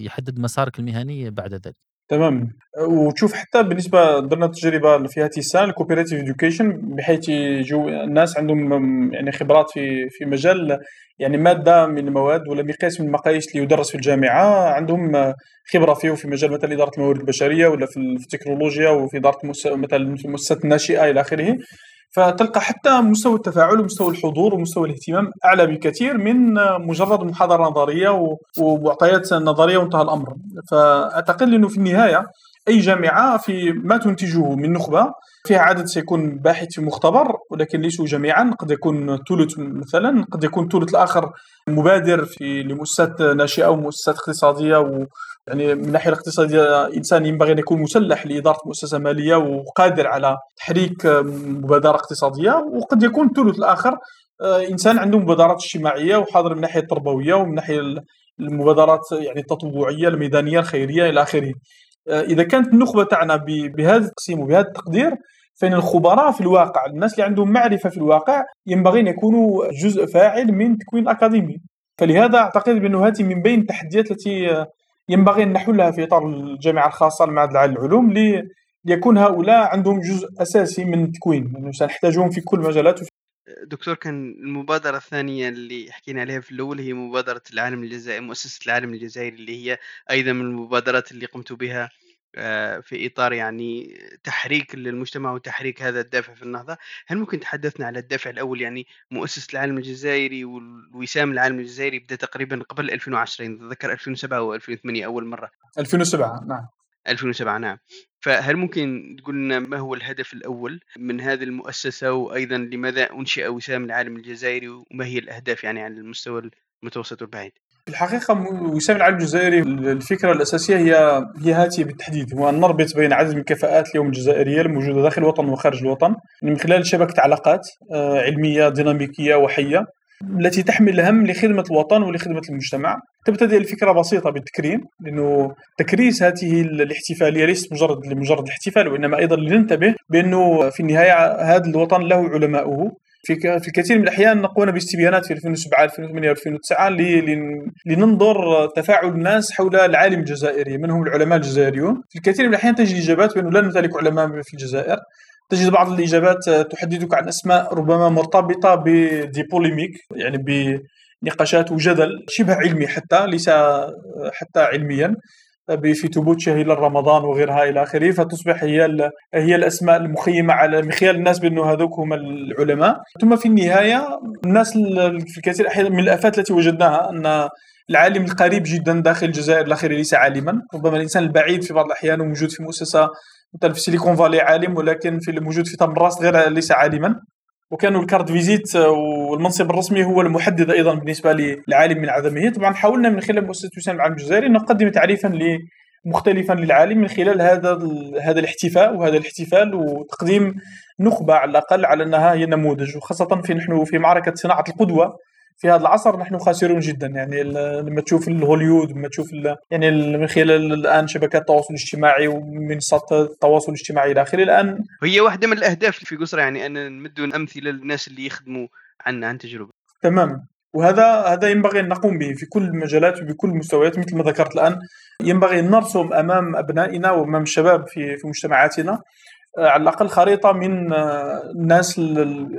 يحدد مسارك المهني بعد ذلك. تمام. وتشوف حتى بالنسبة درنا تجربه في هذه السنة ال cooperative education بحيث يجوا الناس عندهم يعني خبرات في في مجال يعني مادة من المواد ولا مقياس من المقاييس اللي يدرس في الجامعة. عندهم خبرة فيه في مجال مثلا إدارة الموارد البشرية ولا في التكنولوجيا وفي إدارة مثلا المؤسسات الناشئه إلى آخره. فتلقى حتى مستوى التفاعل ومستوى الحضور ومستوى الاهتمام أعلى بكثير من مجرد محاضرة نظرية ومعطيات نظرية وانتهى الأمر. فأعتقد إنه في النهاية أي جامعة في ما تنتجه من نخبة فيها عدد سيكون باحث في مختبر ولكن ليسوا جميعا قد يكون ثلث مثلا قد يكون ثلث الآخر مبادر في لمؤسسات ناشئة ومؤسسات اقتصادية يعني من الناحيه الاقتصادية إنسان ينبغي أن يكون مسلح لإدارة مؤسسة مالية وقادر على تحريك مبادرة اقتصادية وقد يكون الثلث الآخر آه، إنسان عنده مبادرات اجتماعية وحاضر من الناحيه التربويه ومن الناحيه المبادرات يعني التطوعية الميدانية الخيرية إلى آخره. إذا كانت النخبة تاعنا بهذا التقسيم وبهذا التقدير فإن الخبراء في الواقع الناس اللي عندهم معرفة في الواقع ينبغي أن يكونوا جزء فاعل من التكوين الأكاديمي. فلهذا أعتقد بأن هذه من بين التحديات التي ينبغي أن نحلها في إطار الجامعة الخاصة المعهد العالي للعلوم ليكون هؤلاء عندهم جزء أساسي من التكوين. يعني سنحتاجهم في كل مجالات دكتور كان المبادرة الثانية اللي حكينا عليها في الأول هي مبادرة العالم الجزائري مؤسسة العالم الجزائري اللي هي أيضا من المبادرات اللي قمت بها آه، في إطار يعني تحريك للمجتمع وتحريك هذا الدافع في النهضة. هل ممكن تحدثنا على الدافع الأول؟ يعني مؤسسة العالم الجزائري والوسام العالم الجزائري بدأ تقريبا قبل 2010 ذكر 2007 أو 2008 أول مرة. 2007 نعم. 2007 نعم. فهل ممكن تقول لنا ما هو الهدف الأول من هذه المؤسسة وأيضا لماذا أنشئ وسام العالم الجزائري وما هي الأهداف يعني على المستوى المتوسط والبعيد؟ الحقيقة وسام العالم الجزائري الفكرة الأساسية هي هي هذه بالتحديد. هو أن نربط بين عدد من كفاءات اليوم الجزائرية الموجودة داخل الوطن وخارج الوطن من خلال شبكة علاقات آه، علمية ديناميكية وحية التي تحمل الهم لخدمة الوطن ولخدمة المجتمع. تبتدئ الفكرة بسيطة بالتكريم لأنه تكريس هذه الاحتفالية ليست مجرد لمجرد الاحتفال وإنما أيضا لننتبه بأنه في النهاية هذا الوطن له علماؤه. في في الكثير من الأحيان نقوم باستبيانات في 2007 2008 2009 لننظر تفاعل الناس حول العالم الجزائري من هم العلماء الجزائريون. في الكثير من الأحيان تجد اجابات بأنه لا نمتلك علماء في الجزائر. تجد بعض الإجابات تحدثك عن أسماء ربما مرتبطة بدي بوليميك يعني بنقاشات وجدل شبه علمي حتى ليس حتى علميا في ثبوت إلى رمضان وغيرها إلى آخره. فتصبح هي هي الأسماء المخيمة على مخيال الناس بأنه هذوك هم العلماء. ثم في النهاية الناس في الكثير من الآفات التي وجدناها أن العالم القريب جدا داخل الجزائر الاخير ليس عالما. ربما الإنسان البعيد في بعض الأحيان وموجود في مؤسسة مثلا في Silicon Valley عالم ولكن في الموجود في تمراس غير ليس عالما. وكانوا ال carte visite والمنصب الرسمي هو المحدد أيضا بالنسبة للعالم من عدمه طبعا حاولنا من خلال مؤسسة وسام العالم الجزائري نقدم تعريفا مختلفا للعالم من خلال هذا هذا الاحتفاء وهذا الاحتفال وتقديم نخبة على الأقل على أنها هي نموذج وخاصة في نحن في معركة صناعة القدوة. في هذا العصر نحن خاسرون جدا. يعني لما تشوف الهوليود لما تشوف يعني من خلال الآن شبكات التواصل الاجتماعي ومنصات التواصل الاجتماعي إلى آخره. الآن هي واحدة من الأهداف في قصرى يعني أن نمد امثله للناس اللي يخدموا عنا عن تجربة. تماما وهذا هذا ينبغي أن نقوم به في كل المجالات وبكل المستويات مثل ما ذكرت الآن. ينبغي أن نرسم أمام أبنائنا وأمام الشباب في في مجتمعاتنا. على الأقل خريطة من آه، الناس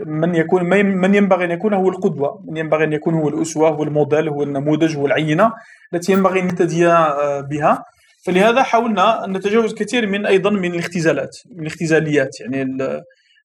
من يكون من ينبغي أن يكون هو القدوة، من ينبغي أن يكون هو الأسوة هو الموديل هو النموذج هو العينة التي ينبغي أن نهتدي آه، بها. فلهذا حاولنا أن نتجاوز كثير من أيضا من الاختزالات من الاختزاليات. يعني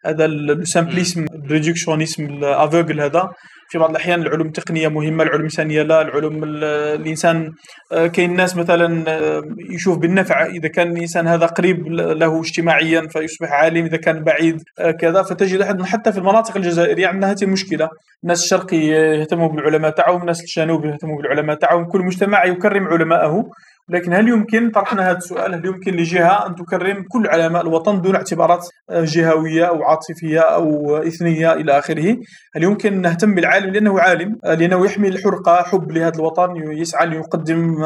هذا ال simplisme ال réductionnisme ال aveugle هذا. في بعض الأحيان العلوم التقنية مهمة العلوم الإنسانية لا العلوم الإنسان آه، كاين الناس مثلا آه، يشوف بالنفع إذا كان الإنسان هذا قريب له اجتماعيا فيصبح عالم إذا كان بعيد آه، كذا فتجد حتى في المناطق الجزائرية عندنا هذه المشكلة الناس الشرقي يهتموا بالعلماء تاعهم الناس الجنوب يهتموا بالعلماء تاعهم كل مجتمع يكرم علماءه. لكن هل يمكن طرحنا هذا السؤال هل يمكن لجهة أن تكرم كل علماء الوطن دون اعتبارات جهوية أو عاطفية أو إثنية إلى آخره؟ هل يمكن نهتم بالعالم؟ لأنه عالم لأنه يحمل الحرقه حب لهذا الوطن يسعى ليقدم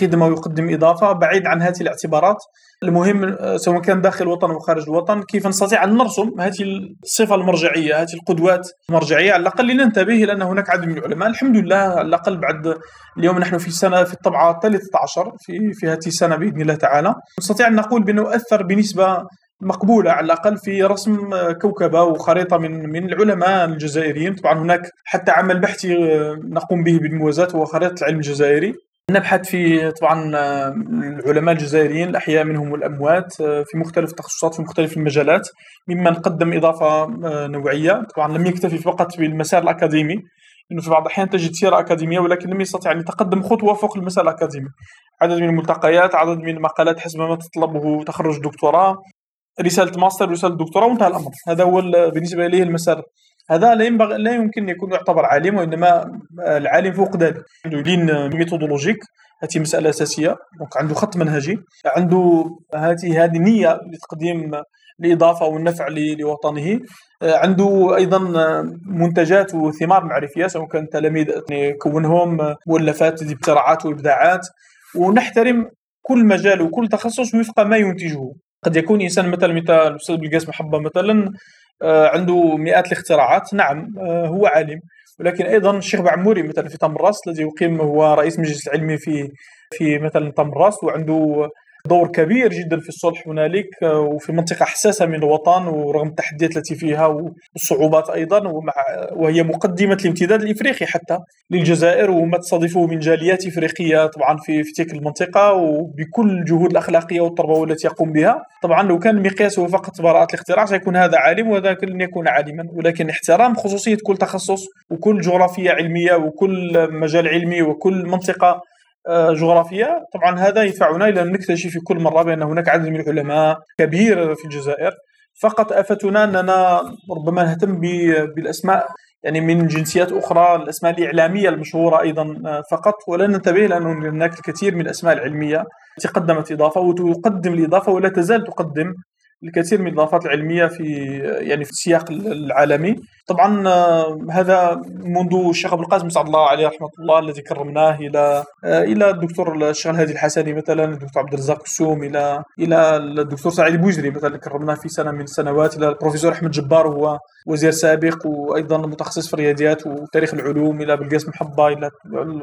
خدمة ويقدم إضافة بعيد عن هذه الاعتبارات. المهم سواء كان داخل الوطن أو خارج الوطن كيف نستطيع أن نرسم هذه الصفة المرجعية هذه القدوات المرجعية؟ على الأقل لننتبه إلى أن هناك عدد من العلماء الحمد لله على الأقل بعد اليوم نحن في السنة في الطبعة الثالثة عشر في في هذه السنة بإذن الله تعالى. نستطيع أن نقول بأنه أثر بنسبة مقبولة على الأقل في رسم كوكبة وخريطة من من العلماء الجزائريين. طبعا هناك حتى عمل بحثي نقوم به بالموازاة هو خريطة العلم الجزائري نبحث في طبعا العلماء الجزائريين الأحياء منهم والأموات في مختلف التخصصات في مختلف المجالات ممن قدم إضافة نوعية. طبعا لم يكتفي فقط بالمسار الأكاديمي إنه في بعض الأحيان تجد سيرة أكاديمية ولكن لم يستطع أن يتقدم خطوة فوق المسار الاكاديمي عدد من الملتقيات عدد من المقالات حسب ما تطلبه تخرج دكتوراه. رسالة ماستر رسالة دكتوراه وانتهى الأمر. هذا هو بالنسبة إليه المسار. هذا لا ينبغي لا يمكن يكون يعتبر عالم وإنما العالم فوق ذلك. عنده ligne méthodologique. هذه مسألة أساسية. donc عنده خط منهجي. عنده هذه هذه نية لتقديم الاضافه والنفع لوطنه. عنده أيضا منتجات وثمار معرفية سواء كان تلاميذ يكونهم مؤلفات ابتراعات وإبداعات. ونحترم كل مجال وكل تخصص وفق ما ينتجه. قد يكون إنسان مثلا مثل الاستاذ بالقاس محبة مثلا آه، عنده مئات الاختراعات. نعم آه، هو عالم. ولكن أيضا الشيخ بعموري مثلا في تمراس الذي يقيم هو رئيس المجلس العلمي في في مثلا تمراس وعنده دور كبير جدا في الصلح هنالك آه، وفي منطقة حساسة من الوطن ورغم التحديات التي فيها والصعوبات أيضا ومع وهي مقدمة الامتداد الإفريقي حتى للجزائر وما تستضيفه من جاليات إفريقية طبعا في في تلك المنطقة وبكل الجهود الأخلاقية والتربوية التي يقوم بها. طبعا لو كان المقياس هو فقط براءة الاختراع سيكون هذا عالم وذاك لن يكون عالما. ولكن احترام خصوصية كل تخصص وكل جغرافية علمية وكل مجال علمي وكل منطقة آه، جغرافية. طبعا هذا يدفعنا إلى أن نكتشف في كل مرة بأن هناك عدد من العلماء كبير في الجزائر. فقط آفتنا أننا ربما نهتم بالأسماء يعني من جنسيات أخرى الأسماء الإعلامية المشهورة أيضا آه، فقط. ولا ننتبه لأن هناك الكثير من الأسماء العلمية التي قدمت إضافة وتقدم الإضافة ولا تزال تقدم الكثير من الاضافات العلمية في يعني في السياق العالمي. طبعا آه، هذا منذ الشيخ ابو القاسم سعد الله عليه رحمة الله الذي كرمناه إلى آه، إلى الدكتور الشيخ الهادي الحسني مثلا الدكتور عبد الرزاق السوم إلى إلى الدكتور سعيد بوجري مثلا كرمناه في سنة من السنوات إلى البروفيسور أحمد جبار هو وزير سابق وأيضا متخصص في الرياضيات وتاريخ العلوم إلى بلقاس محبة إلى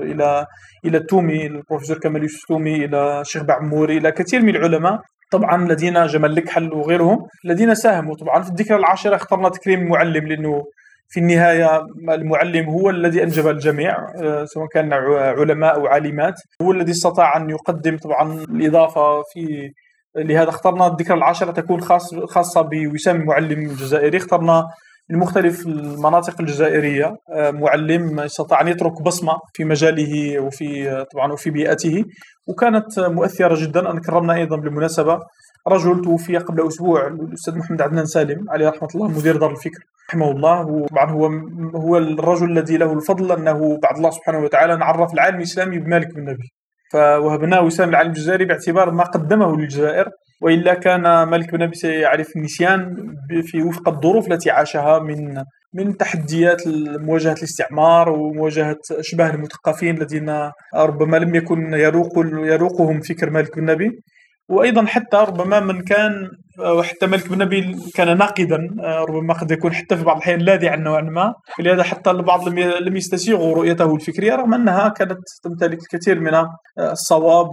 إلى إلى التومي البروفيسور كمال يوسف التومي إلى الشيخ بعموري إلى كثير من العلماء. طبعا الذين جمال لكحل وغيرهم الذين ساهموا طبعا في الذكرى العاشرة اخترنا تكريم المعلم لأنه في النهاية المعلم هو الذي أنجب الجميع آه، سواء كان علماء أو عالمات هو الذي استطاع أن يقدم طبعا الإضافة في لهذا اخترنا الذكرى العاشرة تكون خاص خاصة بوسام المعلم الجزائري اخترنا من مختلف المناطق الجزائرية. آه، معلم استطاع أن يترك بصمة في مجاله وفي طبعا وفي بيئته. وكانت مؤثرة جدا. أنا كرمنا أيضا بالمناسبة رجل توفي قبل أسبوع الأستاذ محمد عدنان سالم عليه رحمة الله مدير دار الفكر رحمه الله. وطبعا هو هو الرجل الذي له الفضل أنه بعد الله سبحانه وتعالى نعرف العالم الإسلامي بمالك بن نبي. فوهبناه وسام العالم الجزائري باعتبار ما قدمه للجزائر. وإلا كان مالك بن أبي سيعرف النسيان في وفق الظروف التي عاشها من من تحديات مواجهة الاستعمار ومواجهة أشباه المثقفين الذين ربما لم يكن يروق يروقهم فكر مالك بن نبي وأيضا حتى ربما من كان وحتى ملك بن نبيل كان ناقدا ربما قد يكون حتى في بعض الأحيان لاذعا نوعا ما ولهذا حتى البعض لم يستسيغوا رؤيته الفكرية رغم أنها كانت تمتلك الكثير من الصواب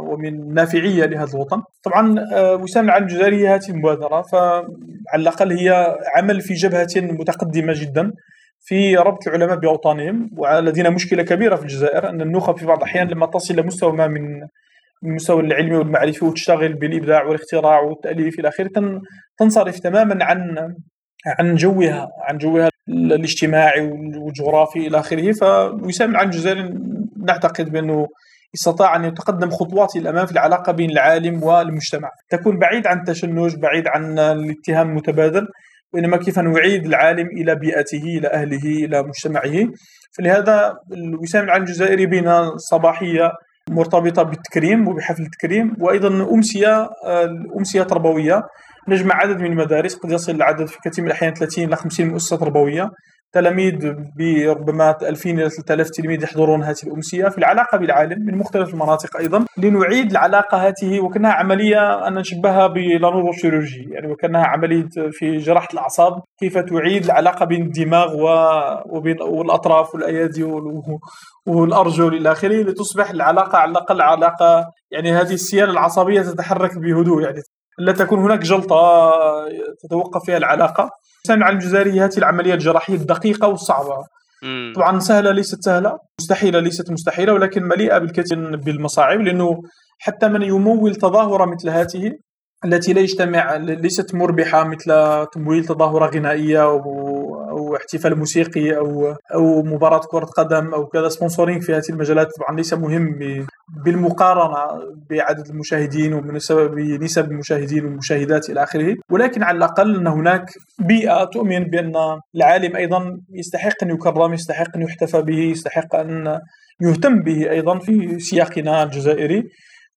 ومن النافعيه لهذا الوطن. طبعا وسام العالم الجزائري هذه المبادره فعلى الأقل هي عمل في جبهة متقدمة جدا في ربط العلماء باوطانهم ولدينا مشكلة كبيرة في الجزائر أن النخب في بعض الأحيان لما تصل إلى مستوى ما من المستوى العلمي والمعرفي وتشتغل بالإبداع والاختراع والتأليف إلى آخره تنصرف تماما عن عن جوها عن جوها الاجتماعي والجغرافي إلى آخره. فوسام الجزائري نعتقد بأنه استطاع أن يتقدم خطوات الامام في العلاقة بين العالم والمجتمع. تكون بعيد عن التشنج بعيد عن الاتهام المتبادل وإنما كيف نعيد العالم إلى بيئته إلى أهله إلى مجتمعه. فلهذا وسام العالم الجزائري بين صباحية مرتبطة بالتكريم وبحفل التكريم وأيضا أمسية أمسية تربوية. نجمع عدد من المدارس قد يصل العدد في كثير من الأحيان 30 إلى 50 مؤسسة تربوية. تلاميذ بربما 2000 إلى 3000 تلميذ يحضرون هذه الأمسية في العلاقة بالعالم من مختلف المناطق أيضا لنعيد العلاقة هذه وكأنها عملية أن نشبهها ب la neurochirurgie يعني وكأنها عملية في جراحة الأعصاب كيف تعيد العلاقة بين الدماغ والأطراف والأيادي والأرجل إلى آخره لتصبح العلاقة على الأقل علاقة يعني هذه السيالة العصبية تتحرك بهدوء يعني لا تكون هناك جلطة تتوقف فيها العلاقة. سامع الجزائري هذه العملية الجراحية الدقيقة والصعبة. طبعا سهلة ليست سهلة مستحيلة ليست مستحيلة ولكن مليئة بالكثير بالمصاعب لأنه حتى من يمول تظاهرة مثل هذه التي لا يجتمع ليست مربحة مثل تمويل تظاهرة غنائية أو احتفال موسيقي أو أو مباراة كرة قدم أو كذا سبونسورينغ في هذه المجالات طبعا ليس مهم بالمقارنة بعدد المشاهدين وبنسب المشاهدين والمشاهدات إلى آخره. ولكن على الأقل أن هناك بيئة تؤمن بأن العالم أيضا يستحق أن يكرم يستحق أن يحتفى به يستحق أن يهتم به أيضا في سياقنا الجزائري.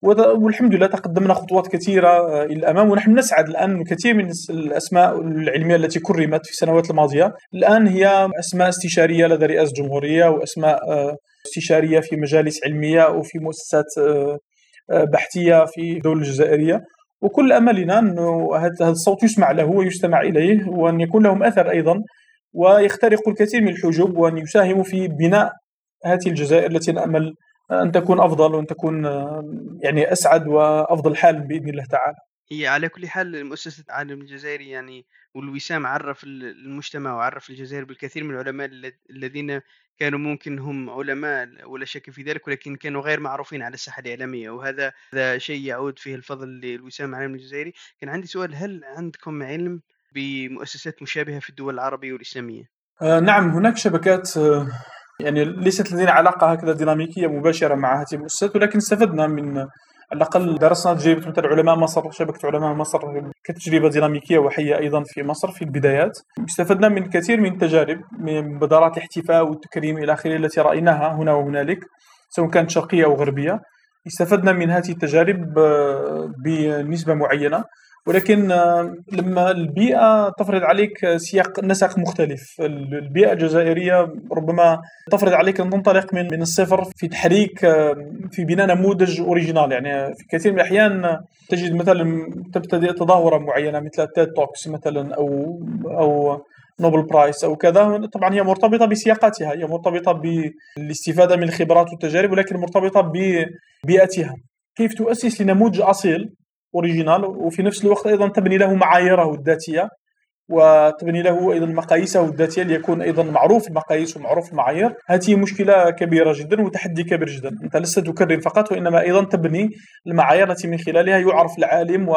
والحمد لله تقدمنا خطوات كثيرة آه، إلى الأمام ونحن نسعد الآن كثير من الأسماء العلمية التي كرمت في السنوات الماضية. الآن هي أسماء استشارية لدى رئاسة الجمهورية وأسماء آه، استشارية في مجالس علمية وفي مؤسسات آه، بحثية في الدولة الجزائرية. وكل أملنا أنه هذا الصوت يسمع له ويستمع إليه وأن يكون لهم أثر أيضا ويخترقوا الكثير من الحجب وأن يساهموا في بناء هذه الجزائر التي نأمل أن تكون أفضل وأن تكون يعني أسعد وأفضل حال بإذن الله تعالى. هي على كل حال مؤسسة العالم الجزائري يعني والوسام عرف المجتمع وعرف الجزائر بالكثير من العلماء الذين كانوا ممكن هم علماء ولا شك في ذلك ولكن كانوا غير معروفين على الساحة الإعلامية وهذا هذا شيء يعود فيه الفضل للوسام العالم الجزائري كان عندي سؤال هل عندكم علم بمؤسسات مشابهة في الدول العربية والإسلامية؟ آه نعم هناك شبكات آه يعني ليست لدينا علاقة هكذا ديناميكية مباشرة مع هذه المؤسسات ولكن استفدنا من على الأقل درسنا تجربة مثل علماء مصر شبكة علماء مصر كتجربة ديناميكية وحية أيضا في مصر في البدايات. استفدنا من كثير من التجارب من مبادرات الاحتفاء والتكريم إلى آخره التي رأيناها هنا وهنالك سواء كانت شرقية أو غربية. استفدنا من هذه التجارب آه، بنسبة معينة. ولكن آه، لما البيئة تفرض عليك سياق نسق مختلف. البيئة الجزائرية ربما تفرض عليك أن تنطلق من من الصفر في تحريك آه، في بناء نموذج أوريجينال. يعني في كثير من الأحيان تجد مثلا تبتدئ تظاهرة معينة مثل TED Talks مثلا أو أو Nobel Prize أو كذا. طبعا هي مرتبطة بسياقاتها هي مرتبطة بالاستفاده من الخبرات والتجارب ولكن مرتبطة ببيئتها. كيف تؤسس لنموذج أصيل؟ original وفي نفس الوقت أيضا تبني له معاييره الذاتية وتبني له أيضا مقاييسه الذاتية ليكون أيضا معروف المقاييس ومعروف المعايير هذه مشكلة كبيرة جدا وتحدي كبير جدا. أنت لست تكرر فقط وإنما أيضا تبني المعايير التي من خلالها يعرف العالم و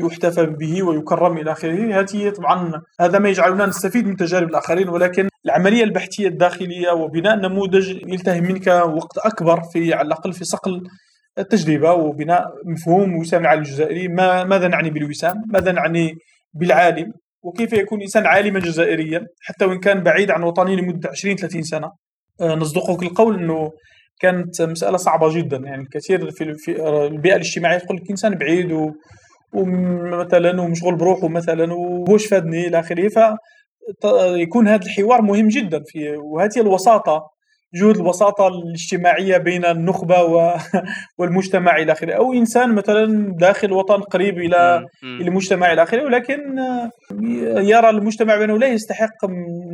يحتفى به ويكرم إلى آخره. هذه طبعا هذا ما يجعلنا نستفيد من تجارب الآخرين ولكن العملية البحثية الداخلية وبناء نموذج يلتهم منك وقت أكبر في على الأقل في صقل التجربة وبناء مفهوم وسام العالم الجزائري. ما ماذا نعني بالوسام؟ ماذا نعني بالعالم؟ وكيف يكون الانسان عالما جزائريا؟ حتى وإن كان بعيد عن وطنه لمدة 20 30 سنة. آه، نصدقك القول إنه كانت مسألة صعبة جدا. يعني الكثير في, البيئة الاجتماعية تقول لك إنسان بعيد و ومثلا ومشغول بروحه مثلا وهوش فادني إلى آخره. فيكون هذا الحوار مهم جدا في وهذه الوساطة جهود الوساطة الاجتماعية بين النخبة والمجتمع إلى آخره. أو إنسان مثلا داخل وطن قريب إلى المجتمع إلى آخره ولكن يرى المجتمع بأنه لا يستحق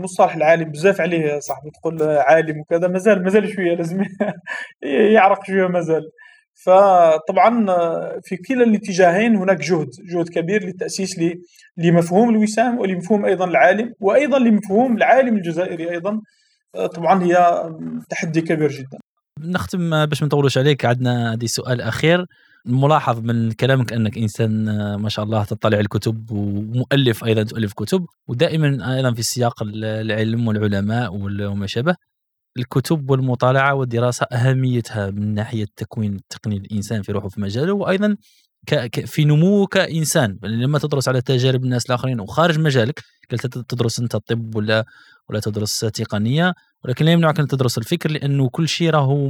مصطلح العالم. بزاف عليه صاحبي تقول عالم وكذا مازال مازال شوية لازم يعرق شوية مازال. فطبعا في كلا الاتجاهين هناك جهد جهد كبير للتأسيس لمفهوم الوسام ولمفهوم أيضا العالم وأيضا لمفهوم العالم الجزائري أيضا. طبعا هي تحدي كبير جدا. نختم باش ما نطولوش عليك عندنا هذه سؤال أخير. الملاحظ من كلامك أنك إنسان آه، ما شاء الله تطلع الكتب ومؤلف أيضا تؤلف كتب ودائما أيضا في سياق العلم والعلماء وما شابه. الكتب والمطالعة والدراسة أهميتها من ناحية تكوين تقني الإنسان في روحه في مجاله وأيضا في نموه كإنسان. لما تدرس على تجارب الناس الآخرين وخارج مجالك قلت تدرس أنت الطب ولا ولا تدرس تقنيه ولكن لا يمنعك أن تدرس الفكر لأنه كل شيء راهو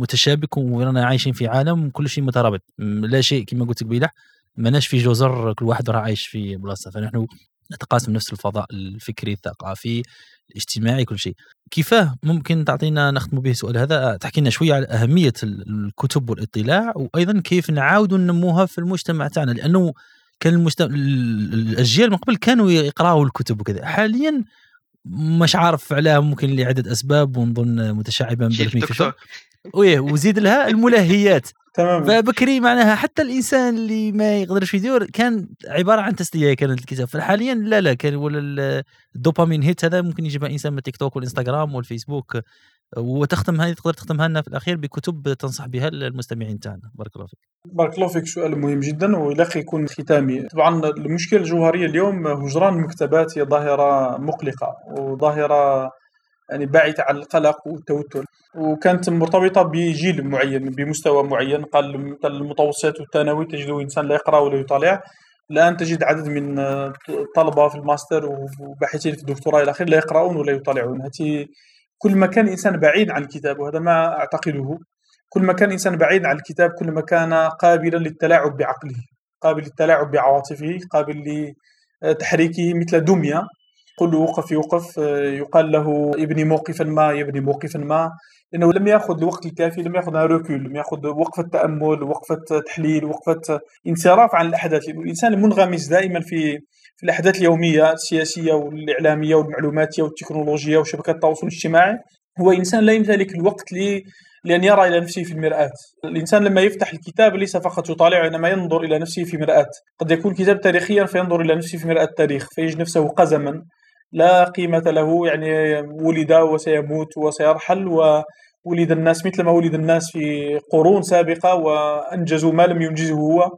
متشابك ورانا عايشين في عالم كل شيء مترابط. لا شيء كما قلت لك بيلح ماناش في جزر كل واحد راه عايش في بلاصة. فنحن نتقاسم نفس الفضاء الفكري الثقافي الاجتماعي كل شيء. كيفاه؟ ممكن تعطينا نختم به السؤال هذا. تحكي لنا شوية على أهمية الكتب والاطلاع وأيضا كيف نعاودوا ننموها في المجتمع تاعنا. لأنه كان المجتمع الأجيال من قبل كانوا يقراوا الكتب وكذا. حاليا مش عارف عليها ممكن لعدة أسباب ونظن متشعبا بالميكروفون ويه وزيد لها الملهيات. تمام فبكري معناها حتى الإنسان اللي ما يقدرش يدور كان عبارة عن تسلية كانت الكتاب فحاليا لا لا كان ولا الدوبامين هيت هذا ممكن يجيبها إنسان من التيك توك والإنستغرام والفيسبوك. وتختم هذه تقدر تختمها لنا في الأخير بكتب تنصح بها المستمعين تاعنا. بارك الله فيك. بارك الله فيك سؤال مهم جدا وإلى يكون ختامي. طبعا المشكلة الجوهرية اليوم هجران المكتبات هي ظاهرة مقلقة وظاهرة يعني باعثة عن القلق والتوتر. وكانت مرتبطة بجيل معين بمستوى معين. قال المتوسط والثانوي تجد إنسان لا يقرأ ولا يطالع. الآن تجد عدد من الطلبة في الماستر وباحثين في الدكتوراه إلى آخره لا يقرؤون ولا يطالعون. هذه كل ما كان الإنسان بعيد عن الكتاب وهذا ما أعتقده. كل ما كان الإنسان بعيد عن الكتاب كل ما كان قابلا للتلاعب بعقله قابل للتلاعب بعواطفه قابل لتحريكه مثل دمية. قل وقف يوقف. يقال له ابني موقفا ما يبني موقفا ما. لأنه لم يأخذ الوقت الكافي لم يأخذ روكول لم يأخذ وقفة تأمل وقفة تحليل وقفة انصراف عن الأحداث. الإنسان المنغمس دائما في في الأحداث اليومية السياسية والإعلامية والمعلوماتية والتكنولوجيا وشبكات التواصل الاجتماعي هو إنسان لا يمتلك الوقت لي لأن يرى إلى نفسه في المرآة. الإنسان لما يفتح الكتاب ليس فقط يطالعه إنما ينظر إلى نفسه في مرآة. قد يكون كتاب تاريخيا فينظر إلى نفسه في مرآة التاريخ فيجد نفسه قزما لا قيمة له يعني ولد وسيموت وسيرحل وولد الناس مثل ما ولد الناس في قرون سابقة وأنجزوا ما لم ينجزه هو.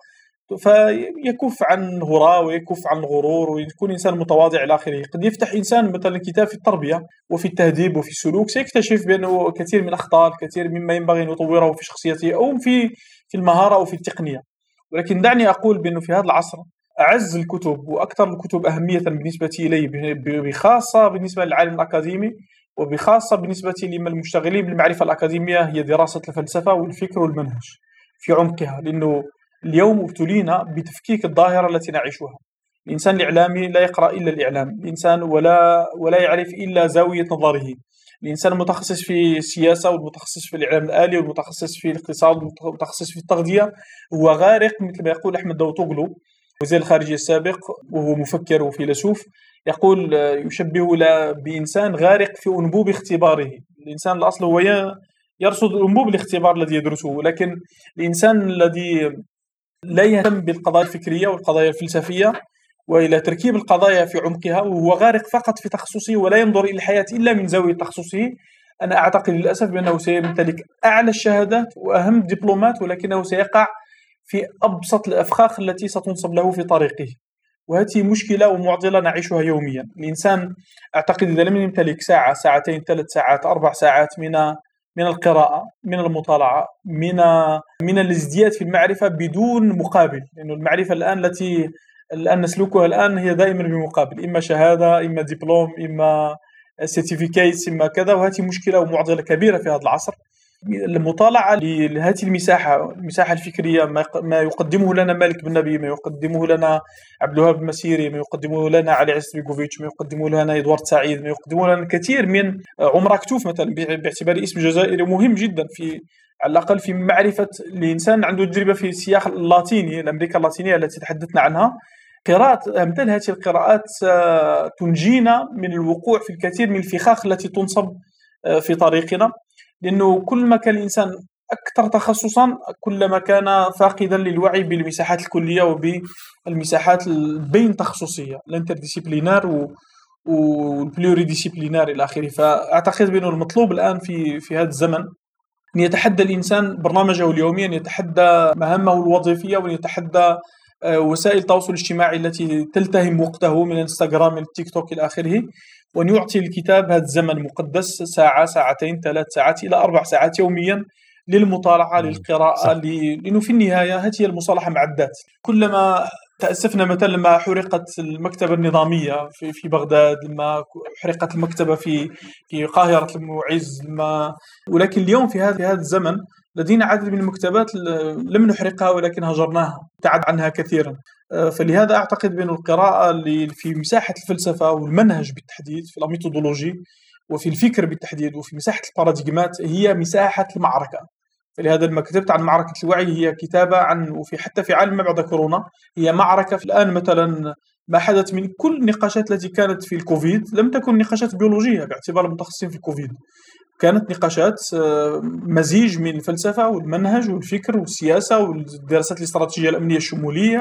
فيكف عن هراء ويكف عن الغرور ويكون إنسان متواضع إلى آخره، قد يفتح إنسان مثلا كتاب في التربية وفي التهذيب وفي السلوك سيكتشف بأنه كثير من الأخطاء، الكثير مما ينبغي أن يطوره في شخصيته أو في في المهارة أو في التقنية. ولكن دعني أقول بأنه في هذا العصر أعز الكتب وأكثر الكتب أهمية بالنسبة إلي بخاصة بالنسبة للعالم الأكاديمي وبخاصة بالنسبة لمن المشتغلين بالمعرفة الأكاديمية هي دراسة الفلسفة والفكر والمنهج في عمقها لأنه اليوم ابتلينا بتفكيك الظاهرة التي نعيشها. الإنسان الإعلامي لا يقرأ إلا الإعلام. الإنسان ولا ولا يعرف إلا زاوية نظره. الإنسان المتخصص في السياسة والمتخصص في الإعلام الآلي والمتخصص في الاقتصاد والمتخصص في التغذية. هو غارق مثل ما يقول أحمد داوطوغلو وزير الخارجية السابق وهو مفكر وفيلسوف يقول يشبه بإنسان غارق في أنبوب اختباره. الإنسان الأصل هو يرصد أنبوب الاختبار الذي يدرسه. لكن الإنسان الذي لا يهتم بالقضايا الفكرية والقضايا الفلسفية وإلى تركيب القضايا في عمقها وهو غارق فقط في تخصصه ولا ينظر إلى الحياة إلا من زاوية تخصصه. أنا أعتقد للأسف بأنه سيمتلك أعلى الشهادات وأهم الدبلومات ولكنه سيقع في أبسط الأفخاخ التي ستنصب له في طريقه. وهذه مشكلة ومعضلة نعيشها يوميا. الإنسان أعتقد إذا لم يمتلك ساعة ساعتين ثلاث ساعات أربع ساعات من من القراءة من المطالعة من من الازدياد في المعرفة بدون مقابل. لأن المعرفة الآن التي الآن نسلكها الآن هي دائما بمقابل. إما شهادة إما دبلوم إما سيرتيفيكيتس إما كذا. وهذه مشكلة ومعضلة كبيرة في هذا العصر. المطالعة لهذه المساحة المساحة الفكرية ما يقدمه لنا مالك بن نبي ما يقدمه لنا عبد الوهاب المسيري ما يقدمه لنا علي عز بيكوفيتش ما يقدمه لنا إدوارد سعيد ما يقدمه لنا الكثير من عمر كتوف مثلا باعتباره اسم جزائري مهم جدا في على الأقل في معرفة الإنسان عنده تجربة في السياق اللاتيني الأمريكا اللاتينية التي تحدثنا عنها. قراءة مثل هذه القراءات آه، تنجينا من الوقوع في الكثير من الفخاخ التي تنصب آه، في طريقنا. لأنه كل ما كان الإنسان أكثر تخصصا كلما كان فاقدا للوعي بالمساحات الكلية وبالمساحات البين تخصصية ال interdisciplinaire وال pluridisciplinaire إلى آخره. فأعتقد بأنه المطلوب الآن في في هذا الزمن أن يتحدى الإنسان برنامجه اليومي أن يتحدى مهامه الوظيفية وأن يتحدى آه، وسائل التواصل الاجتماعي التي تلتهم وقته من الإنستغرام من التيك توك إلى آخره. وأن يعطي الكتاب هذا الزمن المقدس ساعة ساعتين ثلاث ساعات إلى أربع ساعات يوميا للمطالعة للقراءة لأنه في النهاية هذه هي المصالحة مع الذات. كلما تأسفنا مثلا لما حرقت المكتبة النظامية في, في بغداد لما حرقت المكتبة في في قاهرة المعز لما ولكن اليوم في هذا في هذا الزمن لدينا عدد من المكتبات لم نحرقها ولكن هجرناها ابتعد عنها كثيرا. فلهذا أعتقد بأن القراءة اللي في مساحة الفلسفة والمنهج بالتحديد في ال méthodologie وفي الفكر بالتحديد وفي مساحة الباراديجمات هي مساحة المعركة. فلهذا لما كتبت عن معركة الوعي هي كتابة عن وفي حتى في عالم ما بعد كورونا هي معركة في الآن مثلا ما حدث من كل النقاشات التي كانت في الكوفيد لم تكن نقاشات بيولوجية باعتبار المتخصصين في الكوفيد. كانت نقاشات آه، مزيج من الفلسفة والمنهج والفكر والسياسة والدراسات الاستراتيجية الأمنية الشمولية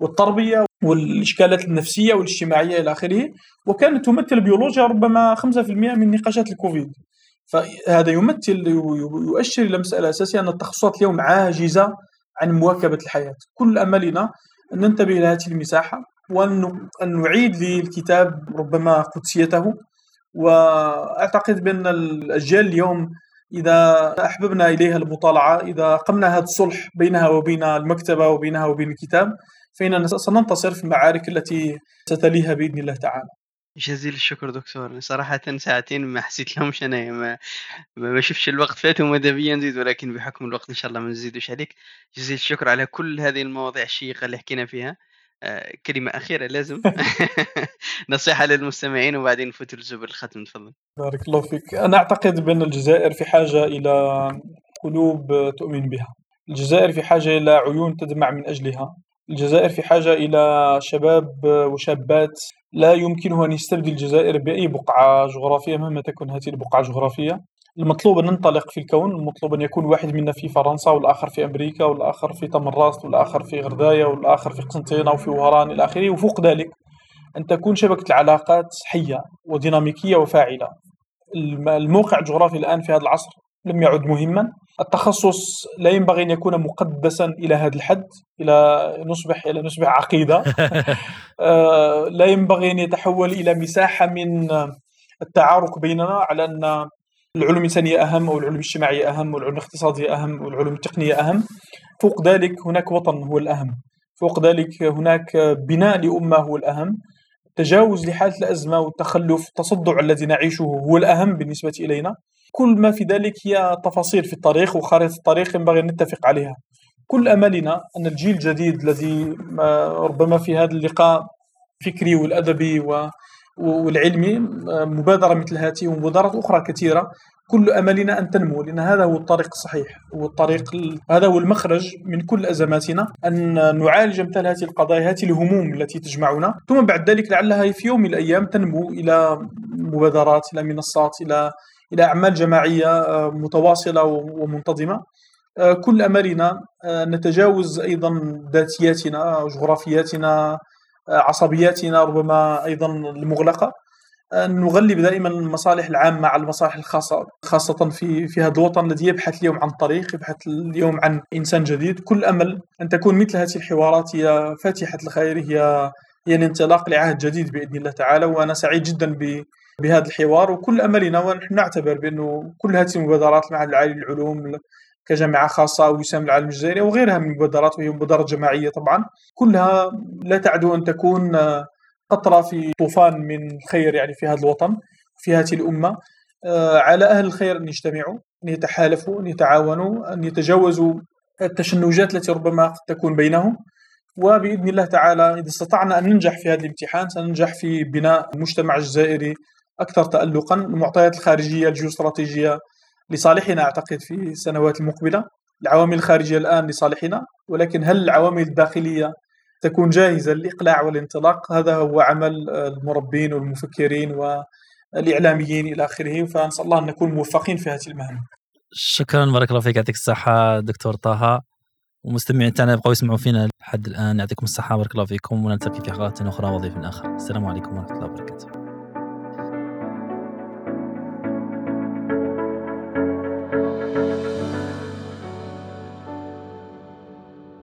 والتربية والإشكالات النفسية والاجتماعية إلى آخره. وكانت تمثل البيولوجيا ربما 5% من نقاشات الكوفيد. فهذا يمثل يؤشر إلى مسألة أساسية أن التخصصات اليوم عاجزة عن مواكبة الحياة. كل أملنا أن ننتبه إلى هذه المساحة وأن نعيد للكتاب ربما قدسيته. وأعتقد بأن الأجيال اليوم إذا أحببنا إليها المطالعة إذا قمنا هذا الصلح بينها وبين المكتبة وبينها وبين الكتاب فاننا سننتصر في المعارك التي ستليها بإذن الله تعالى. جزيل الشكر دكتور. صراحة ساعتين ما حسيت لهمش أنا ما, ما شفتش الوقت فات وماذا بيا نزيد ولكن بحكم الوقت إن شاء الله ما نزيدوش عليك. جزيل الشكر على كل هذه المواضيع الشيقة اللي حكينا فيها. كلمة أخيرة لازم. نصيحة للمستمعين وبعدين نفوت لزبر الختم تفضل. بارك الله فيك. أنا أعتقد بأن الجزائر في حاجة إلى قلوب تؤمن بها. الجزائر في حاجة إلى عيون تدمع من أجلها. الجزائر في حاجة إلى شباب وشابات لا يمكنه أن يستبدل الجزائر بأي بقعة جغرافية مهما تكن هذه البقعة الجغرافية المطلوب أن ننطلق في الكون المطلوب أن يكون واحد منا في فرنسا والآخر في أمريكا والآخر في تمراست والآخر في غرداية والآخر في قسنطينة وفي وهران إلى آخره. وفوق ذلك أن تكون شبكة العلاقات حية وديناميكية وفاعلة. الموقع الجغرافي الآن في هذا العصر لم يعد مهما. التخصص لا ينبغي أن يكون مقدسا إلى هذا الحد إلى نصبح إلى نصبح عقيدة. آه، لا ينبغي أن يتحول إلى مساحة من التعارك بيننا على أن العلوم الإنسانية أهم أو العلوم الاجتماعية أهم والعلوم الاقتصادية أهم والعلوم التقنية أهم. فوق ذلك هناك وطن هو الأهم. فوق ذلك هناك بناء لأمة هو الأهم. تجاوز لحالة الأزمة والتخلف التصدع الذي نعيشه هو الأهم بالنسبة إلينا. كل ما في ذلك هي تفاصيل في الطريق وخارطة الطريق ينبغي أن نتفق عليها. كل أملنا أن الجيل الجديد الذي ربما في هذا اللقاء فكري والأدبي والعلمي مبادرة مثل هذه ومبادرات أخرى كثيرة. كل أملنا أن تنمو لأن هذا هو الطريق الصحيح والطريق هذا هو المخرج من كل أزماتنا أن نعالج مثل هذه القضايا هذه الهموم التي تجمعنا. ثم بعد ذلك لعلها في يوم من الأيام تنمو إلى مبادرات إلى منصات إلى إلى أعمال جماعية آه، متواصلة ومنتظمة. آه، كل أملنا أن نتجاوز أيضا ذاتياتنا جغرافياتنا عصبياتنا ربما أيضا المغلقة. نغلب دائما المصالح العامة على المصالح الخاصة خاصة في في هذا الوطن الذي يبحث اليوم عن طريق يبحث اليوم عن إنسان جديد. كل أمل أن تكون مثل هذه الحوارات هي فاتحة الخير هي هي الانطلاق لعهد جديد بإذن الله تعالى. وأنا سعيد جدا بهذا الحوار. وكل أملنا ونحن نعتبر بأنه كل هذه المبادرات مع العالي للعلوم كجامعة خاصة أو وسام العالم الجزائري وغيرها من المبادرات وهي مبادرات جماعية طبعا. كلها لا تعدو أن تكون قطرة في طوفان من الخير يعني في هذا الوطن في هذه الأمة. آه، على أهل الخير أن يجتمعوا أن يتحالفوا أن يتعاونوا أن يتجاوزوا التشنجات التي ربما قد تكون بينهم. وبإذن الله تعالى إذا استطعنا أن ننجح في هذا الامتحان سننجح في بناء المجتمع الجزائري أكثر تألقا. المعطيات الخارجية الجيوستراتيجية لصالحنا أعتقد في السنوات المقبلة. العوامل الخارجية الآن لصالحنا ولكن هل العوامل الداخلية تكون جاهزة للإقلاع والانطلاق؟ هذا هو عمل المربين والمفكرين والإعلاميين إلى آخره فنسأل الله أن نكون موفقين في هذه المهمة شكرا بارك الله فيك يعطيك الصحة دكتور طه. ومستمعين تاعنا يبقوا يسمعوا فينا لحد الآن. يعطيكم الصحة بارك الله فيكم ونلتقي في حلقات أخرى وضيف آخر. السلام عليكم ورحمة الله وبركاته.